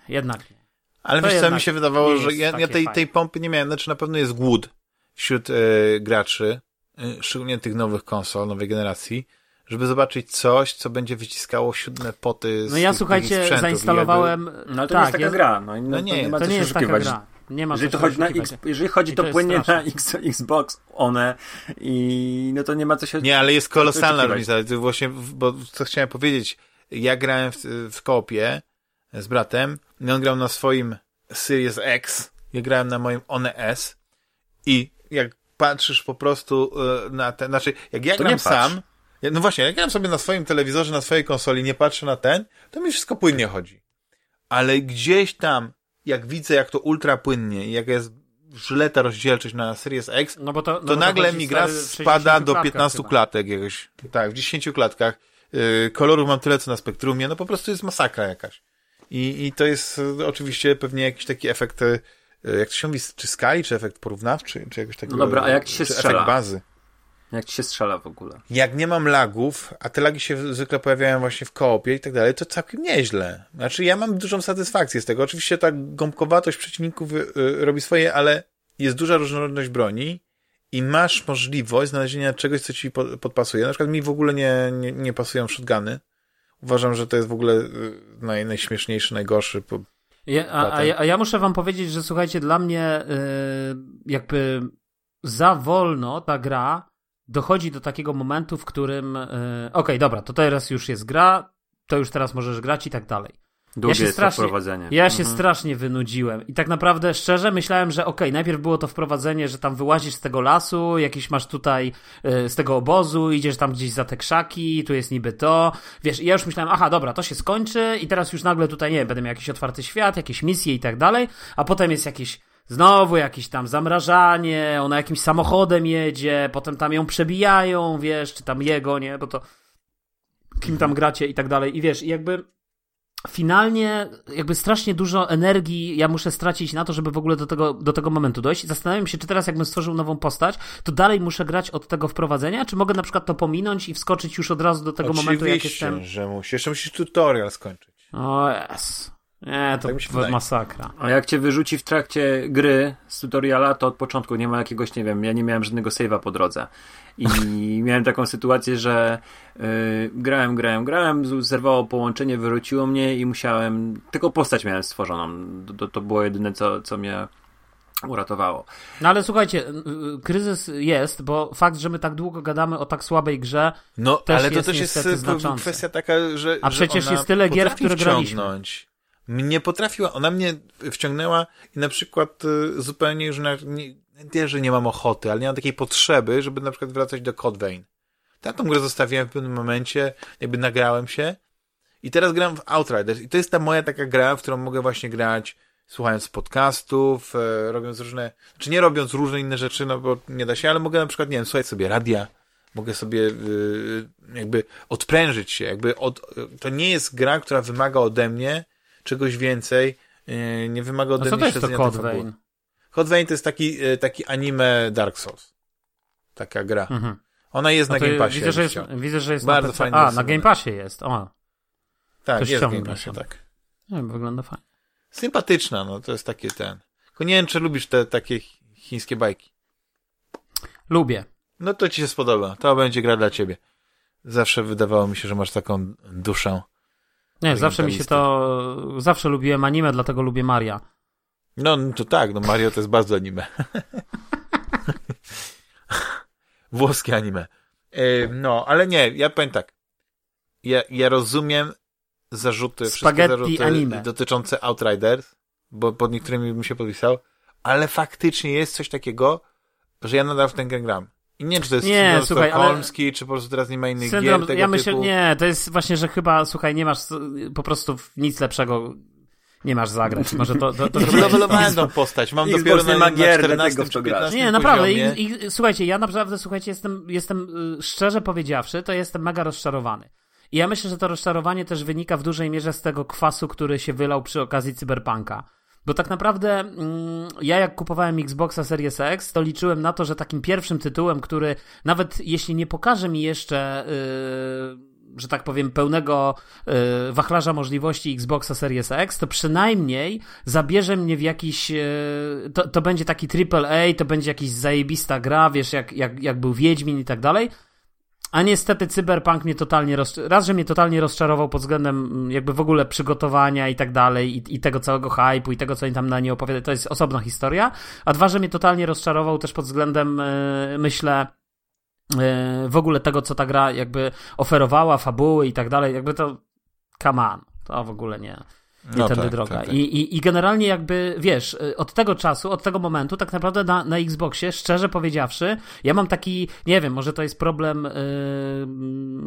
Jednak nie. Ale To wiesz co, mi się wydawało, że ja, ja tej, fajne. tej pompy nie miałem. Znaczy na pewno jest głód wśród e, graczy, e, szczególnie tych nowych konsol, nowej generacji, żeby zobaczyć coś, co będzie wyciskało siódme poty z No ja tych, słuchajcie, zainstalowałem. No ale to tak, nie jest taka jest- gra. No, i no, No to nie, nie ma To nie jest taka gra. Nie ma Jeżeli to chodzi na. X, jeżeli chodzi I to, to jest płynnie na straszne. X, Xbox One i no to nie ma co się... Nie, ale jest kolosalna różnica. To właśnie, bo co chciałem powiedzieć, ja grałem w, w koopie z bratem i on grał na swoim Series X, ja grałem na moim One S i jak patrzysz po prostu e, na ten, znaczy jak ja To gram sam, no właśnie, jak gram sobie na swoim telewizorze, na swojej konsoli, nie patrzę na ten, to mi wszystko płynnie chodzi. Ale gdzieś tam, jak widzę, jak to ultra płynnie i jaka jest źle ta rozdzielczość na Series X, No bo to, no to bo nagle chodzi, mi gra spada 60 do klatkach 15 chyba. klatek jakoś. Tak, w 10 klatkach. Yy, kolorów mam tyle, co na spektrumie. No po prostu jest masakra jakaś. I, i to jest y, oczywiście pewnie jakiś taki efekt, y, jak to się mówi, czy skali, czy efekt porównawczy, czy jakoś takiego. No dobra, a jak ci się strzela? efekt bazy. Jak ci się strzela w ogóle? Jak nie mam lagów, a te lagi się zwykle pojawiają właśnie w koopie i tak dalej, to całkiem nieźle. Znaczy, ja mam dużą satysfakcję z tego. Oczywiście ta gąbkowatość przeciwników y, y, robi swoje, ale jest duża różnorodność broni i masz możliwość znalezienia czegoś, co ci po- podpasuje. Na przykład mi w ogóle nie, nie, nie pasują shotguny. Uważam, że to jest w ogóle y, naj, najśmieszniejszy, najgorszy. Ja, a, a, ja, a ja muszę wam powiedzieć, że słuchajcie, dla mnie y, jakby za wolno ta gra dochodzi do takiego momentu, w którym y, okej, dobra, to teraz już jest gra, to już teraz możesz grać i tak dalej. Długie się jest strasznie- wprowadzenie. Ja się Mhm. strasznie wynudziłem i tak naprawdę szczerze myślałem, że okej, najpierw było to wprowadzenie, że tam wyłazisz z tego lasu, jakiś masz tutaj y, z tego obozu, idziesz tam gdzieś za te krzaki, tu jest niby to, wiesz, i ja już myślałem, aha, dobra, to się skończy i teraz już nagle tutaj, nie wiem, będę miał jakiś otwarty świat, jakieś misje i tak dalej, a potem jest jakiś Znowu jakieś tam zamrażanie, ona jakimś samochodem jedzie, potem tam ją przebijają, wiesz, czy tam jego, nie, bo to kim tam gracie i tak dalej. I wiesz, i jakby finalnie jakby strasznie dużo energii ja muszę stracić na to, żeby w ogóle do tego, do tego momentu dojść. Zastanawiam się, czy teraz jakbym stworzył nową postać, to dalej muszę grać od tego wprowadzenia, czy mogę na przykład to pominąć i wskoczyć już od razu do tego momentu, jak Oczywiście, jestem... że musisz. Jeszcze musisz tutorial skończyć. O jest. Nie, to Tak mi się w- masakra. A jak cię wyrzuci w trakcie gry z tutoriala, to od początku nie ma jakiegoś, nie wiem, ja nie miałem żadnego save'a po drodze. I miałem taką sytuację, że y, grałem, grałem, grałem, zerwało połączenie, wyrzuciło mnie i musiałem, tylko postać miałem stworzoną. To, to było jedyne, co, co mnie uratowało. No ale słuchajcie, y, y, kryzys jest, bo fakt, że my tak długo gadamy o tak słabej grze, No, Też ale to jest też jest znaczące. kwestia taka, że. A że przecież ona jest tyle gier, w które graliśmy. Mnie potrafiła, ona mnie wciągnęła i na przykład y, zupełnie już na, nie, nie, że nie mam ochoty, ale nie mam takiej potrzeby, żeby na przykład wracać do Code. Ja tą grę zostawiłem w pewnym momencie, jakby nagrałem się i teraz gram w Outriders i to jest ta moja taka gra, w którą mogę właśnie grać słuchając podcastów, e, robiąc różne, czy nie robiąc różne inne rzeczy, no bo nie da się, ale mogę na przykład, nie wiem, słuchać sobie radia, mogę sobie y, jakby odprężyć się, jakby od, to nie jest gra, która wymaga ode mnie czegoś więcej, y, nie wymaga ode no co mnie to jest to śledzenia Code. Vein? Code Vein to jest taki, y, taki anime Dark Souls. Taka gra. Mhm. Ona jest No na Game Passie. widzę, że jest, widzę, że jest Bardzo na fajnie A, na. Game Passie jest. O, Tak, to jest w Game Passie, tak. nie, wygląda fajnie. Sympatyczna, no to jest takie ten. Tylko nie wiem, czy lubisz te takie chi- chińskie bajki. Lubię. No to ci się spodoba. To będzie gra dla ciebie. Zawsze wydawało mi się, że masz taką duszę. Nie, zawsze mi się to... Zawsze lubiłem anime, dlatego lubię Maria. No, no to tak, no Mario to jest bardzo anime. Włoskie anime. E, No, ale nie, ja powiem tak. Ja, ja rozumiem zarzuty, wszystkie Spaghetti zarzuty anime. dotyczące Outriders, bo pod niektórymi bym się podpisał, ale faktycznie jest coś takiego, że ja nadal w grę gram. I nie wiem, czy to jest Nie, syndrom słuchaj, ale- czy po prostu teraz nie ma innych Syndrom, gier tego ja myślę, typu. nie, to jest właśnie, że chyba, słuchaj, nie masz po prostu nic lepszego. Nie masz zagrać. Może to, to, to, to Levelowałem tą postać. Mam Xbox dopiero nie na, ma na gier, 14 dlatego w czy to grasz. 15 Nie, naprawdę. I, i, słuchajcie, ja naprawdę, słuchajcie, jestem, jestem y, szczerze powiedziawszy, to jestem mega rozczarowany. I ja myślę, że to rozczarowanie też wynika w dużej mierze z tego kwasu, który się wylał przy okazji Cyberpunka. Bo tak naprawdę mm, ja jak kupowałem Xboxa Series X, to liczyłem na to, że takim pierwszym tytułem, który nawet jeśli nie pokaże mi jeszcze, yy, że tak powiem, pełnego yy, wachlarza możliwości Xboxa Series X, to przynajmniej zabierze mnie w jakiś, yy, to, to będzie taki AAA, to będzie jakiś zajebista gra, wiesz, jak, jak, jak był Wiedźmin i tak dalej. A niestety Cyberpunk mnie totalnie roz... raz, że mnie totalnie rozczarował pod względem mm, jakby w ogóle przygotowania i tak dalej i, i tego całego hype'u i tego, co oni tam na nie opowiadają, to jest osobna historia, a dwa, że mnie totalnie rozczarował też pod względem, yy, myślę, yy, w ogóle tego, co ta gra jakby oferowała, fabuły i tak dalej, jakby to come on, to w ogóle nie nie No tędy tak, droga. tak, tak. I, i, I generalnie jakby, wiesz, y, od tego czasu, od tego momentu, tak naprawdę na, na Xboxie, szczerze powiedziawszy, ja mam taki, nie wiem, może to jest problem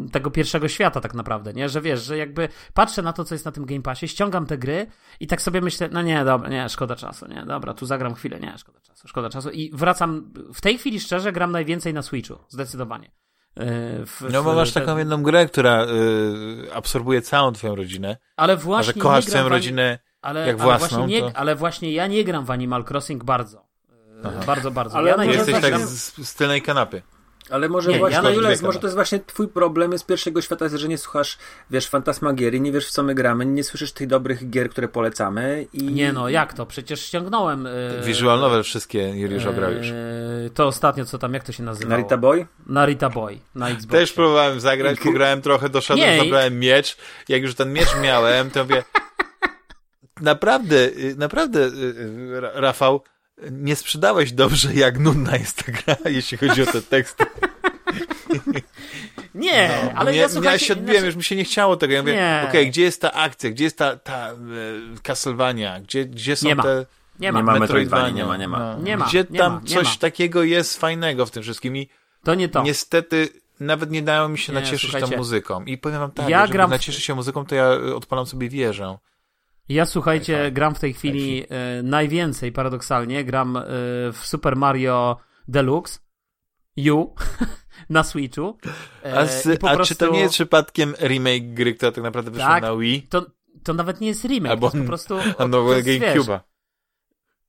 yy, tego pierwszego świata tak naprawdę, nie? Że wiesz, że jakby patrzę na to, co jest na tym Game Passie, ściągam te gry i tak sobie myślę, no nie, dobra, nie, szkoda czasu, nie, dobra, tu zagram chwilę, nie, szkoda czasu, szkoda czasu i wracam, w tej chwili szczerze gram najwięcej na Switchu, zdecydowanie. Yy, w, No bo masz taką jedną grę, która y, absorbuje całą twoją rodzinę, ale a że właśnie kochasz ani- rodzinę ale, jak ale własną, właśnie nie, to- Ale właśnie ja nie gram w Animal Crossing bardzo. E, Bardzo, bardzo. Ale ja jesteś tak z, z tylnej kanapy. Ale może Nie, właśnie, ja Jules, może to jest właśnie twój problem z pierwszego świata, że nie słuchasz, wiesz, Fantasmagierii, nie wiesz w co my gramy, nie słyszysz tych dobrych gier, które polecamy i... Nie no, jak to? Przecież ściągnąłem... e, Visual novel wszystkie Juliusz ograł już. e, To ostatnio, co tam, jak to się nazywało? Narita Boy? Narita Boy na Xboxie. Też próbowałem zagrać, pograłem trochę, doszedłem, Nie, zabrałem miecz. Jak już ten miecz miałem, to mówię, naprawdę, y, naprawdę, y, y, Ra- Rafał, nie sprzedałeś dobrze, jak nudna jest ta gra, jeśli chodzi o te teksty. Nie, ale mnie, ja ja słuchajcie... się odbiłem, znaczy- już mi się nie chciało tego. Ja mówię, okej, gdzie jest ta akcja, gdzie jest ta, ta e, Castlevania, gdzie, gdzie są Nie ma. te Nie ma. Nie ma. Metroidvania? Nie ma, nie ma. No. Nie ma, Gdzie nie tam ma, coś ma. takiego jest fajnego w tym wszystkim i To nie to. niestety nawet nie dało mi się Nie, nacieszyć słuchajcie. tą muzyką. I powiem wam tak, Ja gram nacieszyć się muzyką, to ja odpalam sobie wieżę. Ja słuchajcie, Hi-fi. gram w tej chwili e, najwięcej, paradoksalnie, gram e, w Super Mario Deluxe U na Switchu. E, A, z, a prostu... czy to nie jest przypadkiem remake gry, która tak naprawdę wyszła Tak. na Wii? To, to nawet nie jest remake, Albo to jest po prostu... A wiesz, GameCube'a.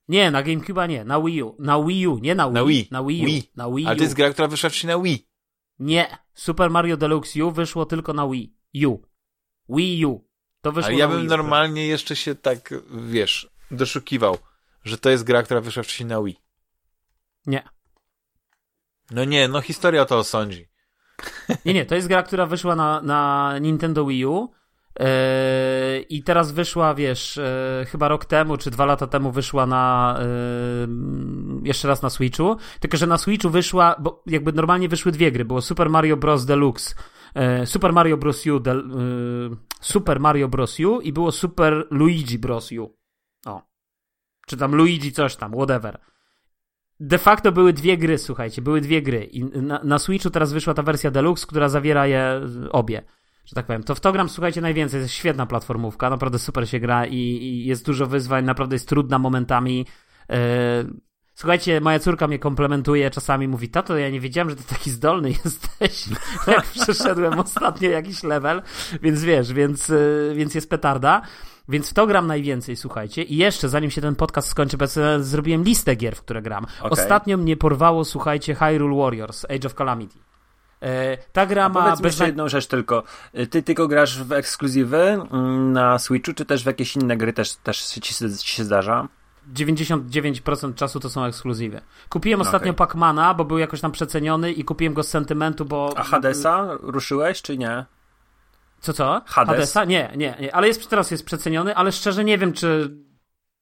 Nie, na GameCube'a nie, na Wii U. Na Wii U, nie na Wii. Na Wii. Na Wii U. Wii. Na Wii U. Ale to jest gra, która wyszła wcześniej na Wii. Nie, Super Mario Deluxe U wyszło tylko na Wii U. Wii U. To wyszło Ale ja bym normalnie jeszcze się tak, wiesz, doszukiwał, że to jest gra, która wyszła wcześniej na Wii. Nie. No nie, no historia to osądzi. Nie, nie, to jest gra, która wyszła na, na Nintendo Wii U. Yy, I teraz wyszła, wiesz, yy, chyba rok temu, czy dwa lata temu wyszła na yy, jeszcze raz na Switchu. Tylko, że na Switchu wyszła, bo jakby normalnie wyszły dwie gry. Było Super Mario Bros. Deluxe, Super Mario Bros. U, del, Super Mario Bros. U i było Super Luigi Bros. U. O. Czy tam Luigi coś tam, whatever. De facto były dwie gry, słuchajcie, były dwie gry. I na, na Switchu teraz wyszła ta wersja Deluxe, która zawiera je y, obie. Że tak powiem. To w to gram, słuchajcie, najwięcej. Jest świetna platformówka, naprawdę super się gra i, i jest dużo wyzwań, naprawdę jest trudna momentami. Yy, Słuchajcie, moja córka mnie komplementuje, czasami mówi, tato, ja nie wiedziałem, że ty taki zdolny jesteś, jak przeszedłem ostatnio jakiś level, więc wiesz, więc, yy, więc jest petarda. Więc w to gram najwięcej, słuchajcie. I jeszcze, zanim się ten podcast skończy, bo ja sobie zrobiłem listę gier, w które gram. Okej. Ostatnio mnie porwało, słuchajcie, Hyrule Warriors, Age of Calamity. E, ta gra ma... Powiedz jeszcze jedną rzecz tylko. Y, Ty tylko grasz w ekskluzywy mm, na Switchu, czy też w jakieś inne gry też, też ci, się- ci się zdarza? 99% czasu to są ekskluzywy. Kupiłem ostatnio Okej. Pacmana, bo był jakoś tam przeceniony i kupiłem go z sentymentu, bo... A Hadesa ruszyłeś, czy nie? Co, co? Hades? Hadesa? Nie, nie, nie, ale jest, teraz jest przeceniony, ale szczerze nie wiem, czy,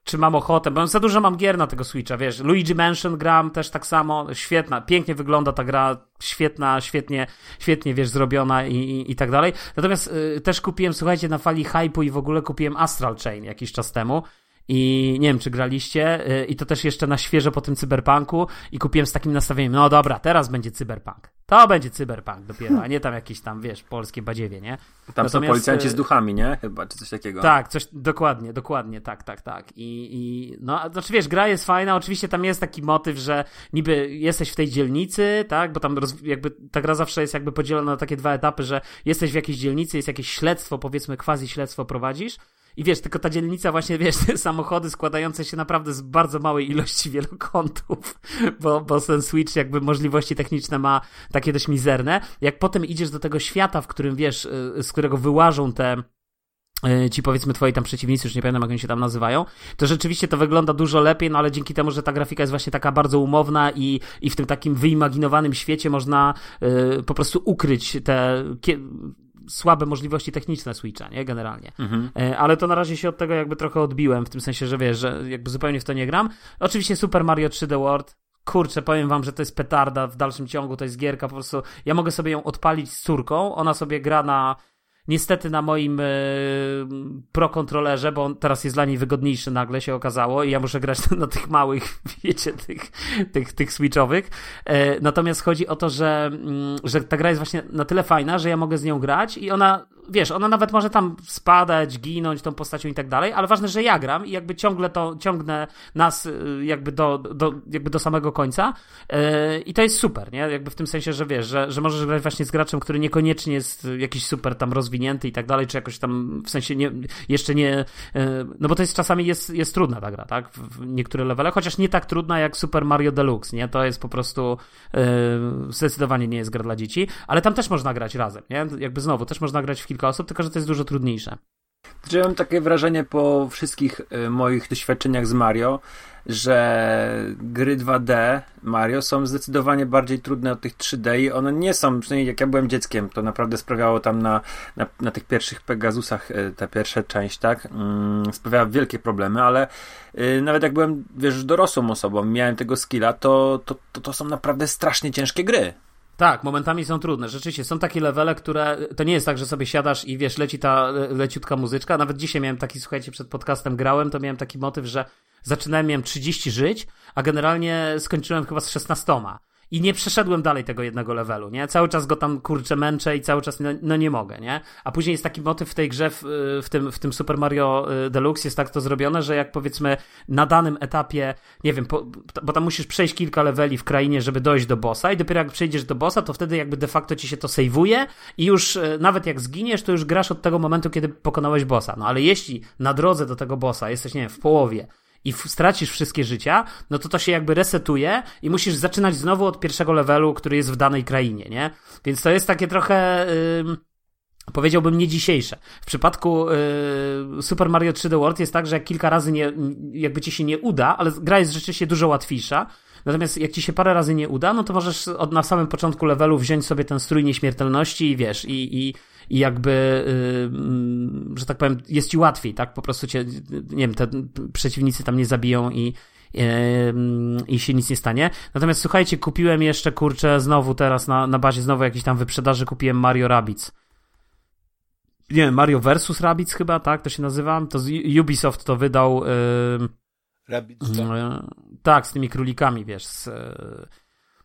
czy mam ochotę, bo za dużo mam gier na tego Switcha, wiesz. Luigi Mansion gram też tak samo, świetna, pięknie wygląda ta gra, świetna, świetnie, świetnie, wiesz, zrobiona i, i, i tak dalej. Natomiast y, też kupiłem, słuchajcie, na fali hype'u i w ogóle kupiłem Astral Chain jakiś czas temu. I nie wiem, czy graliście, y, i to też jeszcze na świeżo po tym cyberpunku. I kupiłem z takim nastawieniem, no dobra, teraz będzie cyberpunk. To będzie cyberpunk dopiero, a nie tam jakieś tam, wiesz, polskie badziewie, nie? Tam Natomiast, są policjanci z e, duchami, nie? Chyba, czy coś takiego. Tak, coś, dokładnie, dokładnie, tak, tak, tak. I, i no, znaczy wiesz, gra jest fajna, oczywiście tam jest taki motyw, że niby jesteś w tej dzielnicy, tak, bo tam roz, jakby ta gra zawsze jest jakby podzielona na takie dwa etapy, że jesteś w jakiejś dzielnicy, jest jakieś śledztwo, powiedzmy quasi śledztwo prowadzisz, i wiesz, tylko ta dzielnica właśnie, wiesz, te samochody składające się naprawdę z bardzo małej ilości wielokątów, bo, bo ten Switch jakby możliwości techniczne ma takie dość mizerne. Jak potem idziesz do tego świata, w którym, wiesz, y, z którego wyłażą te y, ci powiedzmy twoi tam przeciwnicy, już nie pamiętam jak oni się tam nazywają, to rzeczywiście to wygląda dużo lepiej, no ale dzięki temu, że ta grafika jest właśnie taka bardzo umowna i, i w tym takim wyimaginowanym świecie można y, po prostu ukryć te słabe możliwości techniczne Switcha, nie? Generalnie. Mhm. E, ale to na razie się od tego jakby trochę odbiłem, w tym sensie, że wiesz, że jakby zupełnie w to nie gram. Oczywiście Super Mario 3D World, kurczę, powiem wam, że to jest petarda w dalszym ciągu, to jest gierka po prostu, ja mogę sobie ją odpalić z córką, ona sobie gra na Niestety na moim e, Pro kontrolerze, bo on teraz jest dla niej wygodniejszy nagle się okazało i ja muszę grać na, na tych małych, wiecie, tych, tych, tych switchowych. E, natomiast chodzi o to, że, mm, że ta gra jest właśnie na tyle fajna, że ja mogę z nią grać i ona wiesz, ona nawet może tam spadać, ginąć tą postacią i tak dalej, ale ważne, że ja gram i jakby ciągle to, ciągnę nas y, jakby do, do, jakby do samego końca yy, i to jest super, nie? Jakby w tym sensie, że wiesz, że, że możesz grać właśnie z graczem, który niekoniecznie jest jakiś super tam rozwinięty i tak dalej, czy jakoś tam w sensie nie, jeszcze nie, yy, no bo to jest czasami jest, jest trudna ta gra, tak? W niektóre levele, chociaż nie tak trudna jak Super Mario Deluxe, nie? To jest po prostu yy, zdecydowanie nie jest gra dla dzieci, ale tam też można grać razem, nie? Jakby znowu, też można grać w kilka osób, tylko że to jest dużo trudniejsze. Ja mam takie wrażenie po wszystkich y, moich doświadczeniach z Mario, że gry 2D Mario są zdecydowanie bardziej trudne od tych 3D i one nie są, przynajmniej jak ja byłem dzieckiem, to naprawdę sprawiało tam na, na, na tych pierwszych Pegasusach, y, ta pierwsza część, tak, mm, sprawiała wielkie problemy, ale y, nawet jak byłem, wiesz, dorosłą osobą, miałem tego skilla, to, to, to, to są naprawdę strasznie ciężkie gry. Tak, momentami są trudne. Rzeczywiście, są takie levele, które to nie jest tak, że sobie siadasz i wiesz, leci ta leciutka muzyczka. Nawet dzisiaj miałem taki, słuchajcie, przed podcastem grałem, to miałem taki motyw, że zaczynałem, miałem 30 żyć, a generalnie skończyłem chyba z 16. I nie przeszedłem dalej tego jednego levelu, nie? Cały czas go tam kurczę męczę i cały czas no, no, nie mogę, nie? A później jest taki motyw w tej grze, w, w, tym, w tym Super Mario y, Deluxe jest tak to zrobione, że jak powiedzmy na danym etapie, nie wiem, po, bo tam musisz przejść kilka leveli w krainie, żeby dojść do bossa i dopiero jak przejdziesz do bossa, to wtedy jakby de facto ci się to sejwuje i już y, nawet jak zginiesz, to już grasz od tego momentu, kiedy pokonałeś bossa. No ale jeśli na drodze do tego bossa jesteś, nie wiem, w połowie i stracisz wszystkie życia, no to to się jakby resetuje i musisz zaczynać znowu od pierwszego levelu, który jest w danej krainie, nie? Więc to jest takie trochę... Yy powiedziałbym nie dzisiejsze. W przypadku yy, Super Mario 3D World jest tak, że jak kilka razy nie, jakby ci się nie uda, ale gra jest rzeczywiście dużo łatwiejsza. Natomiast jak ci się parę razy nie uda, no to możesz od, na samym początku levelu wziąć sobie ten strój nieśmiertelności i wiesz, i, i i jakby, yy, że tak powiem, jest ci łatwiej, tak? Po prostu cię, nie wiem, te przeciwnicy tam nie zabiją i, yy, i się nic nie stanie. Natomiast słuchajcie, kupiłem jeszcze, kurczę, znowu teraz na, na bazie znowu jakiejś tam wyprzedaży kupiłem Mario Rabbids. Nie wiem, Mario versus Rabbids chyba, tak? To się nazywa. To Ubisoft to wydał. Yy, Rabbids, tak? Yy, tak, z tymi królikami, wiesz. Z,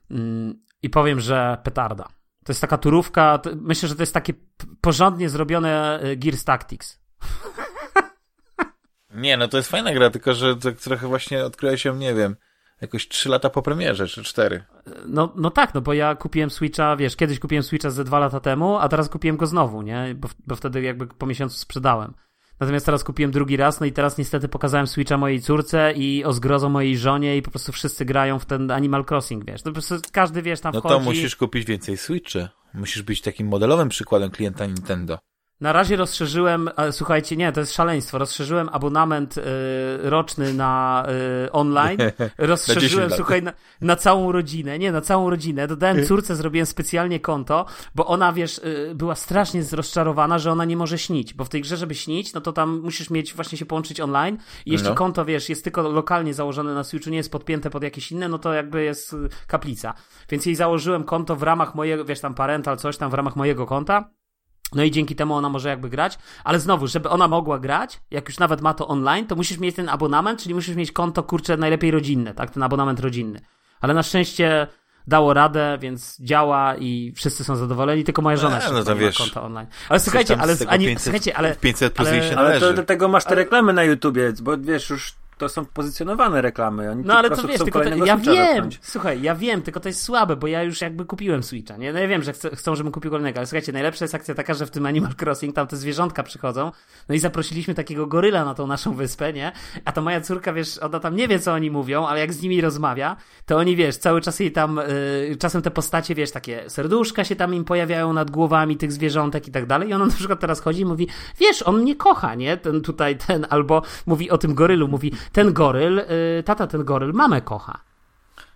yy, I powiem, że petarda. To jest taka turówka, to, myślę, że to jest takie porządnie zrobione e, Gears Tactics. Nie, no to jest fajna gra, tylko że to trochę właśnie odkryła się, nie wiem, jakoś 3 lata po premierze, czy 4. No, no tak, no bo ja kupiłem Switcha, wiesz, kiedyś kupiłem Switcha ze 2 lata temu, a teraz kupiłem go znowu, nie? Bo, bo wtedy jakby po miesiącu sprzedałem. Natomiast teraz kupiłem drugi raz, no i teraz niestety pokazałem Switcha mojej córce i o zgrozo mojej żonie i po prostu wszyscy grają w ten Animal Crossing, wiesz. No po prostu każdy, wiesz, tam no wchodzi. No to musisz kupić więcej Switchy. Musisz być takim modelowym przykładem klienta Nintendo. Na razie rozszerzyłem, słuchajcie, nie, to jest szaleństwo. Rozszerzyłem abonament y, roczny na y, online. Rozszerzyłem, na słuchaj, na, na, całą rodzinę. Nie, na całą rodzinę. Dodałem córce, zrobiłem specjalnie konto, bo ona, wiesz, y, była strasznie rozczarowana, że ona nie może śnić. Bo w tej grze, żeby śnić, no to tam musisz mieć, właśnie się połączyć online. I jeśli no. konto, wiesz, jest tylko lokalnie założone na Switchu, nie jest podpięte pod jakieś inne, no to jakby jest kaplica. Więc jej założyłem konto w ramach mojego, wiesz, tam parental, coś tam w ramach mojego konta. No i dzięki temu ona może jakby grać, ale znowu, żeby ona mogła grać, jak już nawet ma to online, to musisz mieć ten abonament, czyli musisz mieć konto, kurczę, najlepiej rodzinne, tak, ten abonament rodzinny. Ale na szczęście dało radę, więc działa i wszyscy są zadowoleni, tylko moja żona A, jeszcze no to ma wiesz, konto online. Ale słuchajcie, ale, ani, 500 słuchajcie, ale 500 plus ale- jej się Ale należy. to, do tego masz te reklamy na YouTubie, bo wiesz, już to są pozycjonowane reklamy. Oni No ale to wiesz, tylko to, ja wiem, słuchaj, ja wiem, tylko to jest słabe, bo ja już jakby kupiłem Switcha, nie? No ja wiem, że chcę, chcą, żebym kupił kolejnego, ale słuchajcie, najlepsza jest akcja taka, że w tym Animal Crossing tam te zwierzątka przychodzą, no i zaprosiliśmy takiego goryla na tą naszą wyspę, nie? A to moja córka, wiesz, ona tam nie wie, co oni mówią, ale jak z nimi rozmawia, to oni, wiesz, cały czas jej tam, y, czasem te postacie, wiesz, takie serduszka się tam im pojawiają nad głowami tych zwierzątek i tak dalej i ona na przykład teraz chodzi i mówi, wiesz, on mnie kocha, nie? Ten tutaj, ten, albo mówi o tym gorylu, mówi, ten goryl, y, tata, ten goryl mamę kocha.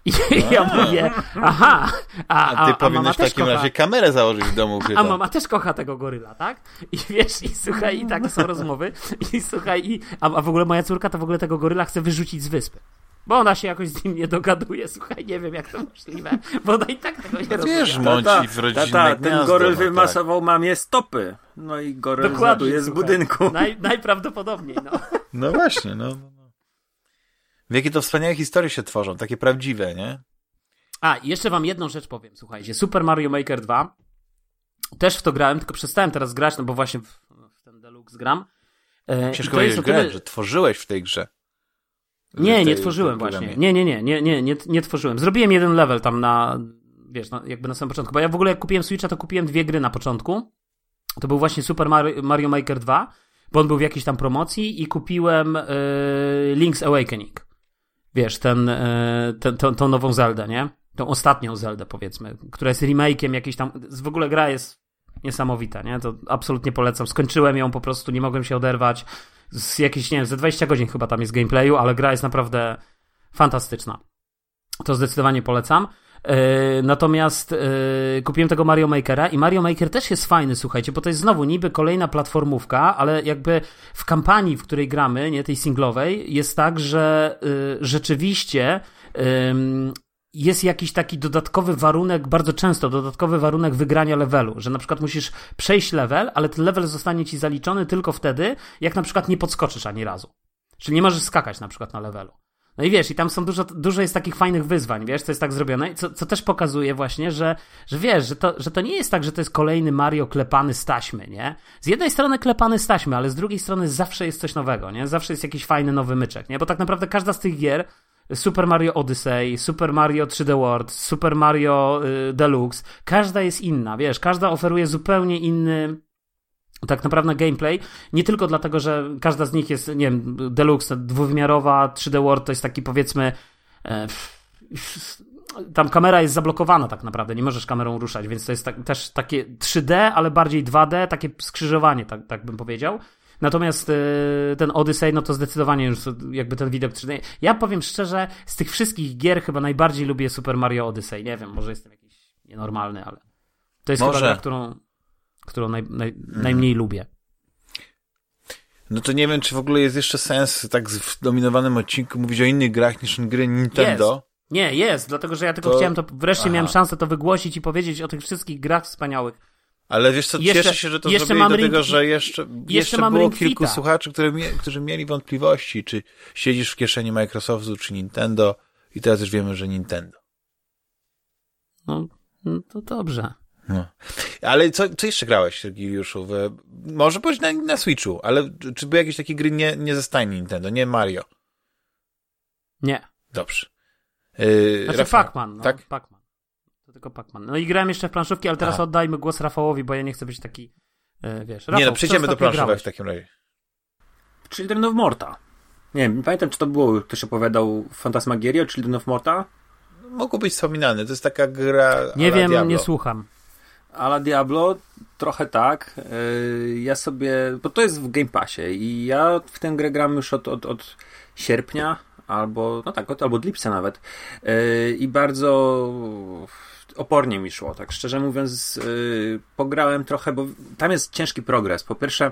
I ja mówię, aha, a, A ty a, powinieneś w takim kocha. razie kamerę założyć w domu ukrytą. A mama też kocha tego goryla, tak? I wiesz, i słuchaj, i takie są rozmowy. I słuchaj, i, a, a w ogóle moja córka to w ogóle tego goryla chce wyrzucić z wyspy. Bo ona się jakoś z nim nie dogaduje, słuchaj, nie wiem jak to możliwe, bo ona i tak tego nie rozumie. Wiesz, mąci Tata, w rodzinne tata, ten goryl no tak. wymasował mamie stopy. No i goryl Dokładnie, z słuchaj. budynku. Naj, najprawdopodobniej, no. No właśnie, no. W jakie to wspaniałe historie się tworzą, takie prawdziwe, nie? A, jeszcze wam jedną rzecz powiem, słuchajcie. Super Mario Maker 2. Też w to grałem, tylko przestałem teraz grać, no bo właśnie w, w ten Deluxe gram. E, Ciężko powiedzieć grę, tyle- że tworzyłeś w tej grze. Nie, W nie tej- tworzyłem właśnie. Nie, nie, nie, nie, nie, nie, nie tworzyłem. Zrobiłem jeden level tam na, wiesz, na, jakby na samym początku. Bo ja w ogóle jak kupiłem Switcha, to kupiłem dwie gry na początku. To był właśnie Super Mario, Mario Maker 2, bo on był w jakiejś tam promocji i kupiłem e, Link's Awakening. Wiesz, ten, e, ten, tą, tą nową Zeldę, nie? Tą ostatnią Zeldę, powiedzmy, która jest remake'iem jakiejś tam, w ogóle gra jest niesamowita, nie? To absolutnie polecam. Skończyłem ją po prostu, nie mogłem się oderwać. Z jakieś, nie wiem, ze 20 godzin chyba tam jest gameplayu, ale gra jest naprawdę fantastyczna. To zdecydowanie polecam. Yy, natomiast yy, kupiłem tego Mario Makera i Mario Maker też jest fajny, słuchajcie, bo to jest znowu niby kolejna platformówka, ale jakby w kampanii, w której gramy, nie tej singlowej, jest tak, że yy, rzeczywiście jest jakiś taki dodatkowy warunek, bardzo często dodatkowy warunek wygrania levelu, że na przykład musisz przejść level, ale ten level zostanie ci zaliczony tylko wtedy, jak na przykład nie podskoczysz ani razu. Czyli nie możesz skakać na przykład na levelu. No i wiesz, i tam są dużo, dużo jest takich fajnych wyzwań, wiesz, co jest tak zrobione, co, co też pokazuje właśnie, że, że wiesz, że to, że to nie jest tak, że to jest kolejny Mario klepany z taśmy, nie? Z jednej strony klepany z taśmy, ale z drugiej strony zawsze jest coś nowego, nie? Zawsze jest jakiś fajny nowy myczek, nie? Bo tak naprawdę każda z tych gier, Super Mario Odyssey, Super Mario 3D World, Super Mario y, Deluxe, każda jest inna, wiesz, każda oferuje zupełnie inny tak naprawdę gameplay, nie tylko dlatego, że każda z nich jest, nie wiem, deluxe, dwuwymiarowa, 3D World to jest taki powiedzmy e, tam kamera jest zablokowana tak naprawdę, nie możesz kamerą ruszać, więc to jest tak, też takie 3D, ale bardziej 2D, takie skrzyżowanie, tak, tak bym powiedział. Natomiast e, ten Odyssey, no to zdecydowanie już jakby ten widok 3D. Ja powiem szczerze, z tych wszystkich gier chyba najbardziej lubię Super Mario Odyssey. Nie wiem, może jestem jakiś nienormalny, ale to jest Może. chyba gra, którą, którą naj, naj, najmniej lubię. No to nie wiem, czy w ogóle jest jeszcze sens tak w dominowanym odcinku mówić o innych grach niż gry Nintendo. Nie, jest, dlatego że ja tylko To- chciałem to, wreszcie Aha. miałem szansę to wygłosić i powiedzieć o tych wszystkich grach wspaniałych. Ale wiesz co, Jeszcze- cieszę się, że to jeszcze zrobili do Ring- że jeszcze, jeszcze, mam było Ring kilku Fita. słuchaczy, które którzy mieli wątpliwości, czy siedzisz w kieszeni Microsoftu, czy Nintendo i teraz już wiemy, że Nintendo. No, no to dobrze. No. Ale co, co jeszcze grałeś, Sergiuszu? Może powiedzieć na, na Switchu, ale czy- były jakieś takie gry nie, nie ze stajni Nintendo, nie Mario? Nie. Dobrze. Yy, Znaczy Rafał, Pac-Man, no. Tak? Pac-Man. To tylko Pac-Man. No i grałem jeszcze w planszówki, ale teraz Aha. oddajmy głos Rafałowi, bo ja nie chcę być taki, e, wiesz, nie, Rafał, no co przejdziemy do planszówek grałeś? w takim razie. Children of Morta. Nie wiem, nie pamiętam, czy to było, ktoś opowiadał Fantasmagieria o Children of Morta? Mogło być wspominane, to jest taka gra Nie wiem, Diablo. nie słucham. Ala Diablo, trochę tak. Yy, Ja sobie, bo to jest w Game Passie i ja w tę grę gram już od, od, od sierpnia, albo, no tak, od, albo od lipca nawet. Yy, I bardzo opornie mi szło, tak szczerze mówiąc. Yy, Pograłem trochę, bo tam jest ciężki progres. Po pierwsze,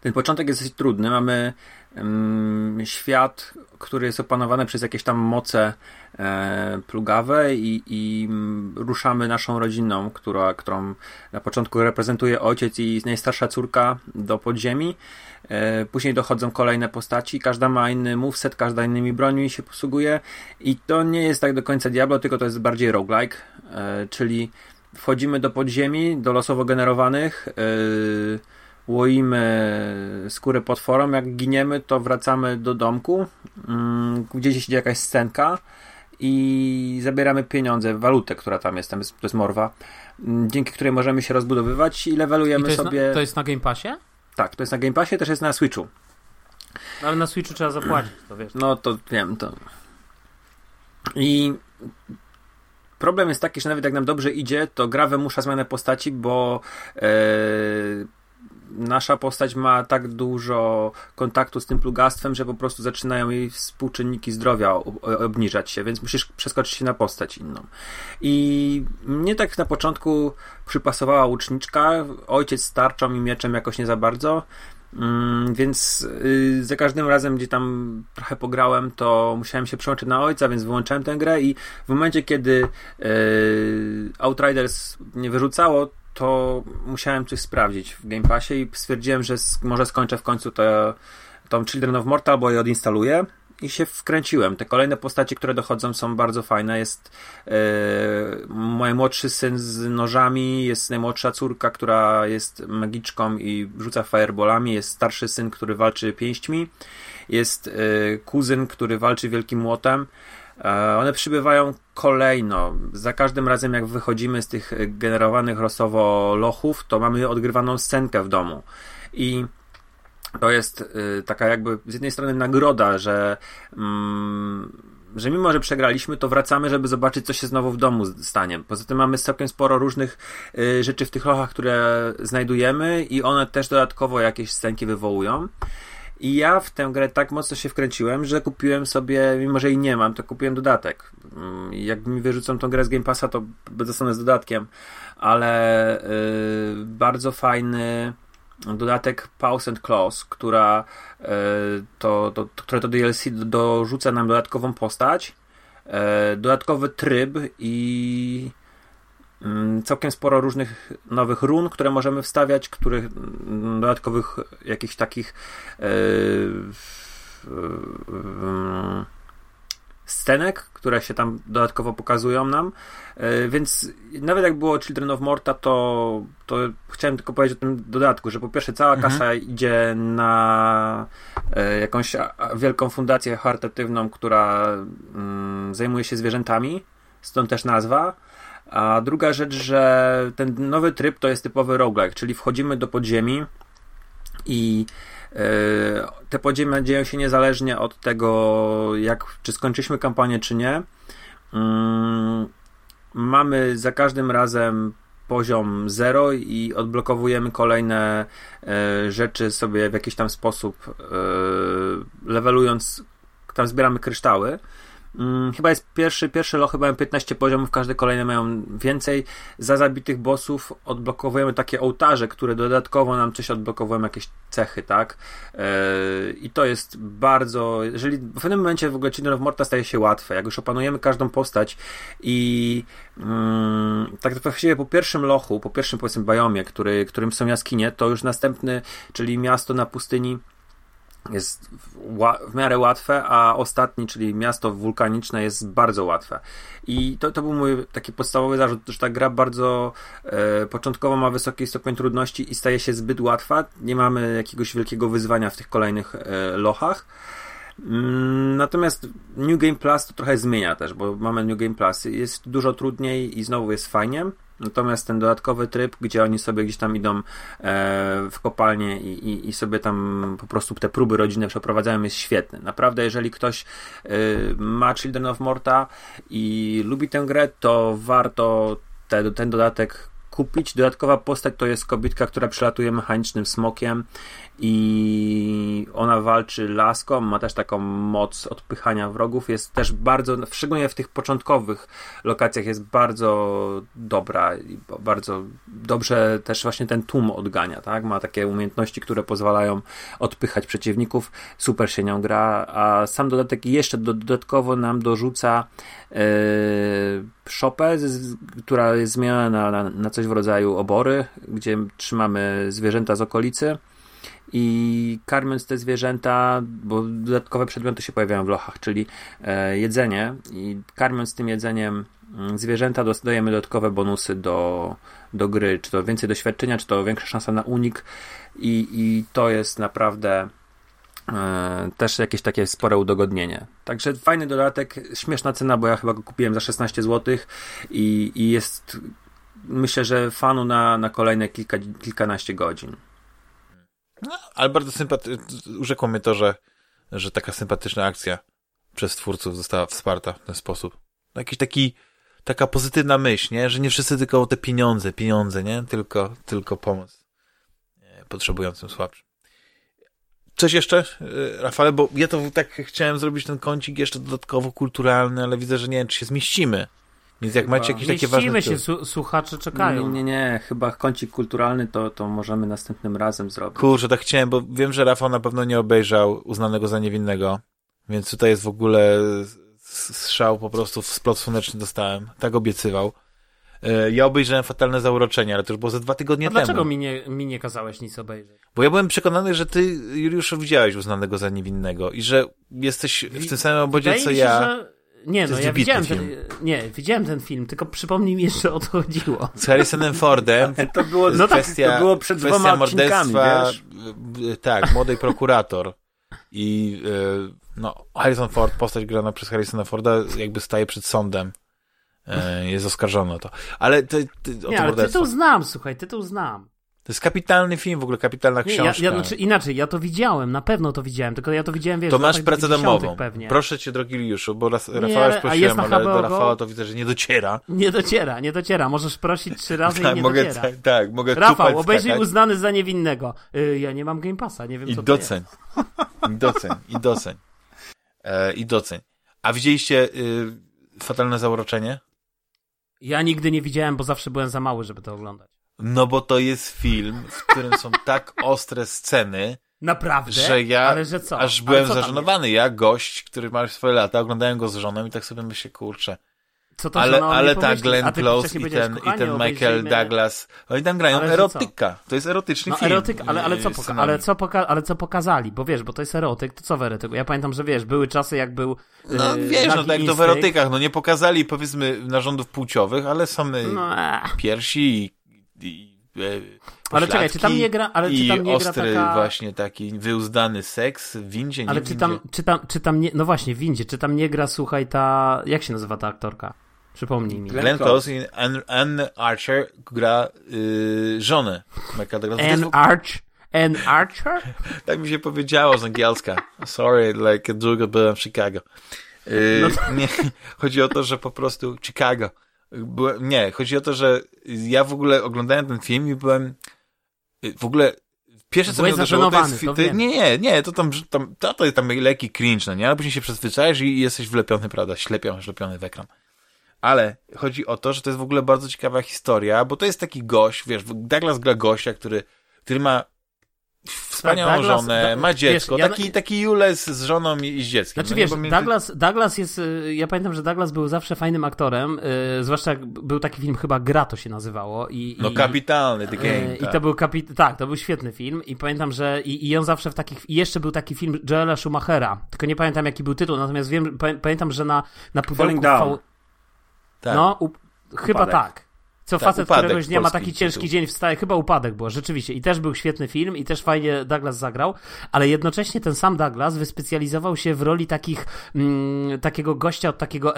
Ten początek jest dosyć trudny. Mamy um, świat, który jest opanowany przez jakieś tam moce e, plugawe i, i ruszamy naszą rodziną, która, którą na początku reprezentuje ojciec i najstarsza córka do podziemi. E, później dochodzą kolejne postaci, każda ma inny moveset, każda innymi brońmi się posługuje i to nie jest tak do końca Diablo, tylko to jest bardziej roguelike, e, czyli wchodzimy do podziemi, do losowo generowanych, yy, łoimy skórę potworom, jak giniemy, to wracamy do domku, yy, gdzieś idzie jakaś scenka i zabieramy pieniądze, walutę, która tam jest, tam jest, to jest morwa, yy, dzięki której możemy się rozbudowywać i levelujemy I to sobie... Na, to jest na Game Passie? Tak, to jest na Game Passie, też jest na Switchu. No, ale na Switchu trzeba zapłacić, to wiesz. No to wiem, to... I problem jest taki, że nawet jak nam dobrze idzie, to gra wymusza zmianę postaci, bo e, nasza postać ma tak dużo kontaktu z tym plugastwem, że po prostu zaczynają jej współczynniki zdrowia obniżać się, więc musisz przeskoczyć się na postać inną. I mnie tak na początku przypasowała łuczniczka, ojciec z tarczą i mieczem jakoś nie za bardzo, Mm, więc y, za każdym razem, gdzie tam trochę pograłem, to musiałem się przełączyć na ojca, więc wyłączałem tę grę i w momencie, kiedy y, Outriders nie wyrzucało, to musiałem coś sprawdzić w Game Passie i stwierdziłem, że może skończę w końcu to, tą Children of Mortal, bo je odinstaluję i się wkręciłem. Te kolejne postacie, które dochodzą są bardzo fajne. Jest e, mój młodszy syn z nożami, jest najmłodsza córka, która jest magiczką i rzuca fireballami, jest starszy syn, który walczy pięśćmi, jest e, kuzyn, który walczy wielkim młotem. E, one przybywają kolejno. Za każdym razem, jak wychodzimy z tych generowanych losowo lochów, to mamy odgrywaną scenkę w domu. I to jest y, taka jakby z jednej strony nagroda, że, mm, że mimo, że przegraliśmy, to wracamy, żeby zobaczyć, co się znowu w domu stanie. Poza tym mamy całkiem sporo różnych y, rzeczy w tych lochach, które znajdujemy i one też dodatkowo jakieś scenki wywołują. I ja w tę grę tak mocno się wkręciłem, że kupiłem sobie, mimo że jej nie mam, to kupiłem dodatek. Mm, jak mi wyrzucą tą grę z Game Passa, to dostanę z dodatkiem, ale yy, bardzo fajny dodatek Pause and Close, która e, to, to, które to DLC dorzuca nam dodatkową postać, e, dodatkowy tryb i całkiem sporo różnych nowych run, które możemy wstawiać, których mm, dodatkowych jakichś takich e, scenek, które się tam dodatkowo pokazują nam. E, więc nawet jak było Children of Morta, to, to chciałem tylko powiedzieć o tym dodatku, że po pierwsze cała mhm. kasa idzie na e, jakąś wielką fundację charytatywną, która mm, zajmuje się zwierzętami, stąd też nazwa. A druga rzecz, że ten nowy tryb to jest typowy roguelike, czyli wchodzimy do podziemi i E, te podziemia dzieją się niezależnie od tego, jak, czy skończyliśmy kampanię, czy nie. Mm, mamy za każdym razem poziom 0 i odblokowujemy kolejne e, rzeczy sobie w jakiś tam sposób, e, levelując, tam zbieramy kryształy. Hmm, chyba jest pierwszy, pierwsze lochy mają 15 poziomów, każde kolejne mają więcej. Za zabitych bossów odblokowujemy takie ołtarze, które dodatkowo nam coś odblokowują, jakieś cechy, tak? Yy, I to jest bardzo, jeżeli w pewnym momencie w ogóle Children of Morta staje się łatwe, jak już opanujemy każdą postać i yy, tak właściwie po pierwszym lochu, po pierwszym powiedzmy biomie, który, którym są jaskinie, to już następny, czyli miasto na pustyni jest w miarę łatwe, a ostatni, czyli miasto wulkaniczne jest bardzo łatwe. I to, to był mój taki podstawowy zarzut, że ta gra bardzo e, początkowo ma wysoki stopień trudności i staje się zbyt łatwa. Nie mamy jakiegoś wielkiego wyzwania w tych kolejnych e, lochach. Mm, natomiast New Game Plus to trochę zmienia też, bo mamy New Game Plus. Jest dużo trudniej i znowu jest fajnie. Natomiast ten dodatkowy tryb, gdzie oni sobie gdzieś tam idą e, w kopalnię i, i, i, sobie tam po prostu te próby rodzinne przeprowadzają, jest świetny. Naprawdę, jeżeli ktoś e, ma Children of Morta i lubi tę grę, to warto te, ten dodatek kupić. Dodatkowa postać to jest kobitka, która przylatuje mechanicznym smokiem i ona walczy laską, ma też taką moc odpychania wrogów, jest też bardzo, szczególnie w tych początkowych lokacjach jest bardzo dobra i bardzo dobrze też właśnie ten tłum odgania, tak? Ma takie umiejętności, które pozwalają odpychać przeciwników, super się nią gra, a sam dodatek jeszcze dodatkowo nam dorzuca yy, szopę, która jest zmieniona na, na, na coś w rodzaju obory, gdzie trzymamy zwierzęta z okolicy i karmiąc te zwierzęta, bo dodatkowe przedmioty się pojawiają w lochach, czyli e, jedzenie i karmiąc tym jedzeniem mm, zwierzęta dostajemy dodatkowe bonusy do, do gry, czy to więcej doświadczenia, czy to większa szansa na unik i, i to jest naprawdę e, też jakieś takie spore udogodnienie. Także fajny dodatek, śmieszna cena, bo ja chyba go kupiłem za 16 zł i, i jest myślę, że fanu na, na kolejne kilka, kilkanaście godzin. No, ale bardzo sympatyczne. Urzekło mnie to, że, że taka sympatyczna akcja przez twórców została wsparta w ten sposób. Jakiś taki, taka pozytywna myśl, nie? Że nie wszyscy tylko te pieniądze, pieniądze, nie? Tylko, tylko pomoc potrzebującym słabszym. Coś jeszcze, y, Rafale, bo ja to tak chciałem zrobić ten kącik jeszcze dodatkowo kulturalny, ale widzę, że nie wiem, czy się zmieścimy. Więc jak macie jakieś takie ważne... się, słuchacze czekają. Nie, nie, nie, chyba kącik kulturalny to, to możemy następnym razem zrobić. Kurczę, tak chciałem, bo wiem, że Rafał na pewno nie obejrzał Uznanego za Niewinnego, więc tutaj jest w ogóle strzał po prostu w splot słoneczny dostałem. Tak obiecywał. E, ja obejrzałem Fatalne Zauroczenie, ale to już było ze dwa tygodnie A temu. dlaczego mi nie, mi nie kazałeś nic obejrzeć? Bo ja byłem przekonany, że ty, Juliuszu, widziałeś Uznanego za Niewinnego i że jesteś w tym samym obozie, co ja. Że nie, no ja widziałem ten, nie, widziałem ten film, tylko przypomnij mi jeszcze o to chodziło. Z Harrisonem Fordem. to było, no kwestia, tak, to było przed dwoma odcinkami, wiesz? Tak, młody prokurator. I no, Harrison Ford, postać grana przez Harrisona Forda, jakby staje przed sądem. E, jest oskarżony o to. Ale to, to, nie, ale tytuł znam, słuchaj, tytuł znam. To jest kapitalny film, w ogóle kapitalna książka. Nie, ja, ja, znaczy inaczej, ja to widziałem, na pewno to widziałem, tylko ja to widziałem, wiesz... To masz pracę domową. Pewnie. Proszę cię, drogi Liuszu, bo Rafała już prosiłem, ale do Rafała to widzę, że nie dociera. Nie dociera, nie dociera. Możesz prosić trzy razy tak, i nie mogę, dociera. Tak, tak mogę Rafał, obejrzyj skakać. uznany za niewinnego. Yy, ja nie mam Game Passa, nie wiem I co doceń. I doceń, i doceń. E, I doceń. A widzieliście y, Fatalne Zauroczenie? Ja nigdy nie widziałem, bo zawsze byłem za mały, żeby to oglądać. No bo to jest film, w którym są tak ostre sceny. Naprawdę? Że ja Ale że co? aż byłem zażenowany. Ja, gość, który ma swoje lata, oglądałem go z żoną i tak sobie myślę, kurczę. Co to ale ale ta Glenn Close i ten, i ten Michael Douglas, oni tam grają ale erotyka. To jest erotyczny no, film. Erotyk, ale, ale, co poka- ale, co poka- ale co pokazali? Bo wiesz, bo to jest erotyk, to co w erotyku? Ja pamiętam, że wiesz, były czasy jak był No yy, wiesz, no tak to w erotykach, no nie pokazali powiedzmy narządów płciowych, ale są no, piersi i i, e, ale czekaj, czy tam nie gra, ale czy tam nie ostry gra taka... właśnie taki wyuzdany seks w windzie, nie Ale czy windzie? tam, czy tam, czy tam nie, no właśnie, w windzie, czy tam nie gra, słuchaj, ta, jak się nazywa ta aktorka? Przypomnij mi. Glenn Close i Anne, Archer gra yy, żonę. Anne Arch? Anne Archer? tak mi się powiedziało z angielska. Sorry, like długo byłem w Chicago. Yy, no to... nie, chodzi o to, że po prostu Chicago byłem, nie, chodzi o to, że ja w ogóle oglądałem ten film i byłem w ogóle pierwsze co mnie uderzyło, to jest, to nie, nie, nie, to tam, tam to, to jest tam lekki cringe, no nie, ale później się przyzwyczajasz i jesteś wlepiony, prawda, ślepiony, ślepiony w ekran. Ale chodzi o to, że to jest w ogóle bardzo ciekawa historia, bo to jest taki gość, wiesz, Douglas gra gościa, który, który ma wspaniałą tak, Douglas, żonę, ma dziecko, wiesz, taki, ja... taki Jules z żoną i, z dzieckiem. Znaczy no wiesz, Douglas, Douglas jest, y, ja pamiętam, że Douglas był zawsze fajnym aktorem, yy, zwłaszcza jak był taki film, chyba Gra to się nazywało. I, no i, kapitalny, The Game. Yy, tak. I to był kapit tak, to był świetny film i pamiętam, że i, i on zawsze w takich, i jeszcze był taki film Joela Schumachera, tylko nie pamiętam jaki był tytuł, natomiast wiem, pamiętam, że na, na pudełku... V... Tak. No, u... chyba tak. Co tak, facet któregoś dnia ma taki ciężki tytuł. dzień, wstaje, chyba upadek było, rzeczywiście. I też był świetny film i też fajnie Douglas zagrał, ale jednocześnie ten sam Douglas wyspecjalizował się w roli takich, mm, takiego gościa od takiego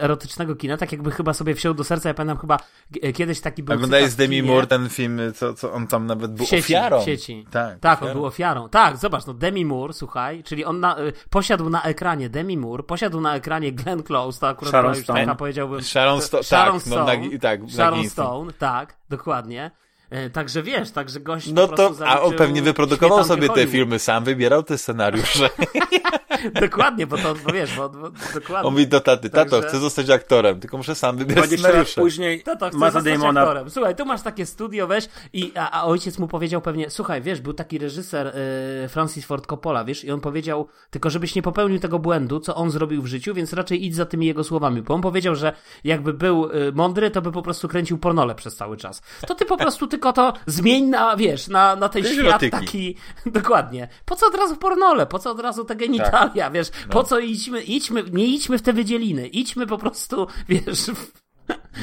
erotycznego kina, tak jakby chyba sobie wsiął do serca. Ja pamiętam chyba e, kiedyś taki był. Oglądałeś z Demi Moore ten film, co, co on tam nawet był w sieci, ofiarą. W sieci. Tak, tak ofiarą. on był ofiarą. Tak, zobacz, no Demi Moore, słuchaj, czyli on na, e, posiadł na ekranie Demi Moore, posiadł na ekranie Glenn Close, to akurat Sharon już taka powiedziałbym. Sharon, Sto- Sharon tak, no, Stone. No, na, tak, Sharon. Stone, tak, dokładnie. E, Także wiesz, także gość No to, a on pewnie wyprodukował sobie te filmy, sam wybierał te scenariusze. Dokładnie, bo to, bo wiesz, bo, bo, dokładnie. On mówi do taty, tato, Także- chcę zostać aktorem, tylko muszę sam wybierać 20 lat scenariusze. później To to chce Mata zostać Damona aktorem. Słuchaj, tu masz takie studio, weź i a, a ojciec mu powiedział pewnie, słuchaj, wiesz, był taki reżyser y, Francis Ford Coppola, wiesz, i on powiedział, tylko żebyś nie popełnił tego błędu, co on zrobił w życiu, więc raczej idź za tymi jego słowami, bo on powiedział, że jakby był y, mądry, to by po prostu kręcił pornole przez cały czas. To ty po prostu tylko to zmień na, wiesz, na, na ten Weź świat erotyki. taki, dokładnie. Po co od razu pornole? Po co od razu te genitalia, wiesz? Po co idźmy, idźmy, nie idźmy w te wydzieliny, idźmy po prostu, wiesz, w,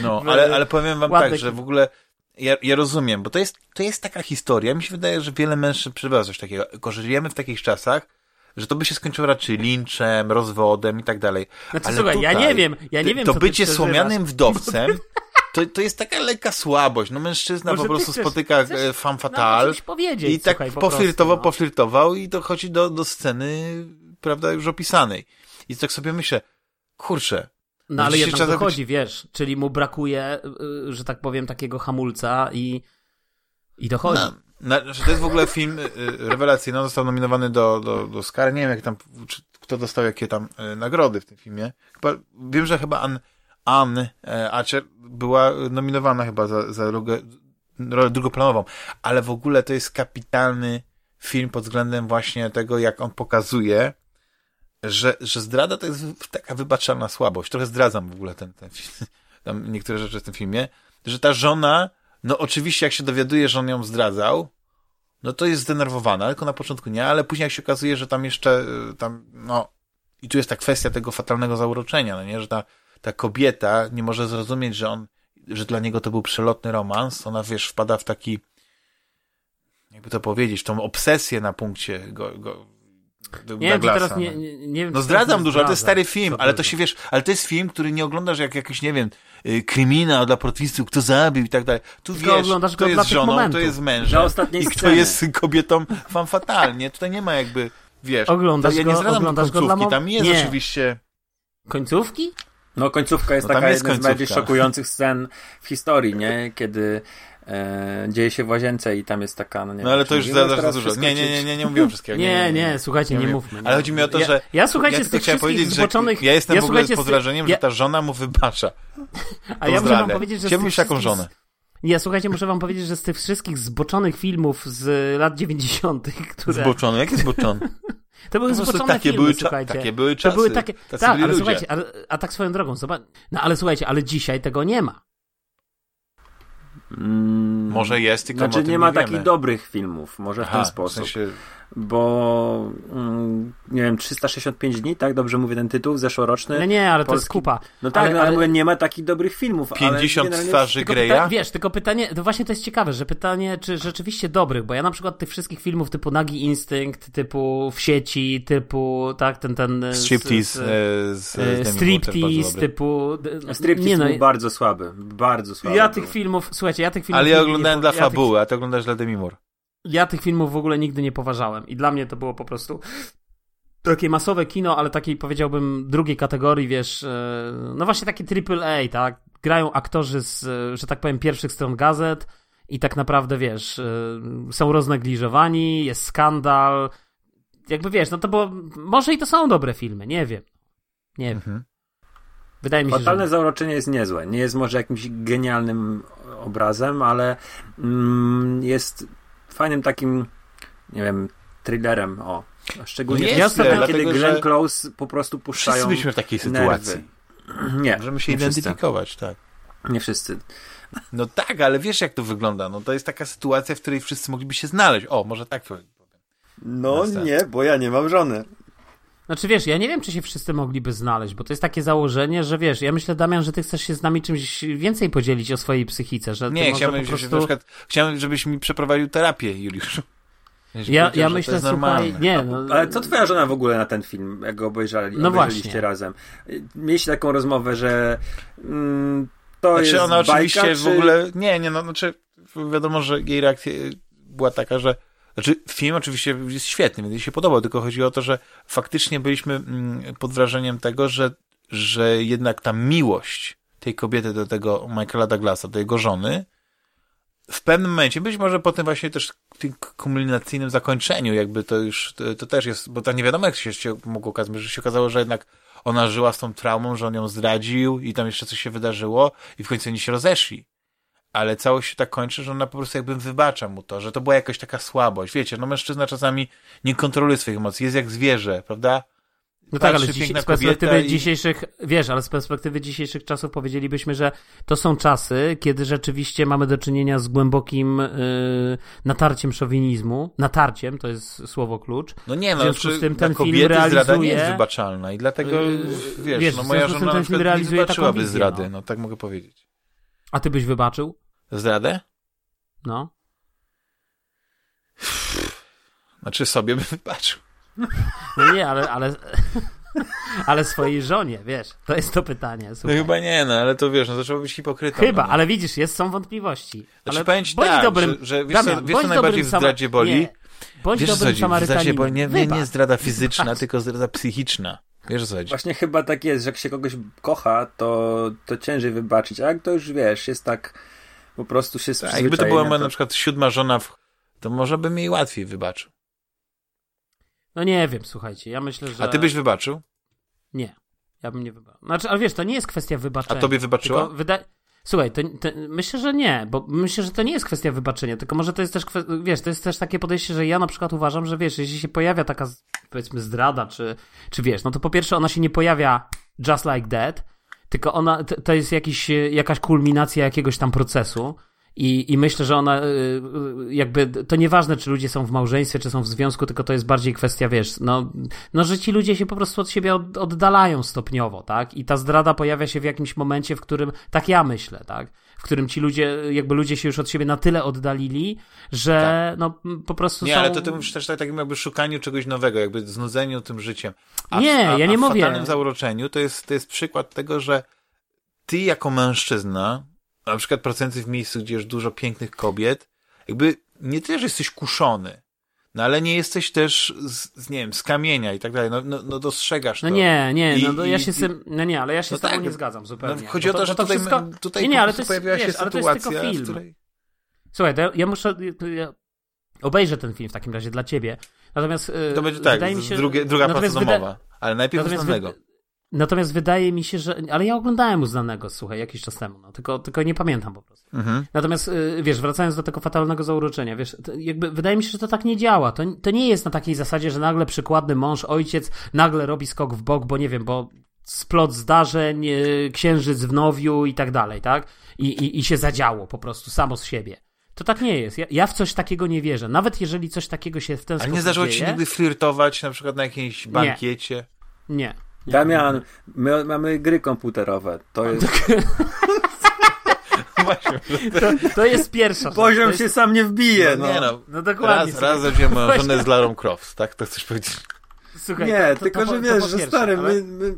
No, ale, ale powiem wam ładne tak, że w ogóle ja, ja rozumiem, bo to jest, to jest taka historia. Mi się wydaje, że wiele mężczyzn przebywa coś takiego. Żyjemy w takich czasach, że to by się skończyło raczej linczem, rozwodem i tak dalej. Znaczy, Ale słuchaj, ja tutaj nie wiem, ja nie wiem, To bycie słomianym wdowcem, to, to jest taka lekka słabość. No mężczyzna Może po prostu chcesz- spotyka chcesz e, fatale coś powiedzieć, i tak słuchaj, po poflirtował, prostu, no. poflirtował i dochodzi do, do sceny, prawda, już opisanej. I tak sobie myślę, kurczę, No ale Dzisiaj jednak dochodzi, wiesz, czyli mu brakuje, y, że tak powiem, takiego hamulca i, i dochodzi. Na, że to jest w ogóle film y, rewelacyjny. On został nominowany do, do, do Oscara. Nie wiem, jak tam, czy, kto dostał jakie tam y, nagrody w tym filmie. Chyba, wiem, że chyba Ann, Ann e, Archer była nominowana chyba za, za rolę, rolę drugoplanową. Ale w ogóle to jest kapitalny film pod względem właśnie tego, jak on pokazuje, że, że zdrada to jest taka wybaczalna słabość. Trochę zdradzam w ogóle ten, ten film, tam niektóre rzeczy w tym filmie, że ta żona, no oczywiście jak się dowiaduje, że on ją zdradzał, no to jest zdenerwowana, tylko na początku nie, ale później jak się okazuje, że tam jeszcze, y, tam, no, i tu jest ta kwestia tego fatalnego zauroczenia, no nie, że ta, ta kobieta nie może zrozumieć, że on, że dla niego to był przelotny romans, ona, wiesz, wpada w taki, jakby to powiedzieć, tą obsesję na punkcie go, go, nie wiem, teraz nie, no. nie, nie wiem, No zdradzam nie dużo, ale to jest stary film, Co ale to się wiesz, ale to jest film, który nie oglądasz jak jakiś, nie wiem, y, kryminał dla portwistów, kto zabił i tak dalej. Tu Tylko wiesz, oglądasz kto jest żoną, momentów. kto jest mężem ostatniej i kto sceny. jest kobietą fan fatalnie. Tutaj nie ma jakby, wiesz, Oglądasz ja nie go- zdradzam oglądasz go końcówki, dla tam jest Nie. oczywiście... Końcówki? No końcówka jest No taka jest jedna z bardziej końcówka. szokujących scen w historii, nie? Kiedy e, dzieje się w łazience i tam jest taka, no nie No wiem, ale to już za dużo. Nie, nie, nie, nie, nie mówiłem wszystkiego. Nie, nie, słuchajcie, nie, mówię. mówmy. Ale chodzi mi o to, ja, że... Ja, słuchajcie, ja z tych chciałem wszystkich zboczonych... ja jestem w ogóle pod wrażeniem, ja, że ta żona mu wybacza. A ja muszę wam powiedzieć, że Chciałbym mieć taką żonę. Nie, słuchajcie, muszę wam powiedzieć, że z tych wszystkich zboczonych filmów z lat 90., które... Zboczony, jakie zboczony? To były zboczone takie filmy, były słuchajcie. takie były To czasy. były takie... Tak, ale ludzie. słuchajcie, a, a tak swoją drogą, zobacz... No ale słuchajcie, ale dzisiaj tego nie ma. Mm, Może jest, tylko Znaczy nie ma nie takich dobrych filmów, może w Aha, ten sposób. W sensie, Bo, mm, nie wiem, 365 dni, tak? Dobrze mówię ten tytuł, zeszłoroczny. No nie, ale to jest polski- kupa. No tak, ale, no, ale ale, mówię, nie ma takich dobrych filmów. ale 50 generalnie- twarzy Greya? pyta, wiesz, tylko pytanie, to właśnie to jest ciekawe, że pytanie, czy rzeczywiście dobrych, bo ja na przykład tych wszystkich filmów typu Nagi Instynkt, typu W sieci, typu, tak, ten, ten... Striptease z- e, z, z, Striptease, typu... Striptease nie no, był bardzo słaby, bardzo słaby. ja był. tych filmów, słuchajcie, ja tych filmów... Ale ja nie oglądałem po- dla ja tych- fabuły, a ty oglądasz dla Demi Moore. Ja tych filmów w ogóle nigdy nie poważałem i dla mnie to było po prostu takie masowe kino, ale takiej powiedziałbym drugiej kategorii, wiesz, e, no właśnie takie triple A, tak? Grają aktorzy z, e, że tak powiem, pierwszych stron gazet i tak naprawdę, wiesz, e, są roznegliżowani, jest skandal, jakby wiesz, no to było, może i to są dobre filmy, nie wiem, nie wiem. Mhm. Wydaje mi się, Fatalne że... zauroczenie jest niezłe. Nie jest może jakimś genialnym obrazem, ale mm, jest fajnym takim, nie wiem, thrillerem. O. Szczególnie Jest, ja ostatnio, dlatego, kiedy że Glenn Close po prostu puszczają Wszyscy byliśmy w takiej nerwy. sytuacji. Nie, Możemy się nie wszyscy. identyfikować, tak. Nie wszyscy. No tak, ale wiesz jak to wygląda. No to jest taka sytuacja, w której wszyscy mogliby się znaleźć. O, może tak powiem. No nie, bo ja nie mam żony. Znaczy wiesz, ja nie wiem, czy się wszyscy mogliby znaleźć, bo to jest takie założenie, że wiesz, ja myślę, Damian, że ty chcesz się z nami czymś więcej podzielić o swojej psychice, że Nie, chciałbym, po prostu... że, na przykład, chciałem, żebyś mi przeprowadził terapię, Juliusz. Żebyś Ja, ja że to myślę, jest słuchaj, normalne. nie, no, Ale co twoja żona w ogóle na ten film, jak go obejrzeli, No obejrzeliście właśnie. razem? Mieliście taką rozmowę, że mm, to Znaczy jest ona oczywiście bajka, w czy... ogóle, nie, nie, no, znaczy wiadomo, że jej reakcja była taka, że znaczy film oczywiście jest świetny, więc jej się podobał, tylko chodzi o to, że faktycznie byliśmy mm, pod wrażeniem tego, że, że jednak ta miłość tej kobiety do tego Michaela Douglasa, do jego żony, w pewnym momencie, być może po tym właśnie też tym kulminacyjnym zakończeniu, jakby to już, to, to też jest, bo to nie wiadomo jak się, się mogło okazać, że się okazało, że jednak ona żyła z tą traumą, że on ją zdradził i tam jeszcze coś się wydarzyło i w końcu oni się rozeszli. Ale całość się tak kończy, że ona po prostu jakby wybacza mu to, że to była jakaś taka słabość. Wiecie, no mężczyzna czasami nie kontroluje swoich emocji, jest jak zwierzę, prawda? No tak, ale dziś, z perspektywy i- dzisiejszych, wiesz, ale z perspektywy dzisiejszych czasów powiedzielibyśmy, że to są czasy, kiedy rzeczywiście mamy do czynienia z głębokim y, natarciem szowinizmu. Natarciem, to jest słowo klucz. No nie, W no, związku czy z tym ten film zdrada nie realizuje- jest wybaczalna i dlatego, Yy, wiesz, wiesz, no w moja z tym żona ten film nie realizuje wybaczyłaby zdrady, no. no tak mogę powiedzieć. A ty byś wybaczył? Zdradę? No. Znaczy sobie bym wybaczył. No nie, ale, ale, ale swojej żonie, wiesz, to jest to pytanie. No Słuchaj. chyba nie, no ale to wiesz, no to trzeba być hipokrytą. Chyba, no. ale widzisz, jest, są wątpliwości. Znaczy, ale powiem ci bądź tak, dobrym, że- że wiesz co- Damian, wiesz co najbardziej w zdradzie boli? Nie. Bądź Wiesz co dobrym? W zdradzie, Samarytaninem. nie, nie, nie Wybacz. zdrada fizyczna, tylko zdrada psychiczna. Wiesz co chodzi? Właśnie chyba tak jest, że jak się kogoś kocha, to, to ciężej wybaczyć, a jak to już wiesz, jest tak, po prostu się Tak, jakby to była moja na przykład siódma żona, w... to może bym jej łatwiej wybaczył. No nie wiem, słuchajcie, ja myślę, że... A ty byś wybaczył? Nie, ja bym nie wybaczył. Znaczy, ale wiesz, to nie jest kwestia A wybaczenia. tobie wybaczyła? Tylko wyda... Słuchaj, to, to, myślę, że nie, bo myślę, że to nie jest kwestia wybaczenia, tylko może to jest też, kwe... wiesz, to jest też takie podejście, że ja na przykład uważam, że wiesz, jeśli się pojawia taka, powiedzmy, zdrada, czy, czy wiesz, no to po pierwsze ona się nie pojawia just like that, tylko ona, to, to jest jakiś, jakaś kulminacja jakiegoś tam procesu i, i myślę, że ona, y, y, jakby, to nieważne, czy ludzie są w małżeństwie, czy są w związku, tylko to jest bardziej kwestia, wiesz, no, no że ci ludzie się po prostu od siebie od, oddalają stopniowo, tak? I ta zdrada pojawia się w jakimś momencie, w którym, tak ja myślę, tak? W którym ci ludzie, jakby ludzie się już od siebie na tyle oddalili, że no m, po prostu Nie, są... ale to ty mówisz też tak, takim jakby szukaniu czegoś nowego, jakby znudzeniu tym życiem. A, Nie, a, ja nie a w mówię. fatalnym zauroczeniu to jest, to jest przykład tego, że ty jako mężczyzna, na przykład pracujący w miejscu, gdzie jest dużo pięknych kobiet, jakby nie tyle, że jesteś kuszony, no ale nie jesteś też z, nie wiem, z kamienia i tak dalej, no, no, no dostrzegasz No to. nie, nie, I- no to ja i- się z tym, no nie, ale ja się No z tobą tak, nie zgadzam zupełnie. No, chodzi Bo o to, że bo tutaj, wszystko... tutaj nie, nie, ale to jest, pojawiła się wiesz, to sytuacja, w film. której... Słuchaj, to ja, ja muszę. Ja obejrzę ten film w takim razie dla ciebie. Natomiast. e, To będzie tak, wydaje mi się, drugie, druga praca natomiast domowa, ale najpierw natomiast wy- Natomiast wydaje mi się, że. Ale ja oglądałem uznanego, słuchaj, jakiś czas temu, no, tylko, tylko nie pamiętam po prostu. Mhm. Natomiast, y, wiesz, wracając do tego fatalnego zauroczenia, wiesz, jakby wydaje mi się, że to tak nie działa. To, to nie jest na takiej zasadzie, że nagle przykładny mąż, ojciec nagle robi skok w bok, bo nie wiem, bo splot zdarzeń, y, księżyc w nowiu i tak dalej, tak? I, i, I się zadziało po prostu samo z siebie. To tak nie jest. Ja, ja w coś takiego nie wierzę. Nawet jeżeli coś takiego się w ten Ale sposób nie zdarzyło ci dzieje, nigdy flirtować na przykład na jakimś bankiecie? Nie. Damian, my mamy gry komputerowe. To jest. To, to jest pierwsza. Poziom jest, się sam nie wbije, no. Nie no, No dokładnie. raz, raz zaczniemy moją żonę z Larą Croft, tak? To chcesz powiedzieć? Słuchaj, Nie, to, to, tylko to, że wiesz, że stary, ale- my, my...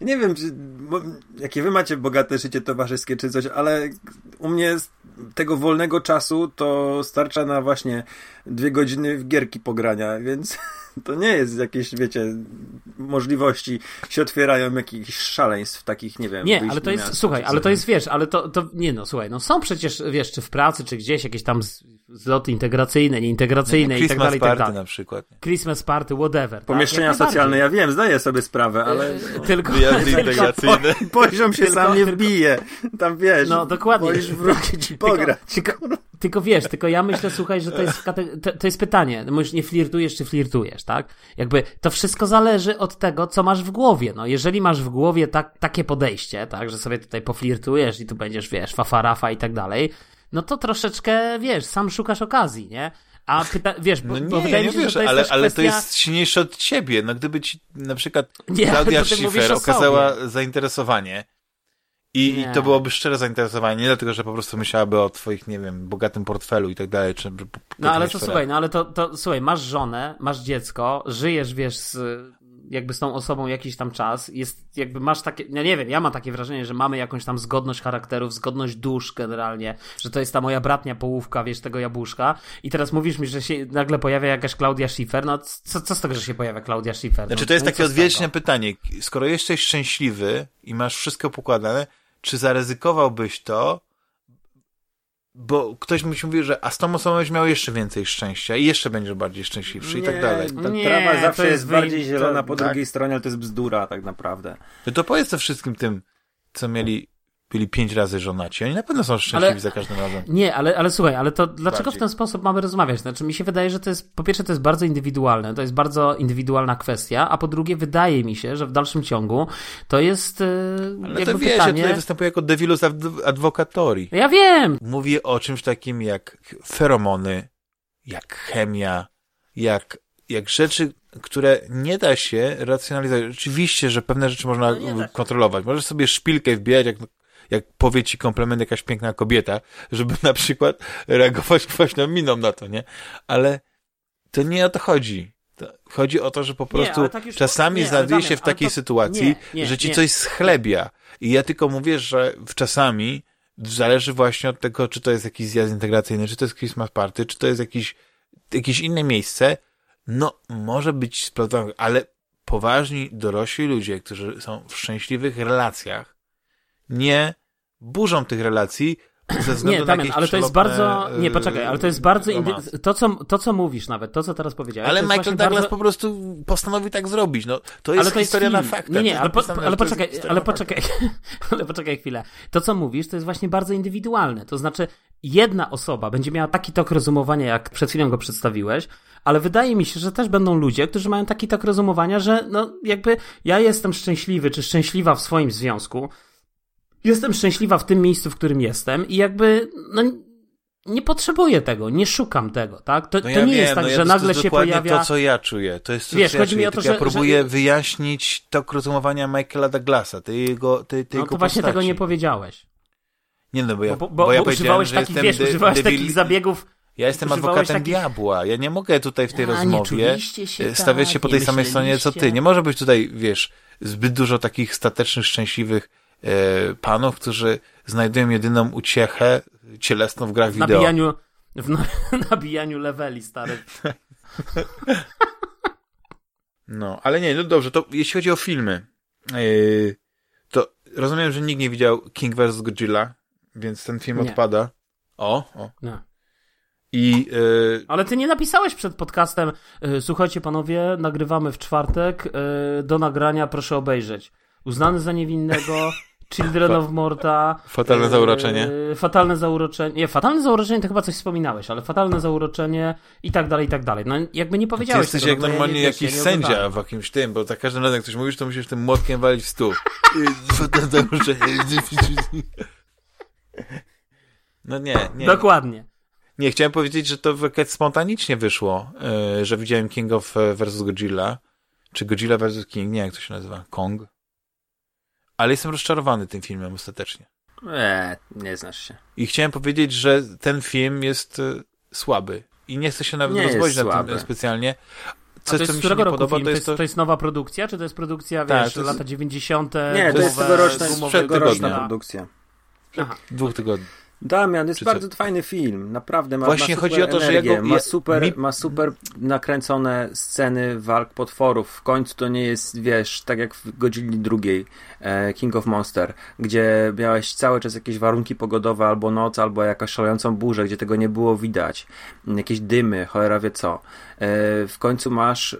Nie wiem, czy, bo, jakie wy macie bogate życie towarzyskie czy coś, ale u mnie z tego wolnego czasu to starcza na właśnie dwie godziny w gierki pogrania, więc to nie jest jakieś, wiecie, możliwości się otwierają jakichś szaleństw takich, nie wiem. Nie, ale to jest, miasto, słuchaj, ale to jest, wiesz, ale to, to, nie no, słuchaj, no są przecież, wiesz, czy w pracy, czy gdzieś jakieś tam zloty integracyjne, nieintegracyjne i tak Christmas dalej, i tak party dalej. na przykład. Christmas party, whatever. tak? Pomieszczenia najbardziej. socjalne, ja wiem, zdaję sobie sprawę, ale Tylko, Wyjazdy integracyjne. poziom się Tylko- sam nie wbije. Tam wiesz, no dokładnie. wrócić i pograć. Tylko, tylko, tylko wiesz, tylko ja myślę, słuchaj, że to jest, to, to jest pytanie, no nie flirtujesz, czy flirtujesz, tak? Jakby to wszystko zależy od tego, co masz w głowie, no jeżeli masz w głowie tak, takie podejście, tak, że sobie tutaj poflirtujesz i tu będziesz, wiesz, fafarafa i tak dalej, no to troszeczkę, wiesz, sam szukasz okazji, nie? A pyta, wiesz, bo, No bo nie, wydaje nie mi się, wiesz, że to jest ale, ale to jest silniejsze od ciebie. No gdyby ci na przykład Nie, Klaudia Schiffer okazała zainteresowanie i, i Nie. to byłoby szczere zainteresowanie, nie dlatego, że po prostu myślałaby o twoich, nie wiem, bogatym portfelu i tak dalej, czy No ale to słuchaj, no ale to, to słuchaj, masz żonę, masz dziecko, żyjesz, wiesz, z, jakby z tą osobą jakiś tam czas, jest, jakby masz takie, ja nie wiem, ja mam takie wrażenie, że mamy jakąś tam zgodność charakterów, zgodność dusz generalnie, że to jest ta moja bratnia połówka, wiesz, tego jabłuszka i teraz mówisz mi, że się nagle pojawia jakaś Klaudia Schiffer, no co, co z tego, że się pojawia Klaudia Schiffer? Znaczy no, to jest no takie odwieczne pytanie. Skoro jesteś szczęśliwy i masz wszystko pokładane, czy zaryzykowałbyś to, bo ktoś mi się mówi, że a z tą osobą będziesz miał jeszcze więcej szczęścia i jeszcze będziesz bardziej szczęśliwszy i tak dalej. Ta Nie, trawa zawsze jest, jest bardziej zielona to- po tak. drugiej stronie, ale to jest bzdura tak naprawdę. No to powiedz to wszystkim tym, co mieli, byli pięć razy żonaci. Oni na pewno są szczęśliwi Ale- za każdym razem. Nie, ale, ale słuchaj, ale to dlaczego Bardziej. w ten sposób mamy rozmawiać? Znaczy, mi się wydaje, że to jest, po pierwsze, to jest bardzo indywidualne, to jest bardzo indywidualna kwestia, a po drugie, wydaje mi się, że w dalszym ciągu to jest e, Ale to wiesz, ja pytanie... tutaj występuję jako devilus adv- advocatori. Ja wiem! Mówię o czymś takim jak feromony, jak chemia, jak, jak rzeczy, które nie da się racjonalizować. Oczywiście, że pewne rzeczy można No kontrolować. Możesz sobie szpilkę wbijać, jak, jak powie ci komplement jakaś piękna kobieta, żeby na przykład reagować kwaśną miną na to, nie? Ale to nie o to chodzi. Chodzi o to, że po Nie, prostu ale tak czasami nie, znajduje się w takiej to- sytuacji, nie, nie, że ci nie. coś schlebia. I ja tylko mówię, że w czasami zależy właśnie od tego, czy to jest jakiś zjazd integracyjny, czy to jest Christmas party, czy to jest jakiś, jakieś inne miejsce. No, może być sprawdzone, ale poważni, dorośli ludzie, którzy są w szczęśliwych relacjach, nie burzą tych relacji ze względu Nie, na Damian, ale to jest bardzo. Nie, e, poczekaj, ale to jest bardzo. Indy... To, co, to, co mówisz nawet, to, co teraz powiedziałeś. Ale Michael Douglas bardzo... po prostu postanowił tak zrobić. No, to jest ale to historia jest na faktach. Nie, nie, ale, po, ale poczekaj, ale poczekaj, ale poczekaj chwilę. To, co mówisz, to jest właśnie bardzo indywidualne. To znaczy, jedna osoba będzie miała taki tok rozumowania, jak przed chwilą go przedstawiłeś, ale wydaje mi się, że też będą ludzie, którzy mają taki tok rozumowania, że no jakby ja jestem szczęśliwy, czy szczęśliwa w swoim związku, jestem szczęśliwa w tym miejscu, w którym jestem i jakby, no nie potrzebuję tego, nie szukam tego, tak? To, No to ja nie wiem, jest tak, no ja że to nagle jest się pojawia... to, co ja czuję. To jest to, Wiesz, co ja czuję. o to, ja że- próbuję że- wyjaśnić to rozumowania Michaela Douglasa, tej jego, tej, tej No jego to właśnie postaci. tego nie powiedziałeś. Nie no, bo ja, Bo, bo, bo, ja używałeś że takich, wiesz, używałeś devil- takich zabiegów. Ja jestem adwokatem takich- diabła. Ja nie mogę tutaj w tej A, rozmowie się e, stawiać się tak, po nie tej samej stronie, co ty. Nie może być tutaj, wiesz, zbyt dużo takich statecznych, szczęśliwych panów, którzy znajdują jedyną uciechę cielesną w grach W wideo. nabijaniu, w na, nabijaniu leveli, stary. No, ale nie, no dobrze, to jeśli chodzi o filmy, yy, to rozumiem, że nikt nie widział King vs. Godzilla, więc ten film Nie. odpada. O, o. Nie. I yy, Ale ty nie napisałeś przed podcastem, słuchajcie panowie, nagrywamy w czwartek, do nagrania proszę obejrzeć. Uznany za niewinnego, Children of Morta. Fatalne y, zauroczenie. Fatalne zauroczenie. Nie, fatalne zauroczenie to chyba coś wspominałeś, ale fatalne zauroczenie i tak dalej, i tak dalej. No jakby nie ty powiedziałeś jesteś tego, jak no ja normalnie jakiś ja nie sędzia w jakimś tym, bo za każdym razem jak coś mówisz, to musisz tym młotkiem walić w stół. No nie, nie. Dokładnie. Nie, chciałem powiedzieć, że to spontanicznie wyszło, yy, że widziałem King of vs. Godzilla, czy Godzilla vs. King, nie jak to się nazywa, Kong. Ale jestem rozczarowany tym filmem ostatecznie. Eee, nie znasz się. I chciałem powiedzieć, że ten film jest e, słaby. I nie chcę się nawet Nie rozwodzić na tym specjalnie. A Coś, to jest co mi się nie podoba, to jest to... to jest nowa produkcja, czy to jest produkcja, Tak, wiesz, to jest- lata 90. Nie, to jest tegoroczna, tegoroczna produkcja. Aha. dwóch tygodni. Damian, jest bardzo co? fajny film, naprawdę ma, Właśnie ma chodzi super o to, że energię, ja go- ma, super, mi- ma super nakręcone sceny walk potworów. W końcu to nie jest, wiesz, tak jak w Godzilli drugiej, e, King of Monster, gdzie miałeś cały czas jakieś warunki pogodowe, albo noc, albo jakaś szalejącą burzę, gdzie tego nie było widać. Jakieś dymy, cholera wie co. E, w końcu masz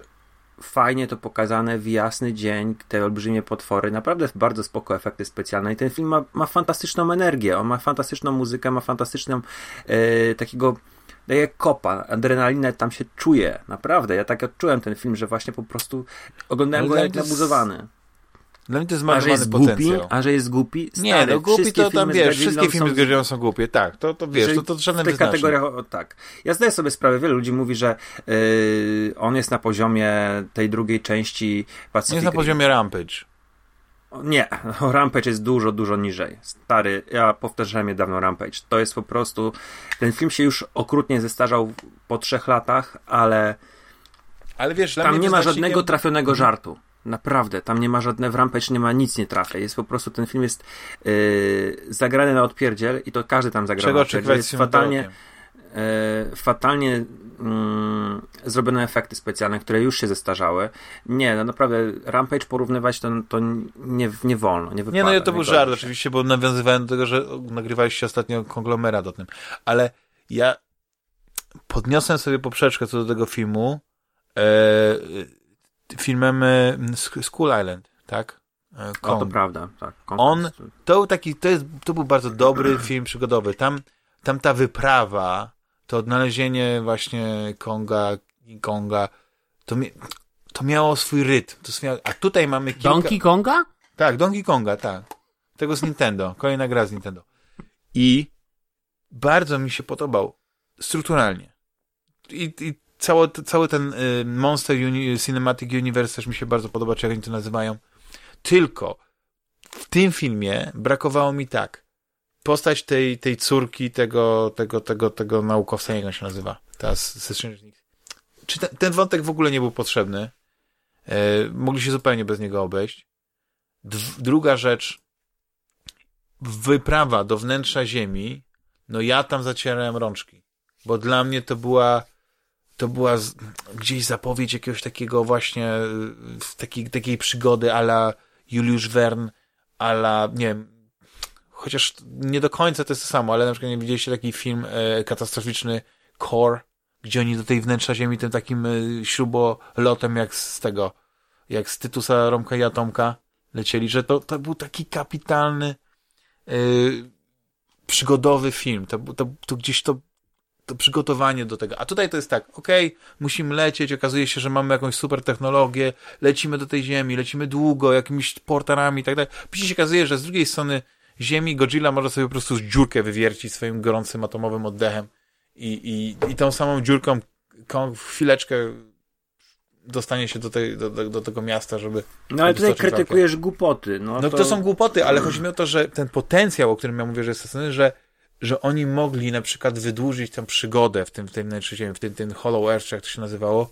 fajnie to pokazane w jasny dzień, te olbrzymie potwory, naprawdę bardzo spoko efekty specjalne i ten film ma, ma fantastyczną energię, on ma fantastyczną muzykę, ma fantastyczną e, takiego daje kopa, adrenalinę tam się czuje, naprawdę, ja tak odczułem ten film, że właśnie po prostu oglądałem Ale go jak zbudowany. Dla mnie to jest zmarnowany jest głupi, potencjał. a że jest głupi, Nie, stary, no głupi to tam wiesz, wszystkie filmy z są- Godzillą są głupie, tak, to, to wiesz, to, to żaden w tych kategoriach, o, tak. Ja zdaję sobie sprawę, wielu ludzi mówi, że yy, on jest na poziomie tej drugiej części Pacific Nie jest na poziomie Rampage. Nie, Rampage jest dużo, dużo niżej. Stary, ja powtarzałem niedawno Rampage. To jest po prostu. Ten film się już okrutnie zestarzał po trzech latach, ale Ale wiesz, tam nie ma wyznacznikiem- żadnego trafionego żartu. Naprawdę, tam nie ma żadne Rampage, nie ma nic nie trafia. Jest po prostu, ten film jest yy, zagrany na odpierdziel i to każdy tam zagra Czego na odpierdziel. oczekiwać Jest fatalnie, e, fatalnie mm, zrobione efekty specjalne, które już się zestarzały. Nie, no naprawdę Rampage porównywać to, to nie, nie wolno, nie wypada. Nie, no ja to był żart się. oczywiście, bo nawiązywałem do tego, że nagrywaliście ostatnio konglomerat o tym. Ale ja podniosłem sobie poprzeczkę co do tego filmu e, filmem Sk- Skull Island, tak? E, O, to prawda, tak. On-. To był taki, to, jest, to był bardzo dobry film przygodowy. Tam, tam ta wyprawa, to odnalezienie właśnie Konga, King Konga, to, mi, to miało swój rytm. To swia- a tutaj mamy kilka... Donkey Konga? Tak, Donkey Konga, tak. Tego z Nintendo. Kolejna gra z Nintendo. I bardzo mi się podobał strukturalnie. I, i cały, cały ten y, Monster Uni Cinematic Universe też mi się bardzo podoba, czy jak oni to nazywają. Tylko w tym filmie brakowało mi tak. Postać tej, tej córki, tego, tego, tego, tego naukowca, jak on się nazywa? Ta. Czy ten, ten wątek w ogóle nie był potrzebny? E, mogli się zupełnie bez niego obejść. Druga rzecz, wyprawa do wnętrza Ziemi, no ja tam zacierałem rączki, bo dla mnie to była to była z, gdzieś zapowiedź jakiegoś takiego właśnie y, takiej, takiej przygody ala Juliusz Verne, ala nie wiem, chociaż nie do końca to jest to samo, ale na przykład nie widzieliście taki film e, katastroficzny Core, gdzie oni do tej wnętrza Ziemi tym takim e, śrubolotem jak z tego, jak z Tytusa, Romka i Atomka lecieli, że to, to był taki kapitalny yy, przygodowy film. To, to, to gdzieś to, to przygotowanie do tego. A tutaj to jest tak, okej, musimy lecieć, okazuje się, że mamy jakąś super technologię, lecimy do tej ziemi, lecimy długo, jakimiś portalami i tak dalej. Później się okazuje, że z drugiej strony ziemi Godzilla może sobie po prostu dziurkę wywiercić swoim gorącym atomowym oddechem i, i, i tą samą dziurką Kong w chwileczkę dostanie się do, tej, do, do, do tego miasta, żeby No ale tutaj krytykujesz głupoty. No, no to... są głupoty, ale chodzi mi o to, że ten potencjał, o którym ja mówię, że jest sensowny, że, że oni mogli na przykład wydłużyć tę przygodę w tym, w tym w tym, tym Hollow Earth, jak to się nazywało,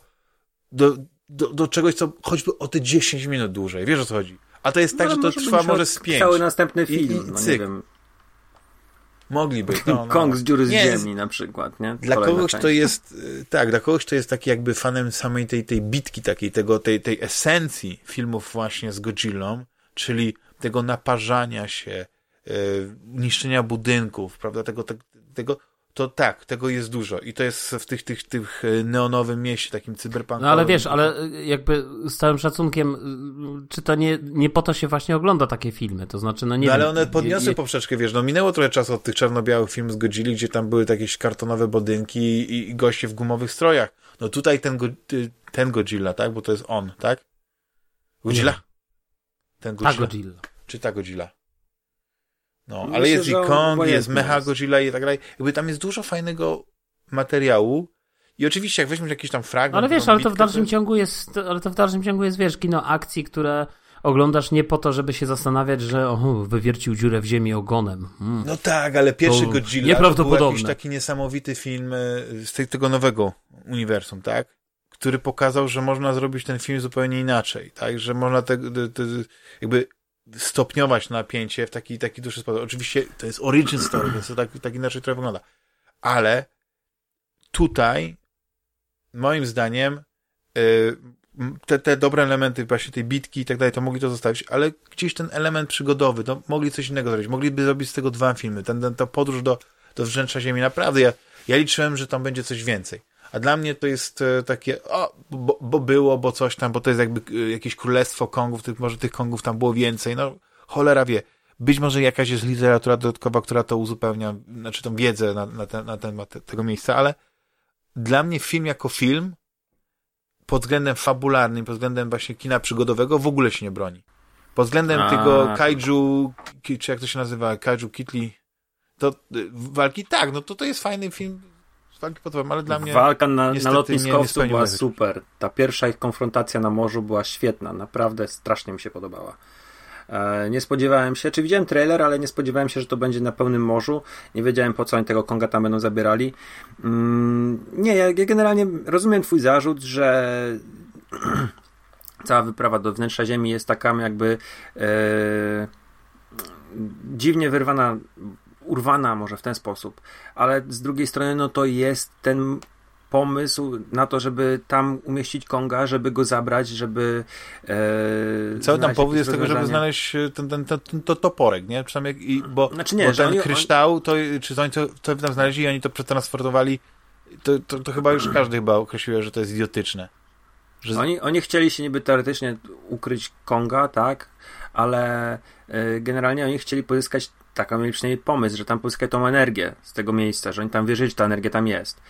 do, do, do czegoś, co choćby o te 10 minut dłużej. Wiesz o co chodzi? A to jest tak, No, że to może trwa może z 5. Cały następny I- film, i no nie cyk. wiem. Mogliby. No, no. Kong z dziury z Nie, ziemi na przykład, nie? Dla Kolejna kogoś, część. kto jest, y, tak, dla kogoś, kto jest taki jakby fanem samej tej, tej bitki takiej, tego, tej, tej esencji filmów właśnie z Godzillą, czyli tego naparzania się, niszczenia budynków, prawda, tego, tego, tego, to tak, tego jest dużo i to jest w tych, tych, tych y, neonowym mieście, takim cyberpunkowym. No ale wiesz, ale y, jakby z całym szacunkiem, czy to nie, nie po to się właśnie ogląda takie filmy? To znaczy, no nie no ale wiem, one podniosły je- poprzeczkę, wiesz, no minęło trochę czasu od tych czarno-białych filmów z Godzilli, gdzie tam były jakieś kartonowe budynki i, i goście w gumowych strojach. No tutaj ten, go, ten Godzilla, tak? Bo to jest on, tak? Godzilla? Ten Ta Godzilla. Godzilla. Czy ta Godzilla? No, Myślę, ale jest i Kong, jest Mecha. Godzilla i tak dalej. Jakby tam jest dużo fajnego materiału i oczywiście jak weźmiesz jakiś tam fragment... Ale wiesz, tą ale to w dalszym ciągu jest, ale to w dalszym ciągu jest, wiesz, kino akcji, które oglądasz nie po to, żeby się zastanawiać, że o, wywiercił dziurę w ziemi ogonem. Mm. No tak, ale pierwszy To Godzilla to był nieprawdopodobne. jakiś taki niesamowity film e, z tej, tego nowego uniwersum, tak? Który pokazał, że można zrobić ten film zupełnie inaczej, tak? Że można te, te, te, jakby stopniować napięcie w taki, taki dłuższy sposób. Oczywiście to jest origin story, więc to tak, tak inaczej trochę wygląda. Ale tutaj moim zdaniem y, te, te dobre elementy właśnie tej bitki i tak dalej, to mogli to zostawić, ale gdzieś ten element przygodowy, to mogli coś innego zrobić. Mogliby zrobić z tego dwa filmy. Ten, ten, ta podróż do, do wnętrza ziemi. Naprawdę, ja, ja liczyłem, że tam będzie coś więcej. A dla mnie to jest e, takie, o, bo, bo było, bo coś tam, bo to jest jakby e, jakieś królestwo Kongów, tych, może tych Kongów tam było więcej, no cholera wie. Być może jakaś jest literatura dodatkowa, która to uzupełnia, znaczy tą wiedzę na, na, ten, na temat te- tego miejsca, ale dla mnie film jako film pod względem fabularnym, pod względem właśnie kina przygodowego w ogóle się nie broni. Pod względem A. tego kaiju, czy jak to się nazywa, kaiju kitli, to y, walki tak, no to to jest fajny film walki ale dla mnie Walka na, na niestety nie- nie lotniskowcu była super. Ta pierwsza ich konfrontacja na morzu była świetna. Naprawdę strasznie mi się podobała. E, Nie spodziewałem się, czy widziałem trailer, ale nie spodziewałem się, że to będzie na pełnym morzu. Nie wiedziałem, po co oni tego Konga tam będą zabierali. Mm, Nie, ja ja generalnie rozumiem twój zarzut, że cała wyprawa do wnętrza Ziemi jest taka jakby e, dziwnie wyrwana urwana może w ten sposób, ale z drugiej strony no to jest ten pomysł na to, żeby tam umieścić Konga, żeby go zabrać, żeby e, Cały tam powód jest tego, żeby znaleźć e, ten, ten, ten, ten to toporek, nie? Przynajmniej, i, bo, Znaczy nie, bo ten oni- kryształ, to, czy oni to, to tam znaleźli i oni to przetransportowali, to, to, to chyba już każdy chyba określił, że to jest idiotyczne. Że, Oni, oni chcieli się niby teoretycznie ukryć Konga, tak, ale y, generalnie oni chcieli pozyskać, taką mieli przynajmniej pomysł, że tam pozyskać tą energię z tego miejsca, że oni tam wierzyli, że ta energia tam jest.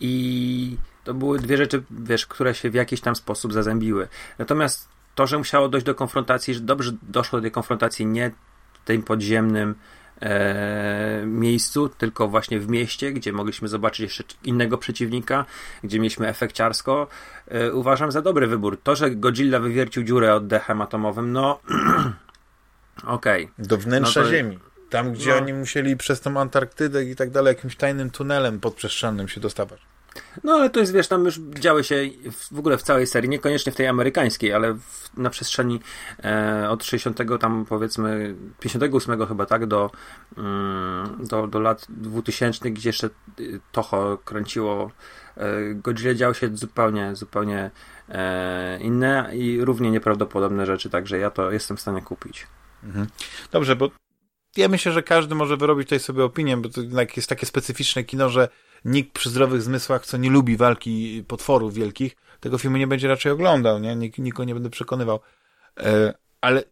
I to były dwie rzeczy, wiesz, które się w jakiś tam sposób zazębiły. Natomiast to, że musiało dojść do konfrontacji, że dobrze doszło do tej konfrontacji nie w tym podziemnym e, miejscu, tylko właśnie w mieście, gdzie mogliśmy zobaczyć jeszcze innego przeciwnika, gdzie mieliśmy efekciarsko, e, uważam za dobry wybór. To, że Godzilla wywiercił dziurę oddechem atomowym, no okej. do wnętrza no to- Ziemi. Tam, gdzie no. oni musieli przez tą Antarktydę i tak dalej, jakimś tajnym tunelem podprzestrzennym się dostawać. No ale to jest, wiesz, tam już działy się w, ogóle w całej serii, niekoniecznie w tej amerykańskiej, ale w, na przestrzeni e, od 60 tam powiedzmy 58 chyba tak do, mm, do, do lat 2000, gdzie jeszcze y, Toho kręciło e, Godzilla działy się zupełnie, zupełnie e, inne i równie nieprawdopodobne rzeczy, także ja to jestem w stanie kupić. Mhm. Dobrze, bo ja myślę, że każdy może wyrobić tutaj sobie opinię, bo to jednak jest takie specyficzne kino, że nikt przy zdrowych zmysłach, co nie lubi walki potworów wielkich, tego filmu nie będzie raczej oglądał, nie? Nik nikogo nie będę przekonywał. E, ale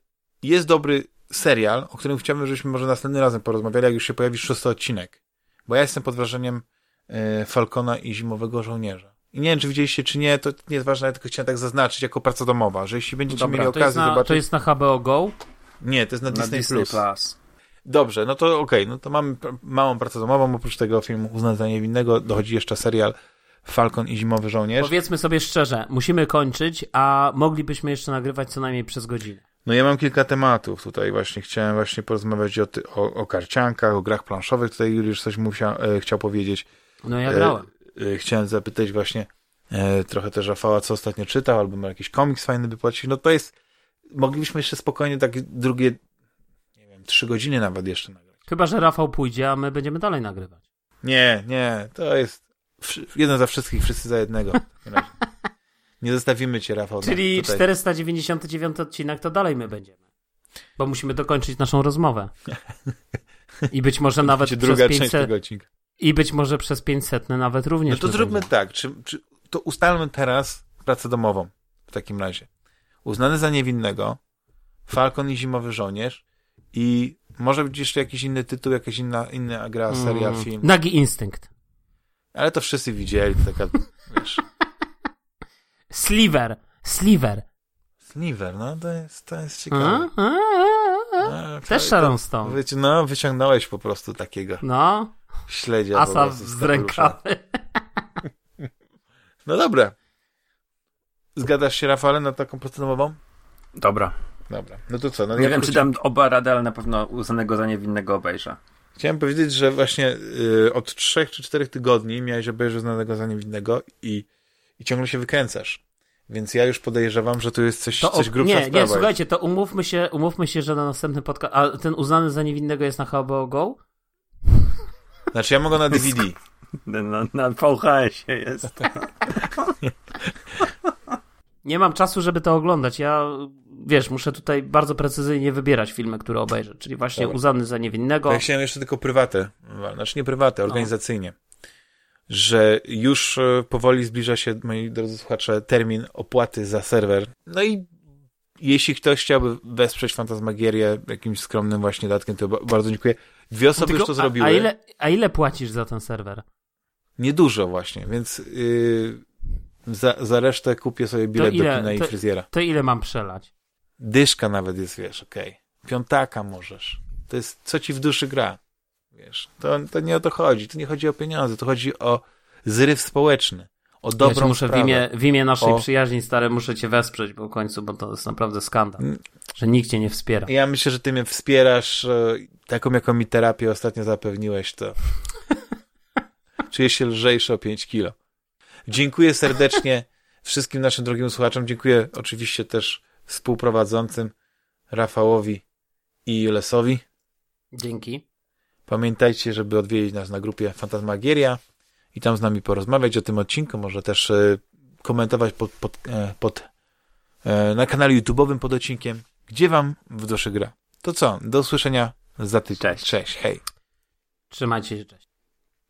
jest dobry serial, o którym chciałbym, żebyśmy może następnym razem porozmawiali, jak już się pojawi szósty odcinek. Bo ja jestem pod wrażeniem e, Falcona i Zimowego Żołnierza. I nie wiem, czy widzieliście, czy nie, to nie jest ważne, ja tylko chciałem tak zaznaczyć jako praca domowa, że jeśli będziecie mieli to jest, okazję na, zobaczyć... to jest na HBO Go. Nie, to jest na, Na Disney, Disney Plus. Dobrze, no to okej, no to mamy małą pracę domową, oprócz tego filmu Uznany za niewinnego dochodzi jeszcze serial Falcon i Zimowy Żołnierz. Powiedzmy sobie szczerze, musimy kończyć, a moglibyśmy jeszcze nagrywać co najmniej przez godzinę. No ja mam kilka tematów tutaj właśnie, chciałem właśnie porozmawiać o, ty, o, o karciankach, o grach planszowych, tutaj Juliusz coś musiał, e, chciał powiedzieć. No ja E, grałem. E, chciałem zapytać właśnie e, trochę też Rafała, co ostatnio czytał, albo ma jakiś komiks fajny by płacić. No to jest, moglibyśmy jeszcze spokojnie takie drugie, trzy godziny nawet jeszcze nagrać. Chyba, że Rafał pójdzie, a my będziemy dalej nagrywać. Nie, nie, to jest jeden za wszystkich, wszyscy za jednego. Nie zostawimy cię, Rafał. Czyli tutaj. 499 odcinek to dalej my będziemy. Bo musimy dokończyć naszą rozmowę. I być może nawet przez druga część 500, tego odcinka. i być może przez 500 nawet również. No to my zróbmy będziemy. tak, czy, czy, to ustalmy teraz pracę domową w takim razie. Uznany za niewinnego, Falcon i Zimowy Żołnierz i może być jeszcze jakiś inny tytuł, jakaś inna, inna gra, serial, Mm, film. Nagi Instynkt. Ale to wszyscy widzieli, to taka, wiesz, Sliver. Sliver. Sliver, no to jest, to jest A? ciekawe. A? A? No, Też Sharon to- Stone. Wiecie, no, wyciągnąłeś po prostu takiego No, śledzia. asa z rękawy. No dobra. Zgadasz się, Rafale, na taką domową? Dobra. Dobra. No to co? No Nie ja wiem, czy dam oba rady, ale na pewno uznanego za niewinnego obejrzę. Chciałem powiedzieć, że właśnie y, od trzech czy czterech tygodni miałeś obejrzeć znanego za niewinnego i, i ciągle się wykręcasz. Więc ja już podejrzewam, że tu jest coś, To coś grubsza nie, sprawa. nie, słuchajcie, to umówmy się, umówmy się, że na następny podcast. A ten uznany za niewinnego jest na HBO Go? Znaczy ja mogę na DVD. Na, na VHS-ie jest. Nie mam czasu, żeby to oglądać. Ja, wiesz, muszę tutaj bardzo precyzyjnie wybierać filmy, które obejrzę. Czyli właśnie Dobra. uznany za niewinnego. Ja chciałem jeszcze tylko prywatę, znaczy nie prywatę, organizacyjnie. Że już e, powoli zbliża się, moi drodzy słuchacze, termin opłaty za serwer. No i jeśli ktoś chciałby wesprzeć Fantasmagierię jakimś skromnym właśnie datkiem, to ba- bardzo dziękuję. Dwie osoby Tylko, już to zrobiły. A, a, ile, a ile płacisz za ten serwer? Niedużo właśnie, więc yy, za, za resztę kupię sobie bilet ile- do kina i fryzjera. To ile mam przelać? Dyszka nawet jest, wiesz, okej. Piątaka możesz. To jest, co ci w duszy gra. Wiesz, to, to nie o to chodzi. To nie chodzi o pieniądze, to chodzi o zryw społeczny. O Ja dobrą cię muszę w sprawę. imię, w imię naszej O. przyjaźni, stare, muszę cię wesprzeć, bo w końcu, bo to jest naprawdę skandal, Mm. że nikt cię nie wspiera. Ja myślę, że ty mnie wspierasz, e, taką jaką mi terapię ostatnio zapewniłeś, to czuję się lżejszy o 5 kilo. Dziękuję serdecznie wszystkim naszym drogim słuchaczom. Dziękuję oczywiście też współprowadzącym Rafałowi i Lesowi. Dzięki. Pamiętajcie, żeby odwiedzić nas na grupie Fantasmagieria i tam z nami porozmawiać o tym odcinku, może też e, komentować pod, pod, e, pod, e, na kanale YouTube'owym pod odcinkiem, gdzie wam w duszy gra. To co? Do usłyszenia za tydzień. Cześć. Cześć, hej. Trzymajcie się, cześć.